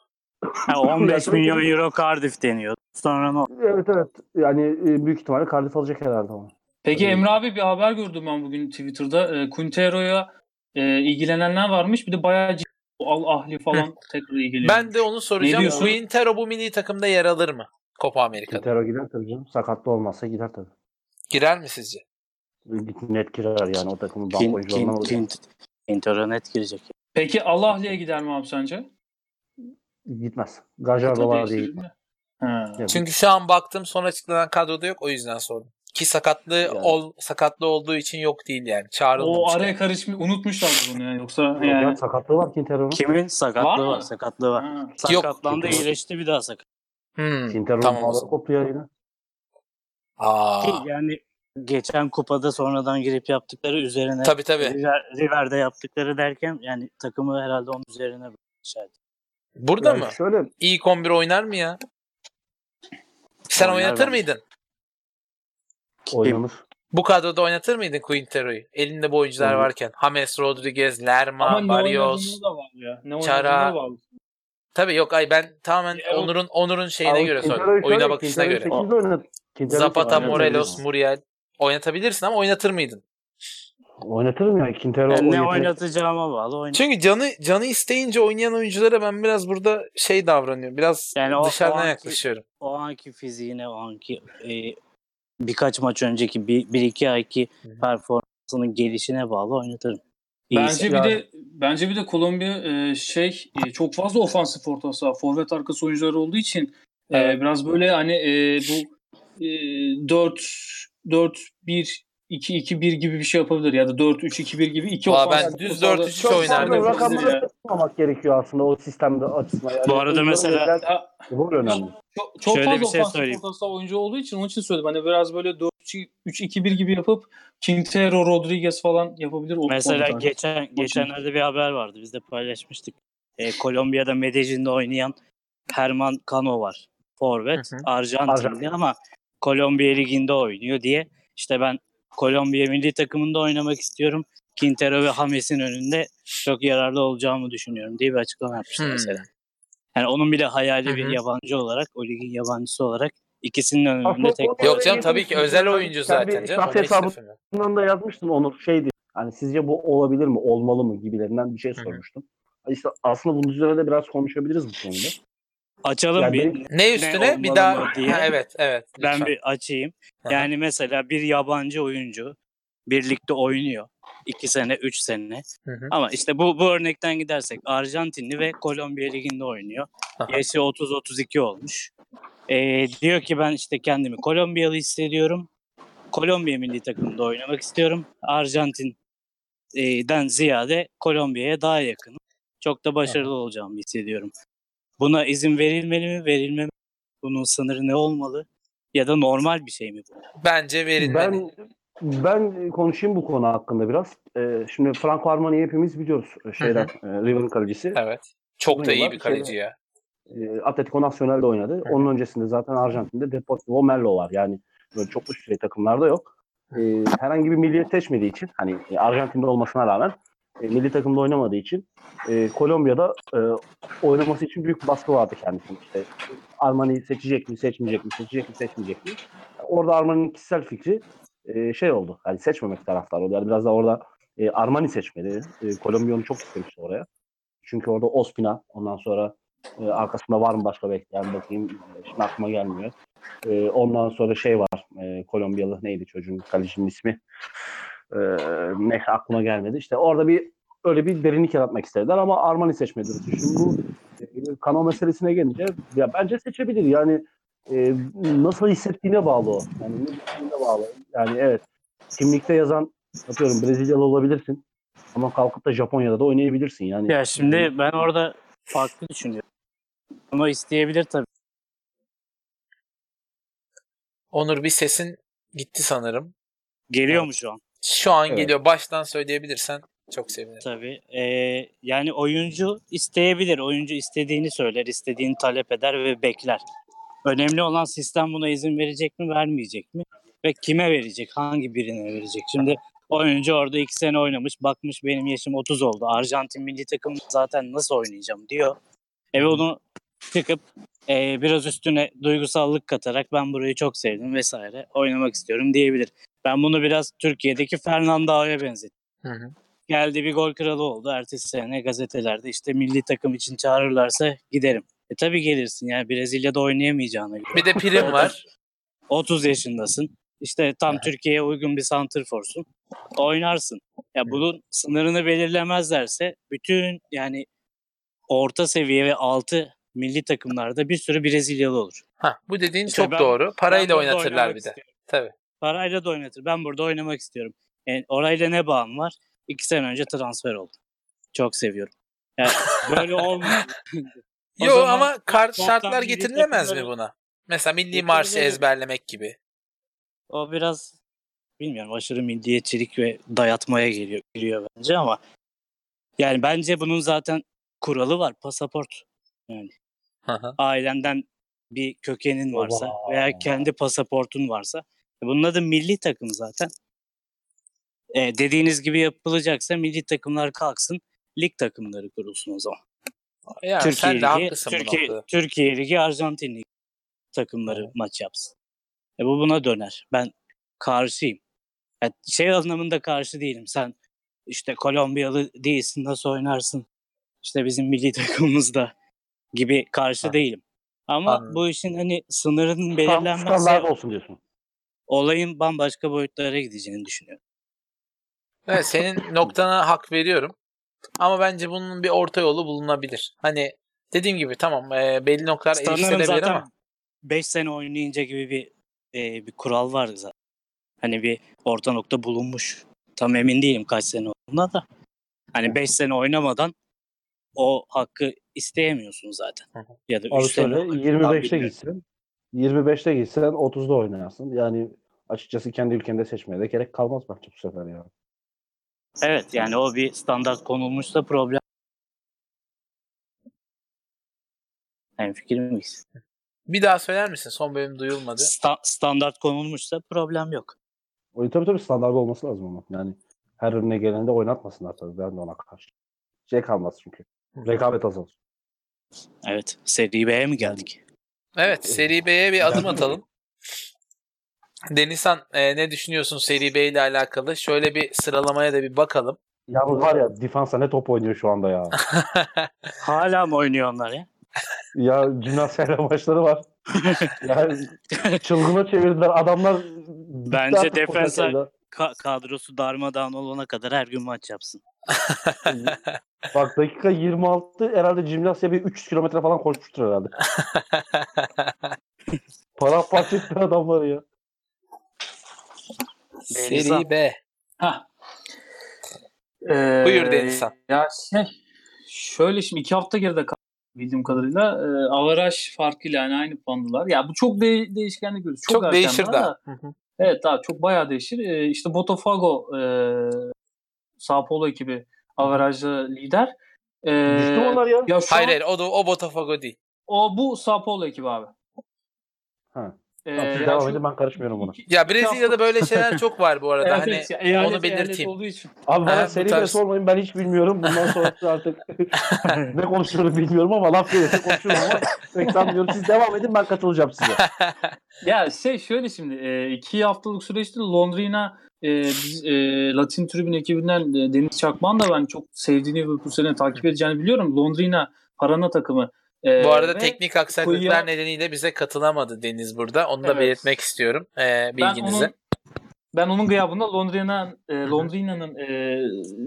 Ha, 15 milyon euro Cardiff deniyor. Sonra ne oldu? Evet evet. Yani e, büyük ihtimalle Cardiff alacak herhalde ama. Peki Tabii. Emre abi bir haber gördüm ben bugün Twitter'da. E, Quintero'ya e, ilgilenenler varmış. Bir de bayağı ciddi Al Ahli falan tekrar ilgileniyor. Ben de onu soracağım. Quintero bu milli takımda yer alır mı? Copa Amerika'da. Quintero gider tabii canım. Sakatlı olmazsa gider tabii. Girer mi sizce? Net girer yani o takımın bank oyuncularından kin, Quintero net girecek. Peki Al Ahli'ye gider mi abi sence? Gitmez. Gajardo var diye gitmez. Ha. Yok. Çünkü şu an baktım son açıklanan kadroda yok o yüzden sordum. Ki sakatlı Yani. ol sakatlı olduğu için yok değil yani. Çağrılmamış. O araya karışmış unutmuşlar bunu ya. Yoksa Yok ya, yani. sakatlığı var Quintero'nun. Kimin? Sakatlığı Var var. Sakatlığı var. Ha. Yok. Sakatlandı iyileşti bir daha sakat. Hmm, Quintero'nun tamam koptu ya yine. Aa, Ki yani geçen kupada sonradan girip yaptıkları üzerine tabii tabii. River, River'de yaptıkları derken yani takımı herhalde onun üzerine bırakmışlardı. Burada Yani mı? Şöyle İlk 11 oynar mı ya? Sen Oynar oynatır bence. mıydın? oynanır. Bu kadroda oynatır mıydın Quintero'yu? Elinde bu oyuncular Olur. varken. James Rodriguez, Lerma, Ama ne Barrios. oynadığına da var ya. Ne Çara. Tabii yok ay ben tamamen Ya, o- Onur'un Onur'un şeyine Ama göre sordum. Oyuna bakışına göre. Zapata, Morelos. Muriel. Oynatabilirsin ama oynatır mıydın? Oynatırım ya. Quintero Yani o ne oynatacağıma bağlı oynat. Çünkü canı canı isteyince oynayan oyunculara ben biraz burada şey davranıyorum. Biraz Yani o- dışarıdan o anki- yaklaşıyorum. O anki fiziğine, o anki e, birkaç maç önceki bir, bir iki ayki hı. performansının gelişine bağlı oynatırım. Bence İyisi. bir de bence bir de Kolombiya e, şey e, çok fazla ofansif orta saha, forvet arkası oyuncuları olduğu için e, Evet. biraz böyle hani e, bu e, 4 4 1 2 2 1 gibi bir şey yapabilir ya da 4 3 2 1 gibi iki ofansif ben düz orta sahada 4-3-3 çok oynardım. fazla Rakamları yapabilir ya. tutmamak gerekiyor aslında o sistemde açısından. Yani Bu arada mesela- Ya, rol önemli. Çok, çok Şöyle fazla bir şey ofansif söyleyeyim. orta saha oyuncu olduğu için onun için söyledim. Hani biraz böyle 4-3-2-1 gibi yapıp Quintero, Rodriguez falan yapabilir. O- Mesela o geçen geçenlerde bir haber vardı. Biz de paylaşmıştık. E, Kolombiya'da Medellin'de oynayan Herman Cano var. Forvet. Arjantinli Arjantin. ama Kolombiya liginde oynuyor diye işte ben Kolombiya milli takımında oynamak istiyorum. Quintero ve James'in önünde çok yararlı olacağımı düşünüyorum diye bir açıklama yapmıştı Hmm. mesela. Yani onun bile hayali Hı bir yabancı olarak, o ligin yabancısı olarak ikisinin önünde Aslında tek Yok canım tabii ki özel oyuncu zaten canım. şahsi Ona hiç hesabı- lafım yok. Bundan da yazmıştın Onur şeydi. Hani sizce bu olabilir mi, olmalı mı gibilerinden bir şey sormuştum. İşte aslında bunun üzerine de biraz konuşabiliriz bu konuda. Açalım Yani bir. benim- Ne üstüne olmalı bir daha diye. Ha, evet evet. Ben lütfen. bir açayım. Aha. Yani mesela bir yabancı oyuncu birlikte oynuyor. 2 sene, 3 sene. Hı hı. Ama işte bu, bu örnekten gidersek Arjantinli ve Kolombiya liginde oynuyor. Aha. Yaşı 30-32 olmuş. Ee, diyor ki ben işte kendimi Kolombiyalı hissediyorum. Kolombiya milli takımında oynamak istiyorum. Arjantin'den ziyade Kolombiya'ya daha yakınım. Çok da başarılı olacağımı hissediyorum. Buna izin verilmeli mi, verilmemeli mi? Bunun sınırı ne olmalı? Ya da normal bir şey mi bu? Bence verilmeli. Ben ben konuşayım bu konu hakkında biraz. Ee, şimdi Franco Armani'yi hepimiz biliyoruz. e, Şeyden, e, River'ın kalecisi. Evet. Çok da iyi bir kaleci ya. E, Atletico Nacional'de oynadı. Hı. Onun öncesinde zaten Arjantin'de Deportivo Merlo var. Yani böyle çok üst düzey takımlarda yok. E, herhangi bir milliyet seçmediği için hani e, Arjantin'de olmasına rağmen e, milli takımda oynamadığı için e, Kolombiya'da e, oynaması için büyük baskı vardı kendisinin. İşte Armani seçecek mi, seçmeyecek mi, seçecek mi, seçmeyecek mi? Orada Armani'nin kişisel fikri e, şey oldu. Hani seçmemek taraftarı oldu. Yani biraz da orada e, Armani seçmedi. E, Kolombiya onu çok istemişti oraya. Çünkü orada Ospina, ondan sonra e, arkasında var mı başka bekleyen bakayım. E, Şimdi aklıma gelmiyor. E, ondan sonra şey var. E, Kolombiyalı neydi çocuğun kalecinin ismi? E, ne aklıma gelmedi. İşte orada bir öyle bir derinlik yaratmak istediler ama Armani seçmedi. Şimdi bu e, Kano meselesine gelince ya bence seçebilir. Yani e, nasıl hissettiğine bağlı o. Yani ne bağlı. Yani evet kimlikte yazan atıyorum Brezilyalı olabilirsin. Ama kalkıp da Japonya'da da oynayabilirsin. Yani Ya şimdi ben orada farklı düşünüyorum. Ama isteyebilir tabii. Onur bir sesin gitti sanırım. Geliyor mu şu an? Şu an Evet. geliyor. Baştan söyleyebilirsen çok sevinirim. Tabii. Ee, yani oyuncu isteyebilir. Oyuncu istediğini söyler, istediğini talep eder ve bekler. Önemli olan sistem buna izin verecek mi, vermeyecek mi? Ve kime verecek, hangi birine verecek? Şimdi oyuncu orada iki sene oynamış, bakmış benim yaşım 30 oldu. Arjantin milli takımında zaten nasıl oynayacağım diyor. E ve onu çıkıp e, biraz üstüne duygusallık katarak ben burayı çok sevdim vesaire oynamak istiyorum diyebilir. Ben bunu biraz Türkiye'deki Fernando'ya benzettim Hı hı. geldi bir gol kralı oldu. Ertesi sene gazetelerde işte milli takım için çağırırlarsa giderim. E tabii gelirsin yani Brezilya'da oynayamayacağına göre. Bir de prim var. 30 yaşındasın. İşte tam Türkiye'ye uygun bir santrforsun. Oynarsın. Ya bunun sınırını belirlemezlerse bütün yani orta seviye ve altı milli takımlarda bir sürü Brezilyalı olur. Ha, bu dediğin İşte çok ben- doğru. Ben Parayla burada oynatırlar bir de. istiyorum. Tabii. Parayla da oynatır. Ben burada oynamak istiyorum. Yani orayla ne bağım var? İki sene önce transfer oldum. Çok seviyorum. Yani böyle olmuyor. O Yo zaman ama kart şartlar getirilemez mi buna? Mesela milli marşı ezberlemek gibi. o biraz bilmiyorum aşırı milliyetçilik ve dayatmaya geliyor, giriyor bence ama yani bence bunun zaten kuralı var. Pasaport. Yani hı. ailenden bir kökenin varsa Oba. veya kendi pasaportun varsa e bunun adı milli takım zaten. E, dediğiniz gibi yapılacaksa milli takımlar kalksın, lig takımları kurulsun o zaman. yani Türkiye sen de Ligi, haklısın Türkiye. Türkiye Ligi, Arjantin Ligi takımları maç yapsın. E bu buna döner. Ben karşıyım. Yani şey anlamında karşı değilim. Sen işte Kolombiyalı değilsin nasıl oynarsın? İşte bizim milli takımımızda gibi karşı Ha. değilim. Ama Anladım. bu işin hani sınırının belirlenmesi standart olsun diyorsun. Olayın bambaşka boyutlara gideceğini düşünüyorum. Evet senin noktana hak veriyorum. Ama bence bunun bir orta yolu bulunabilir. Hani dediğim gibi tamam e, belli noktalar eleştirilebilir ama 5 sene oynayınca gibi bir e, bir kural var zaten. Hani bir orta nokta bulunmuş. Tam emin değilim kaç sene olduğuna da. Hani 5 sene oynamadan o hakkı isteyemiyorsun zaten. Hı hı. Ya da Abi 3 sene. şöyle oynamak. 25'te Tam gitsen 25'te gitsen 30'da oynarsın. Yani açıkçası kendi ülkende seçmeye de gerek kalmaz bence bu sefer ya. Evet yani o bir standart konulmuşsa problem. En fikir miyiz? bir daha söyler misin? Son bölüm duyulmadı. Sta- standart konulmuşsa problem yok. O tabii tabii standart olması lazım ama. Yani her önüne geleni de oynatmasınlar tabii. Ben de ona karşı. Şey kalmaz çünkü. Rekabet azalır. Evet. Seri B'ye mi geldik? Evet seri B'ye bir adım atalım. Denizhan e, ne düşünüyorsun seri B ile alakalı? Şöyle bir sıralamaya da bir bakalım. Yalnız var ya Defansa ne top oynuyor şu anda ya. Hala mı oynuyor onlar ya? ya Cimnasyayla maçları var. Yani çılgına çevirdiler. Adamlar Bence takımda. Ka- kadrosu darmadağın olana kadar her gün maç yapsın. Bak dakika 26 herhalde Cimnasya bir 300 kilometre falan koşmuştur herhalde. Para parçası adamlar ya. seri B. Ha. Ee, Buyur Denizhan. Ya şey, şöyle şimdi iki hafta geride kaldı bildiğim kadarıyla. E, avaraj farkıyla yani aynı puandılar. Ya bu çok de- değişkenlik görüyoruz. Çok, Çok, değişir daha daha. da. Evet daha çok bayağı değişir. E, işte Botafogo e, Sao Paulo ekibi avarajlı lider. E, Düştü onlar ya? Ya şu Hayır an- hayır o da o Botafogo değil. o bu Sao Paulo ekibi abi. Ha. E, siz ya devam şu- edin ben karışmıyorum buna. Ya Brezilya'da böyle şeyler çok var bu arada. Evet, hani evet, eyalet- onu belirteyim. olduğu için. Abi bana Ha, bu seri tarz- de sormayın ben hiç bilmiyorum. Bundan sonrası artık ne konuşuyorum bilmiyorum ama laf gelirse konuşurum ama pek sanmıyorum. Siz devam edin ben katılacağım size. Ya şey şöyle şimdi e, iki haftalık süreçte Londrina e, biz, e, Latin Tribün ekibinden e, Deniz Çakman da ben çok sevdiğini ve bu sene takip edeceğini biliyorum. Londrina Parana takımı. E, Bu arada ve teknik aksaklıklar Kuyuya- nedeniyle bize katılamadı Deniz burada. Onu da Evet. belirtmek istiyorum e, ben bilginize. onun ben onun gıyabında Londrina e, Londrina'nın e,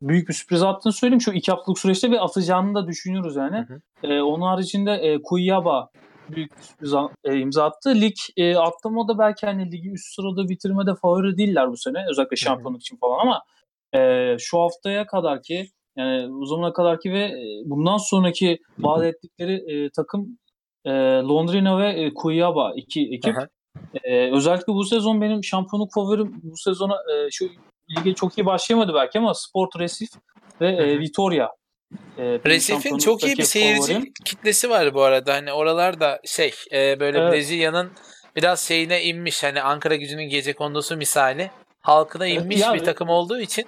büyük bir sürpriz attığını söyleyeyim. Şu iki haftalık süreçte bir atacağını da düşünüyoruz yani. Hı E, onun haricinde e, Kuyaba büyük bir sürpriz a- e, imza attı. Lig e, atlama da belki hani ligi üst sırada bitirmede favori değiller bu sene. Özellikle şampiyonluk için falan ama e, şu haftaya kadar ki yani o zamana kadar ki ve e, bundan sonraki vaat ettikleri e, takım e, Londrina ve e, Kuyaba iki ekip. Aha. Ee, özellikle bu sezon benim şampiyonluk favorim bu sezona e, şu lige çok iyi başlayamadı belki ama Sport Recife ve e, Vitoria. E, Resif'in çok iyi bir seyirci favorim. kitlesi var bu arada. Hani oralarda şey e, böyle Evet. Brezilya'nın biraz şeyine inmiş. Hani Ankara gücünün gece kondusu misali. Halkına inmiş ya- bir takım olduğu için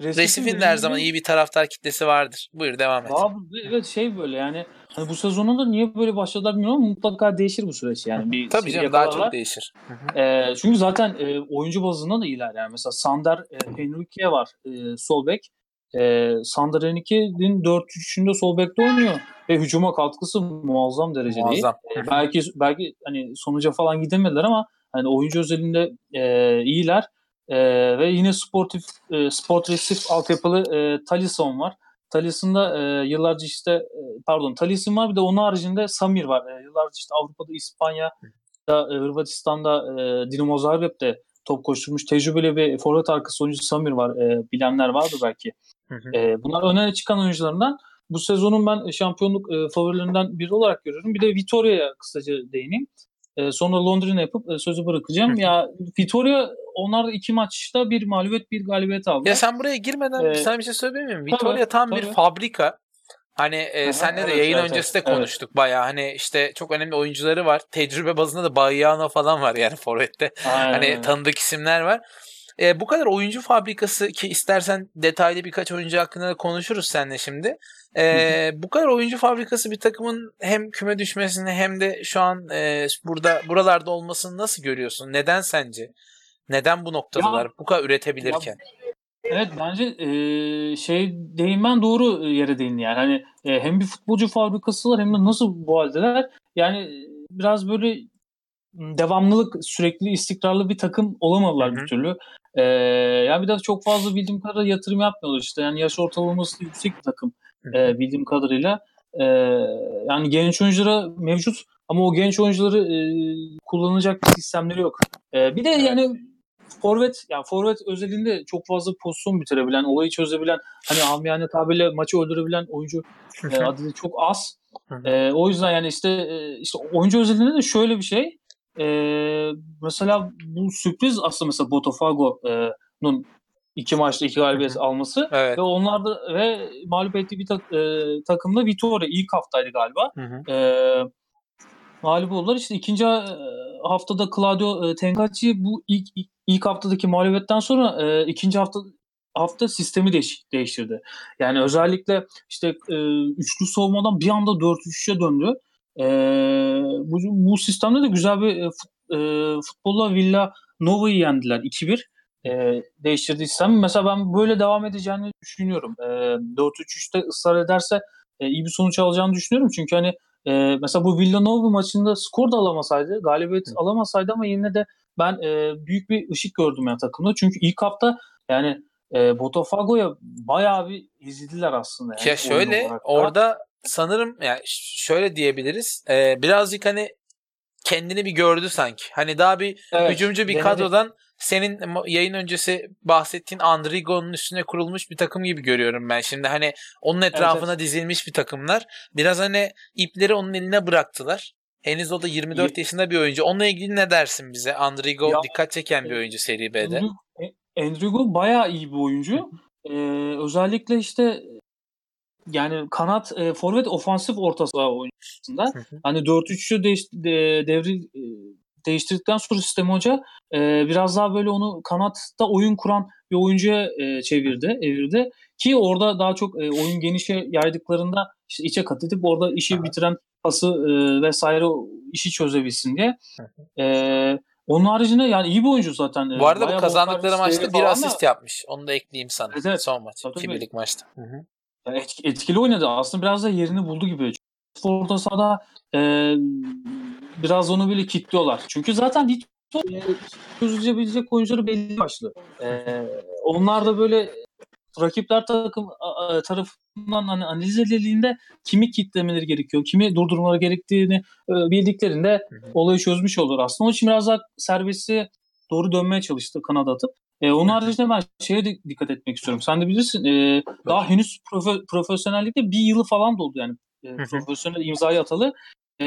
Resif'in Resif'in de her zaman iyi bir taraftar kitlesi vardır. Buyur devam et. Abi, evet şey böyle yani hani bu sezonda da niye böyle başladılar bilmiyorum ama mutlaka değişir bu süreç yani. Bir Tabii canım daha yakalarlar. çok değişir. E, çünkü zaten e, oyuncu bazında da iyiler yani. Mesela Sander e, Henrique var e, sol bek. E, Sander Henrique'nin 4-3'ünde sol bekte oynuyor ve hücuma katkısı muazzam derecede. Muazzam. E, belki belki hani sonuca falan gidemediler ama hani oyuncu özelinde e, iyiler. E, ve yine sportif e, Sport Recife altyapılı e, Talisson var. Talison'da e, yıllarca işte e, pardon Talisson var bir de onun haricinde Samir var. E, yıllarca işte Avrupa'da İspanya'da e, Hırvatistan'da e, Dinamo Zagreb'de top koşturmuş tecrübeli bir forvet arkası oyuncu Samir var. E, bilenler vardı belki. Hı hı. E, bunlar öne çıkan oyuncularından. Bu sezonun ben şampiyonluk e, favorilerinden biri olarak görüyorum. Bir de Vitoria'ya kısaca değineyim. E, sonra Londrina yapıp e, sözü bırakacağım. ya Vitoria onlar iki maçta bir mağlubiyet bir galibiyet aldı. Ya sen buraya girmeden Ee, sana bir şey söyleyebilir miyim? tabii, Vitoria tam bir tabii. fabrika. Hani e, Aha, senle de evet, yayın evet, öncesi de evet. konuştuk bayağı. Hani işte çok önemli oyuncuları var. Tecrübe bazında da Bayiano falan var yani forvette. Hani tanıdık isimler var. E, bu kadar oyuncu fabrikası ki istersen detaylı birkaç oyuncu hakkında da konuşuruz seninle şimdi. E, bu kadar oyuncu fabrikası bir takımın hem küme düşmesini hem de şu an e, burada buralarda olmasını nasıl görüyorsun? Neden sence? Neden bu noktadalar? bu kadar üretebilirken. Evet bence e, şey değinmen doğru yere değindi yani. Hani e, hem bir futbolcu fabrikasılar hem de nasıl bu haldeler. Yani biraz böyle devamlılık, sürekli istikrarlı bir takım olamadılar Hı hı. bir türlü. E, yani bir de çok fazla bildiğim kadarıyla yatırım yapmıyorlar işte. Yani yaş ortalaması yüksek bir takım e, bildiğim kadarıyla. E, yani genç oyunculara mevcut ama o genç oyuncuları e, kullanacak bir sistemleri yok. E, bir de yani forvet yani forvet özelinde çok fazla pozisyon bitirebilen, olayı çözebilen, hani amiyane tabirle maçı öldürebilen oyuncu e, adedi çok az. E, o yüzden yani işte e, işte oyuncu özelinde de şöyle bir şey. E, mesela bu sürpriz aslında mesela Botafogo'nun iki maçta iki galibiyet alması Evet. ve onlar da ve mağlup ettiği bir tak, e, takımda Vitória ilk haftaydı galiba. Hı hı. E, mağlup oldular. İşte ikinci e, haftada Claudio e, Tenkacci bu ilk ilk, ilk haftadaki mağlubiyetten sonra e, ikinci hafta hafta sistemi değiş, değiştirdi. Yani özellikle işte e, üçlü savunmadan bir anda 4-3'e döndü. E, bu, bu sistemde de güzel bir e, fut, e, futbolla Villa Nova'yı yendiler 2-1. E, değiştirdiği sistem. Mesela ben böyle devam edeceğini düşünüyorum. E, 4-3-3'te ısrar ederse e, iyi bir sonuç alacağını düşünüyorum. Çünkü hani e, mesela bu Villanova maçında skor da alamasaydı, galibiyet alamasaydı ama yine de ben e, büyük bir ışık gördüm yani takımda. Çünkü ilk hafta yani e, Botafogo'ya bayağı bir ezildiler aslında. Yani Ya şöyle orada sanırım yani şöyle diyebiliriz. Ee, birazcık hani kendini bir gördü sanki. Hani daha bir Evet, hücumcu bir denedi. kadrodan senin yayın öncesi bahsettiğin Andrigo'nun üstüne kurulmuş bir takım gibi görüyorum ben. Şimdi hani onun etrafına evet. dizilmiş bir takımlar. Biraz hani ipleri onun eline bıraktılar. Henüz o da 24 yaşında bir oyuncu. Onunla ilgili ne dersin bize? Andrigo Ya- dikkat çeken bir oyuncu seri B'de. Endrigo bayağı iyi bir oyuncu. Ee, özellikle işte yani kanat, e, forvet, ofansif orta saha oyuncusunda. Hani 4-3'ü değiş, de, devri e, değiştirdikten sonra sistem hoca e, biraz daha böyle onu kanatta oyun kuran bir oyuncuya e, çevirdi, evirdi. Ki orada daha çok e, oyun genişe yaydıklarında işte içe kat edip orada işi Aha. bitiren pası e, vesaire o işi çözebilsin diye. Hı E, onun haricinde yani iyi bir oyuncu zaten. E, Bu arada bu bayağı kazandıkları bonservis maçta bir falan da- asist yapmış. Onu da ekleyeyim sana. Evet, evet. Son maç. Tabii, tabii. 2 birlik maçta. Hı hı. Yani etki- etkili oynadı. Aslında biraz da yerini buldu gibi. Orta sahada e, biraz onu böyle kilitliyorlar. Çünkü zaten Vito e, çözülebilecek oyuncuları belli başlı. E, onlar da böyle rakipler takım tarafından hani analiz edildiğinde kimi kitlemeleri gerekiyor, kimi durdurmaları gerektiğini e, bildiklerinde Hı hı. olayı çözmüş olur aslında. Onun için biraz daha serbestliğe doğru dönmeye çalıştı kanat atıp. E, onun haricinde ben şeye de dikkat etmek istiyorum. Sen de bilirsin e, daha henüz profe- profesyonellikte bir yılı falan doldu yani. E, hı. profesyonel imzayı atalı. E,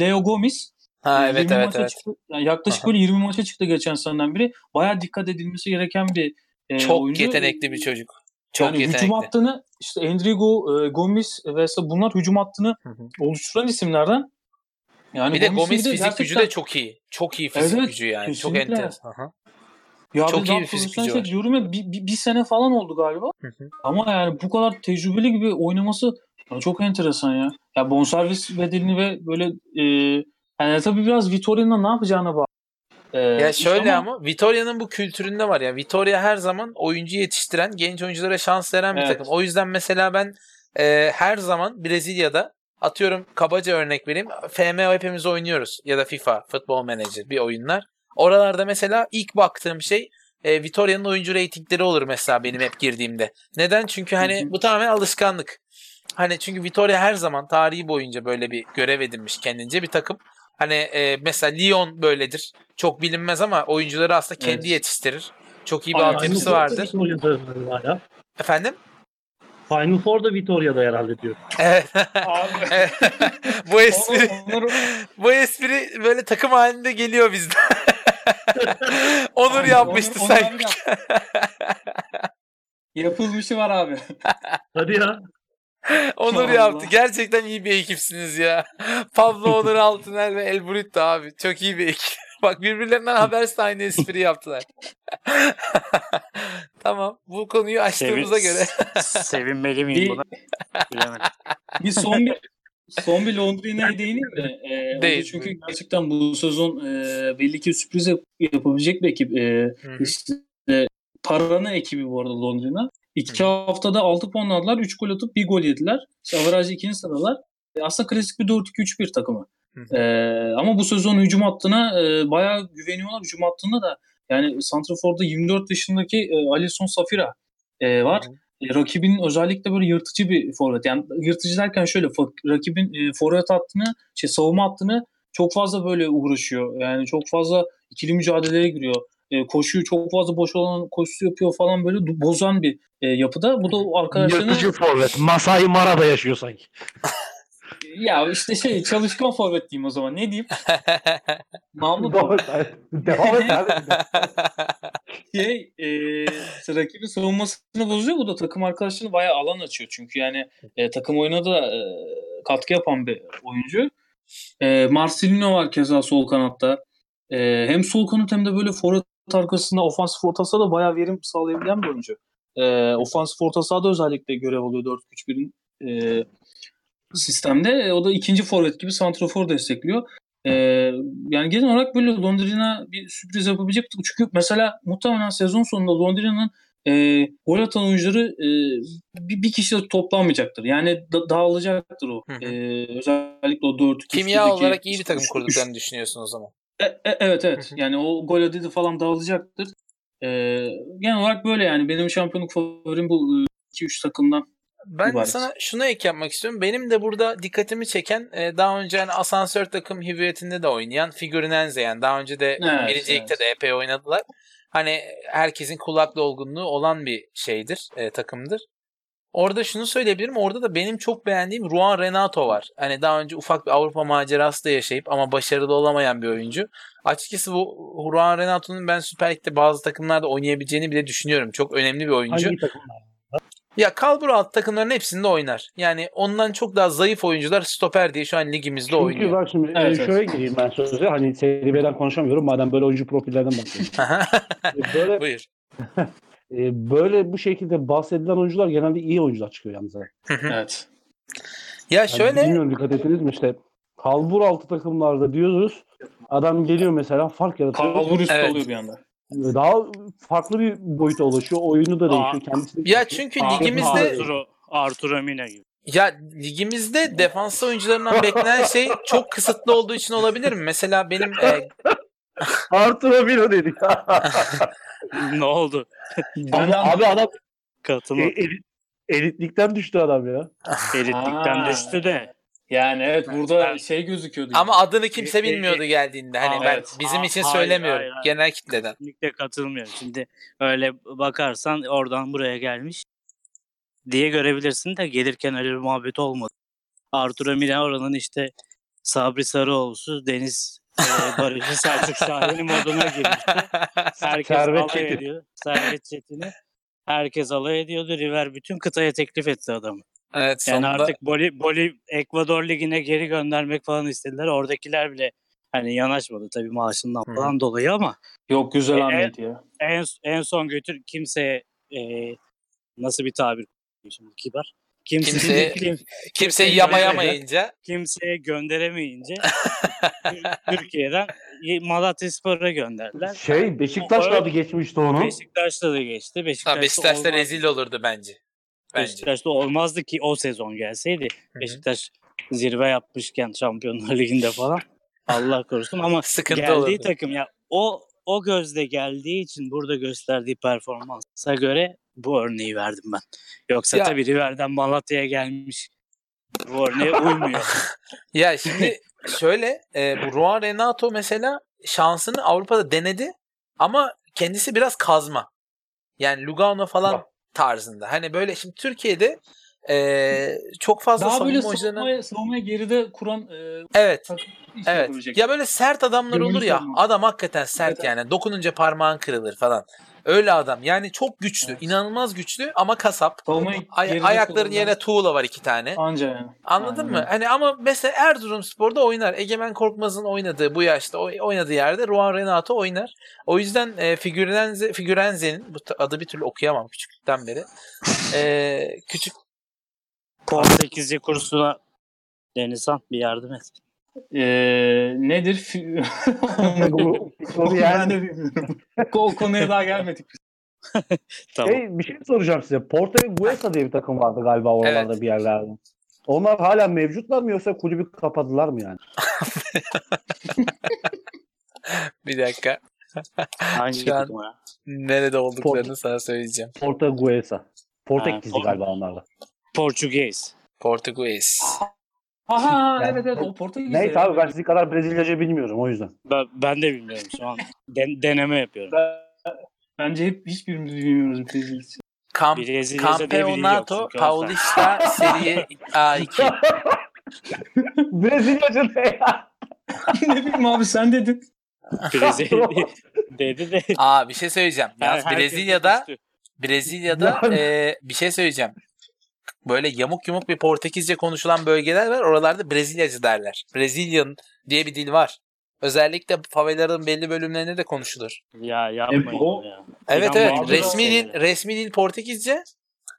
Leo Gomis Ha e, evet 20 evet evet. çıktı. Yani yaklaşık Aha. böyle 20 maça çıktı geçen seneden biri. Bayağı dikkat edilmesi gereken bir e, Çok oyuncu. yetenekli bir çocuk. Çok yani yetenekli. hücum hattını işte Endrigo, e, Gomis ve bunlar hücum hattını Hı hı. oluşturan isimlerden. Yani bir de Gomis'in Gomez de fizik gücü gerçekten- de çok iyi. Çok iyi fizik Evet, gücü yani. kesinlikle. Çok enteresan. Aha. Ya Çok iyi bir fizik gücü şey diyorum ya bir, bir, bir sene falan oldu galiba. Hı hı. Ama yani bu kadar tecrübeli gibi oynaması ya çok enteresan ya. Ya bonservis bedelini ve böyle e, yani tabii biraz Vitoria'nın ne yapacağına bağlı. E, Ya şöyle ama, Vitoria'nın bu kültüründe var ya. Vitoria her zaman oyuncu yetiştiren, genç oyunculara şans veren bir Evet. takım. O yüzden mesela ben e, her zaman Brezilya'da atıyorum kabaca örnek vereyim. FMO hepimiz oynuyoruz ya da FIFA, Football Manager bir oyunlar. Oralarda mesela ilk baktığım şey e, Vitoria'nın oyuncu reytingleri olur mesela benim hep girdiğimde. Neden? Çünkü hani bu tamamen alışkanlık. Hani çünkü Vitoria her zaman tarihi boyunca böyle bir görev edinmiş kendince bir takım. Hani e, mesela Lyon böyledir. Çok bilinmez ama oyuncuları aslında kendi Evet. yetiştirir. Çok iyi bir altyapısı vardır. Hala. Efendim? Final Four'da Vitoria'da herhalde diyor. Evet. Bu espri Onur- Onur- bu espri böyle takım halinde geliyor bizden. Onur Abi, yapmıştı Onur- Onur sanki. yap- Yapılmışı var abi. Hadi ya. Onur yaptı. Gerçekten iyi bir ekipsiniz ya. Pablo Onur Altıner ve El Brito abi. Çok iyi bir ekip. Bak birbirlerinden habersiz aynı espri yaptılar. tamam. Bu konuyu açtığımıza Sevin- göre. Sevinmeli miyim Bir- buna? Bilemedim. Bir son bir son bir Londra'ya değineyim mi? Ee, Değil. çünkü gerçekten bu sezon e, belli ki sürpriz yap- yapabilecek bir ekip. E, işte e, Parana ekibi bu arada Londra'na. İki haftada 6 puan aldılar. 3 gol atıp 1 gol yediler. İşte averajı ikinci sıradalar. E, aslında klasik bir 4-2-3-1 takımı. Hı E, ama bu sezon hücum hattına e, bayağı güveniyorlar. Hücum hattında da yani Santrafor'da 24 yaşındaki e, Alisson Safira e, var. E, rakibin özellikle böyle yırtıcı bir forvet. Yani yırtıcı derken şöyle rakibin e, forvet hattını, şey savunma hattını çok fazla böyle uğraşıyor. Yani çok fazla ikili mücadeleye giriyor. E, koşuyu çok fazla boş olan koşusu yapıyor falan böyle bozan bir e, yapıda. Bu da o arkadaşlarını Yırtıcı forvet. Masai Mara'da yaşıyor sanki. ya işte şey çalışkan forvet diyeyim o zaman. Ne diyeyim? Mahmut Devam et. Abi. şey e, işte rakibin savunmasını bozuyor. Bu da takım arkadaşlarına bayağı alan açıyor. Çünkü yani e, takım oyuna da e, katkı yapan bir oyuncu. E, Marcelino var keza sol kanatta. E, hem sol kanat hem de böyle forvet arkasında ofansif orta sahada bayağı verim sağlayabilen bir oyuncu. E, ofansif orta sahada özellikle görev alıyor 4-3-1'in e, sistemde. E, o da ikinci forvet gibi santrafor destekliyor. E, yani genel olarak böyle Londra'na bir sürpriz yapabilecek. Çünkü mesela muhtemelen sezon sonunda Londra'nın e, gol atan oyuncuları e, bir, bir kişi toplanmayacaktır. Yani da- dağılacaktır o. Hı hı. E, özellikle o 4 Kimya olarak iyi bir takım kurduklarını düşünüyorsun o zaman. E, e, evet evet. Yani o gol adedi falan dağılacaktır. E, genel olarak böyle yani. Benim şampiyonluk favorim bu 2-3 takımdan. Ben İbaret. sana şuna ek yapmak istiyorum. Benim de burada dikkatimi çeken e, daha önce hani asansör takım hüviyetinde de oynayan Figurinense yani daha önce de Evet, Birincilikte evet. de epey oynadılar. Hani herkesin kulak dolgunluğu olan bir şeydir, e, takımdır. Orada şunu söyleyebilirim. Orada da benim çok beğendiğim Juan Renato var. Hani daha önce ufak bir Avrupa macerası da yaşayıp ama başarılı olamayan bir oyuncu. Açıkçası bu Juan Renato'nun ben Süper Lig'de bazı takımlarda oynayabileceğini bile düşünüyorum. Çok önemli bir oyuncu. Hangi takımlar? Ya kalbur alt takımların hepsinde oynar. Yani ondan çok daha zayıf oyuncular stoper diye şu an ligimizde Çünkü oynuyor. bak şimdi e, Evet, evet. şöyle gireyim ben söze. Hani Seri B'den konuşamıyorum. Madem böyle oyuncu profillerden bahsediyorum. E, böyle, Buyur. e, böyle bu şekilde bahsedilen oyuncular genelde iyi oyuncular çıkıyor yalnız. Evet. Ya Yani şöyle Bilmiyorum dikkat ettiniz mi işte. Kalbur altı takımlarda diyoruz. Adam geliyor mesela fark yaratıyor. Kalbur üstü Evet. oluyor bir anda. Daha farklı bir boyuta ulaşıyor. Oyunu da değişiyor. Aa, Kendisi de ya çünkü Ar- ligimizde Arturo, Arturo Mina gibi. Ya ligimizde defans oyuncularından beklenen şey çok kısıtlı olduğu için olabilir mi? Mesela benim e, Arturo Milo dedik. ne oldu? Ama abi adam e, Katılım. elit, elitlikten düştü adam ya. Elitlikten Aa. düştü de. Yani evet burada Ben- şey gözüküyordu. ama adını kimse E, e, bilmiyordu geldiğinde. Hani Aa, ben evet. bizim Aa, için hayır, söylemiyorum. hayır, hayır. Genel kitleden. Kesinlikle katılmıyorum. Şimdi öyle bakarsan oradan buraya gelmiş diye görebilirsin de gelirken öyle bir muhabbet olmadı. Arturo Mina oranın işte Sabri Sarıoğlu'su Deniz e, Barış'ı Selçuk Şahin'i moduna girmişti. Herkes Servet alay Çetin. ediyor. Servet Çetin'i. Herkes alay ediyordu. River bütün kıtaya teklif etti adamı. evet Yani sonunda artık Boli, Boli Ekvador Ligi'ne geri göndermek falan istediler. Oradakiler bile hani yanaşmadı tabii maaşından Hı. falan dolayı ama Yok güzel E, hamleydi ya. en en son götür kimseye e, nasıl bir tabir şimdi kibar kimse, Kimseye- kim- kimseyi kimse yamayamayınca kimseye gönderemeyince Türkiye'den Malatyaspor'a gönderdiler. Şey Beşiktaş O- vardı geçmişti onu. Beşiktaş'ta da geçti. Beşiktaş'ta, ha, Beşiktaş'ta rezil olurdu bence. Bence. Beşiktaş'ta olmazdı ki o sezon gelseydi. hı. Beşiktaş zirve yapmışken Şampiyonlar Ligi'nde falan. Allah korusun ama Sıkıntı geldiği olurdu. takım ya o o gözle geldiği için burada gösterdiği performansa göre bu örneği verdim ben. Yoksa Ya- tabii River'den Malatya'ya gelmiş bu örneğe uymuyor. Ya şimdi şöyle e, bu Juan Renato mesela şansını Avrupa'da denedi ama kendisi biraz kazma. Yani Lugano falan tarzında. Hani böyle şimdi Türkiye'de e, çok fazla Daha böyle savunma oyuncularına... savunmaya, savunmaya geride kuran e, Evet. Evet. Ya böyle sert adamlar Gönüllü olur ya. savunma. Adam hakikaten sert Evet, yani. Dokununca parmağın kırılır falan. Öyle adam. Yani çok güçlü. Evet. inanılmaz güçlü ama kasap. Ay- ayakların kullanan- yerine tuğla var iki tane. Anca yani. Anladın Aynen mı? Hani ama mesela Erzurumspor'da oynar. Egemen Korkmaz'ın oynadığı bu yaşta oy- oynadığı yerde Juan Renato oynar. O yüzden e, Figurenze, Figurenze'nin bu adı bir türlü okuyamam küçüklükten beri. E, küçük Portekizce kursuna Denizhan bir yardım et. Ee, nedir? Bu- ben yani de bilmiyorum. O konuya daha gelmedik. biz. Tamam. şey, bir şey soracağım size. Porto ve Guesa diye bir takım vardı galiba oralarda Evet. bir yerlerde. Onlar hala mevcutlar mı yoksa kulübü kapadılar mı yani? Bir dakika. Hangi Şu an- ya? Nerede olduklarını sana söyleyeceğim. Porto Guesa. Portekizli galiba onlar da. Portekiz. Aha Yani- evet evet o Portekiz. Neyse abi ben sizin kadar Brezilyaca bilmiyorum o yüzden. Ben, ben de bilmiyorum şu an. Den- deneme yapıyorum. Ben- Bence hep hiçbirimiz bilmiyoruz. Kamp Brezilyaca yok Campeonato. Paulista Serie A2. Brezilyaca ne ya? ne bileyim abi sen dedin. Brezilya dedi de. Aa bir şey söyleyeceğim. Yalnız Herkes Brezilya'da. Brezilya'da Yani- e, bir şey söyleyeceğim. Böyle yamuk yumuk bir Portekizce konuşulan bölgeler var. Oralarda Brezilyacı derler. Brezilyan diye bir dil var. Özellikle favelaların belli bölümlerinde de konuşulur. Ya yapmayın o- ya. Evet evet. Resmi dil, şeylere. resmi dil Portekizce.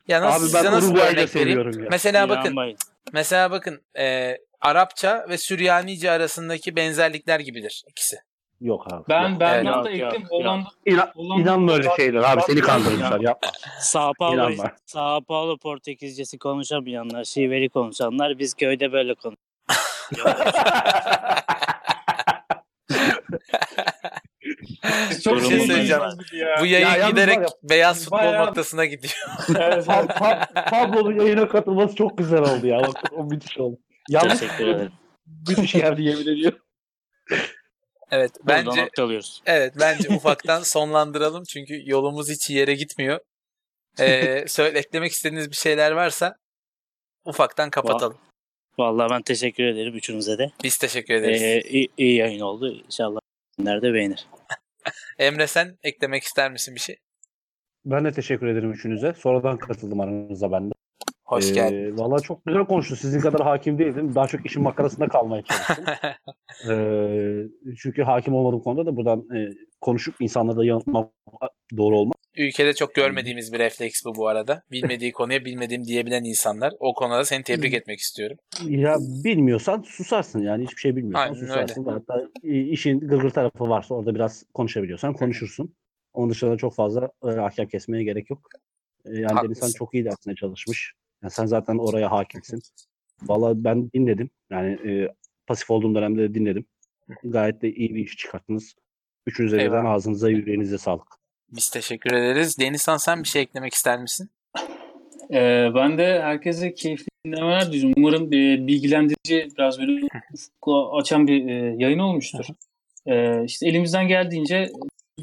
Ya nasıl, Abi size ben nasıl örnek vereyim? seviyorum ya. Mesela bakın İnanmayın. Mesela bakın e, Arapça ve Süryanice arasındaki benzerlikler gibidir ikisi. Yok abi. Ben yok. ben Evet. yok, Hollanda. İnan, Hollanda- inanma öyle şeyler abi seni kandırmışlar Ya. yapma. Sao Paulo, İnanma. Sao Paulo Portekizcesi konuşamayanlar, şiveli konuşanlar biz köyde böyle konuşuyoruz. Biz çok şey söyleyeceğim. ya. Bu yayın yalnız giderek ya, beyaz futbol bayağı- noktasına gidiyor. Evet, Pa- Pa- Pablo'nun yayına katılması çok güzel oldu ya. Bak, o müthiş oldu. Yalnız Teşekkür ederim. müthiş geldi yemin ediyorum. Evet Bence... bence noktalıyoruz. evet bence ufaktan sonlandıralım çünkü yolumuz hiç yere gitmiyor. Ee, söyle eklemek istediğiniz bir şeyler varsa ufaktan kapatalım. Vallahi ben teşekkür ederim üçünüze de. Biz teşekkür ederiz. Ee, iyi, iyi yayın oldu. İnşallah nerede beğenir. Emre sen eklemek ister misin bir şey? Ben de teşekkür ederim üçünüze. Sonradan katıldım aranıza ben de. Hoş Ee, geldin. Valla çok güzel konuştu. Sizin kadar hakim değildim. Daha çok işin makarasında kalmaya çalıştım. Ee, çünkü hakim olmadığım konuda da buradan e, konuşup insanlara da yanıtmak doğru olmaz. Ülkede çok görmediğimiz bir refleks bu bu arada. Bilmediği konuya bilmediğim diyebilen insanlar. O konuda seni tebrik etmek istiyorum. Ya bilmiyorsan susarsın yani hiçbir şey bilmiyorsan Aynen susarsın. Hatta e, işin gırgır tarafı varsa orada biraz konuşabiliyorsan konuşursun. Onun dışında çok fazla e, hakem kesmeye gerek yok. Yani Haklısın. Denizhan çok iyi dersine çalışmış. Yani sen zaten oraya hakimsin. Valla ben dinledim. Yani e, pasif olduğum dönemde de dinledim. Gayet de iyi bir iş çıkarttınız. Üçünüze birden ağzınıza yüreğinize sağlık. Biz teşekkür ederiz. Denizhan sen bir şey eklemek ister misin? Ee, ben de herkese keyifli dinlemeler diliyorum. Umarım e, bilgilendirici, biraz böyle açan bir e, yayın olmuştur. Ee, işte elimizden geldiğince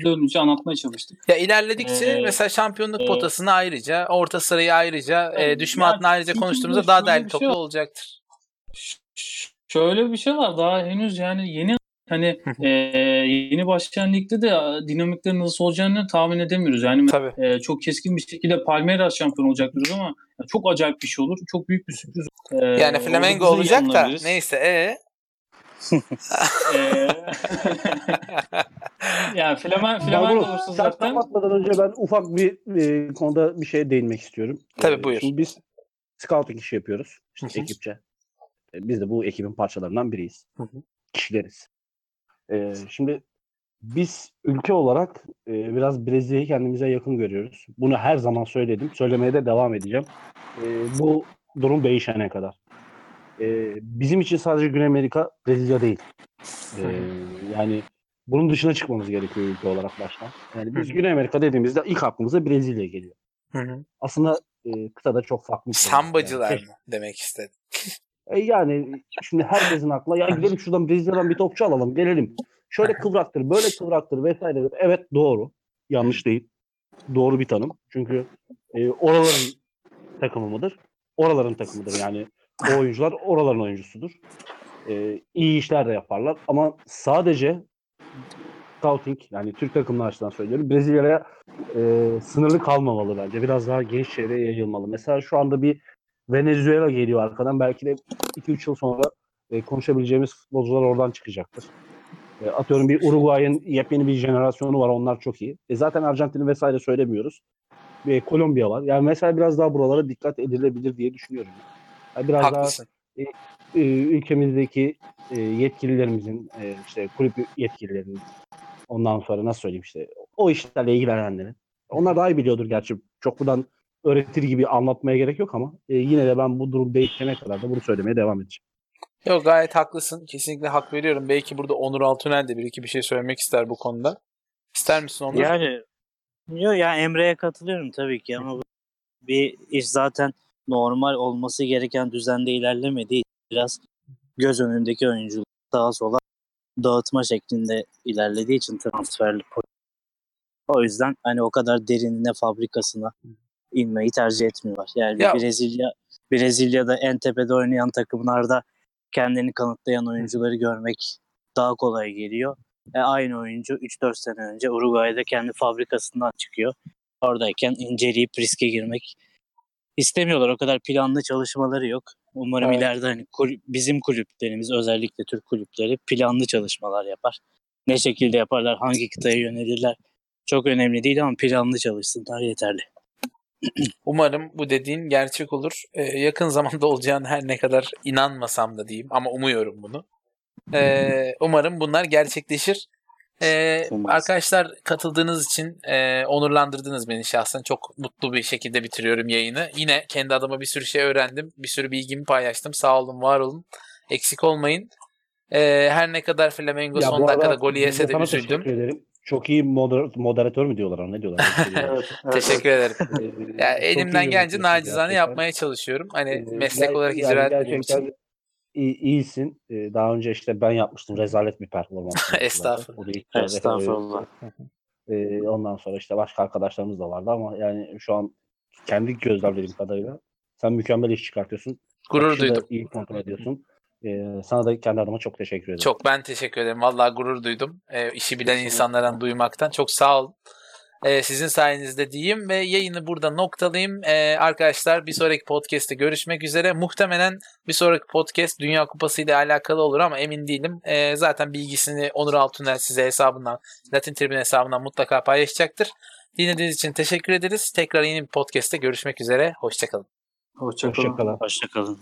dönünce anlatmaya çalıştık. Ya ilerledikçe Ee, mesela şampiyonluk e, potasını ayrıca, orta sırayı ayrıca, e, Yani düşme hattını ayrıca konuştuğumuzda daha değerli şey toplu var. olacaktır. Şöyle bir şey var daha henüz yani yeni hani e, yeni başlayan ligde de e, dinamiklerin nasıl olacağını tahmin edemiyoruz. Yani Tabii. e, çok keskin bir şekilde Palmeiras şampiyon olacak diyoruz ama çok acayip bir şey olur. Çok büyük bir sürpriz. E, Yani Flamengo olacak da neyse e E, yani Flamen, Flamengo Barbaros, olursa sen zaten kapatmadan önce ben ufak bir e, konuda bir şeye değinmek istiyorum. Tabii, E, buyur. Şimdi biz scouting işi yapıyoruz. İşte ekipçe. E, biz de bu ekibin parçalarından biriyiz. Kişileriz. E, şimdi biz ülke olarak e, biraz Brezilya'yı kendimize yakın görüyoruz. Bunu her zaman söyledim. Söylemeye de devam edeceğim. E, bu durum değişene kadar. E, bizim için sadece Güney Amerika Brezilya değil. E, yani bunun dışına çıkmamız gerekiyor ülke olarak baştan. Yani biz. Güney Amerika dediğimizde ilk aklımıza Brezilya geliyor. Hı hı. Aslında e, kıtada çok farklı. şey. sambacılar Yani, mı demek istedim. e, yani şimdi herkesin aklına ya gidelim şuradan Brezilya'dan bir topçu alalım gelelim. Şöyle kıvraktır, böyle kıvraktır vesaire. Evet doğru. Yanlış değil. Doğru bir tanım. Çünkü e, oraların takımı mıdır? Oraların takımıdır. Yani o oyuncular oraların oyuncusudur. E, iyi işler de yaparlar ama sadece scouting yani Türk takımlar açısından söylüyorum. Brezilya'ya e, sınırlı kalmamalı bence. Biraz daha geniş çevreye yayılmalı. Mesela şu anda bir Venezuela geliyor arkadan. Belki de 2-3 yıl sonra e, konuşabileceğimiz futbolcular oradan çıkacaktır. E, atıyorum bir Uruguay'ın yepyeni bir jenerasyonu var. Onlar çok iyi. E, zaten Arjantin'i vesaire söylemiyoruz. E, Kolombiya var. Yani mesela biraz daha buralara dikkat edilebilir diye düşünüyorum. Yani biraz Haklısın. e, e, ülkemizdeki e, yetkililerimizin e, işte kulüp yetkililerinin ondan sonra nasıl söyleyeyim işte o işlerle ilgilenenlerin onlar daha iyi biliyordur gerçi çok buradan öğretir gibi anlatmaya gerek yok ama e, yine de ben bu durum değişene kadar da bunu söylemeye devam edeceğim. Yok gayet haklısın. Kesinlikle hak veriyorum. Belki burada Onur Altunel de bir iki bir şey söylemek ister bu konuda. İster misin Onur? Yani yok ya Emre'ye katılıyorum tabii ki ama bir iş zaten normal olması gereken düzende ilerlemediği biraz göz önündeki oyuncuları sağa sola dağıtma şeklinde ilerlediği için transferli. O yüzden hani o kadar derinine fabrikasına inmeyi tercih etmiyorlar. Yani Ya- Brezilya Brezilya'da en tepede oynayan takımlarda kendini kanıtlayan oyuncuları görmek daha kolay geliyor. E, aynı oyuncu 3-4 sene önce Uruguay'da kendi fabrikasından çıkıyor. Oradayken inceleyip riske girmek istemiyorlar. O kadar planlı çalışmaları yok. Umarım Evet. ileride hani kul- bizim kulüplerimiz özellikle Türk kulüpleri planlı çalışmalar yapar. Ne şekilde yaparlar, hangi kıtaya yönelirler çok önemli değil ama planlı çalışsınlar yeterli. Umarım bu dediğin gerçek olur. Ee, yakın zamanda olacağını her ne kadar inanmasam da diyeyim ama umuyorum bunu. Ee, umarım bunlar gerçekleşir. Ee, arkadaşlar katıldığınız için e, onurlandırdınız beni şahsen. Çok mutlu bir şekilde bitiriyorum yayını. Yine kendi adıma bir sürü şey öğrendim. Bir sürü bilgimi paylaştım. Sağ olun, var olun. Eksik olmayın. Ee, her ne kadar Flamengo Ya son dakikada golü yese de üzüldüm. Çok iyi moder- moderatör mü diyorlar ne diyorlar? Teşekkür ederim. Ee, Ya elimden gelince nacizane gerçekten. yapmaya çalışıyorum. Hani Ee, meslek olarak yani icra etmediğim için. İyi, iyisin. Ee, daha önce işte ben yapmıştım. Rezalet bir performans. Estağfurullah. Estağfurullah. Ee, ondan sonra işte başka arkadaşlarımız da vardı ama yani şu an kendi gözlemlediğim kadarıyla sen mükemmel iş çıkartıyorsun. Gurur Akışı duydum. iyi kontrol ediyorsun. Ee, sana da kendi adıma çok teşekkür ederim. Çok ben teşekkür ederim. Vallahi gurur duydum. Ee, işi bilen insanlardan duymaktan. Çok sağ olun. Ee, sizin sayenizde diyeyim ve yayını burada noktalayayım. Ee, arkadaşlar bir sonraki podcast'te görüşmek üzere. Muhtemelen bir sonraki podcast Dünya Kupası ile alakalı olur ama emin değilim. Ee, zaten bilgisini Onur Altunel size hesabından, Latin Tribün hesabından mutlaka paylaşacaktır. Dinlediğiniz için teşekkür ederiz. Tekrar yeni bir podcast'te görüşmek üzere. Hoşçakalın. Hoşçakalın. Hoşçakalın. Hoşçakalın.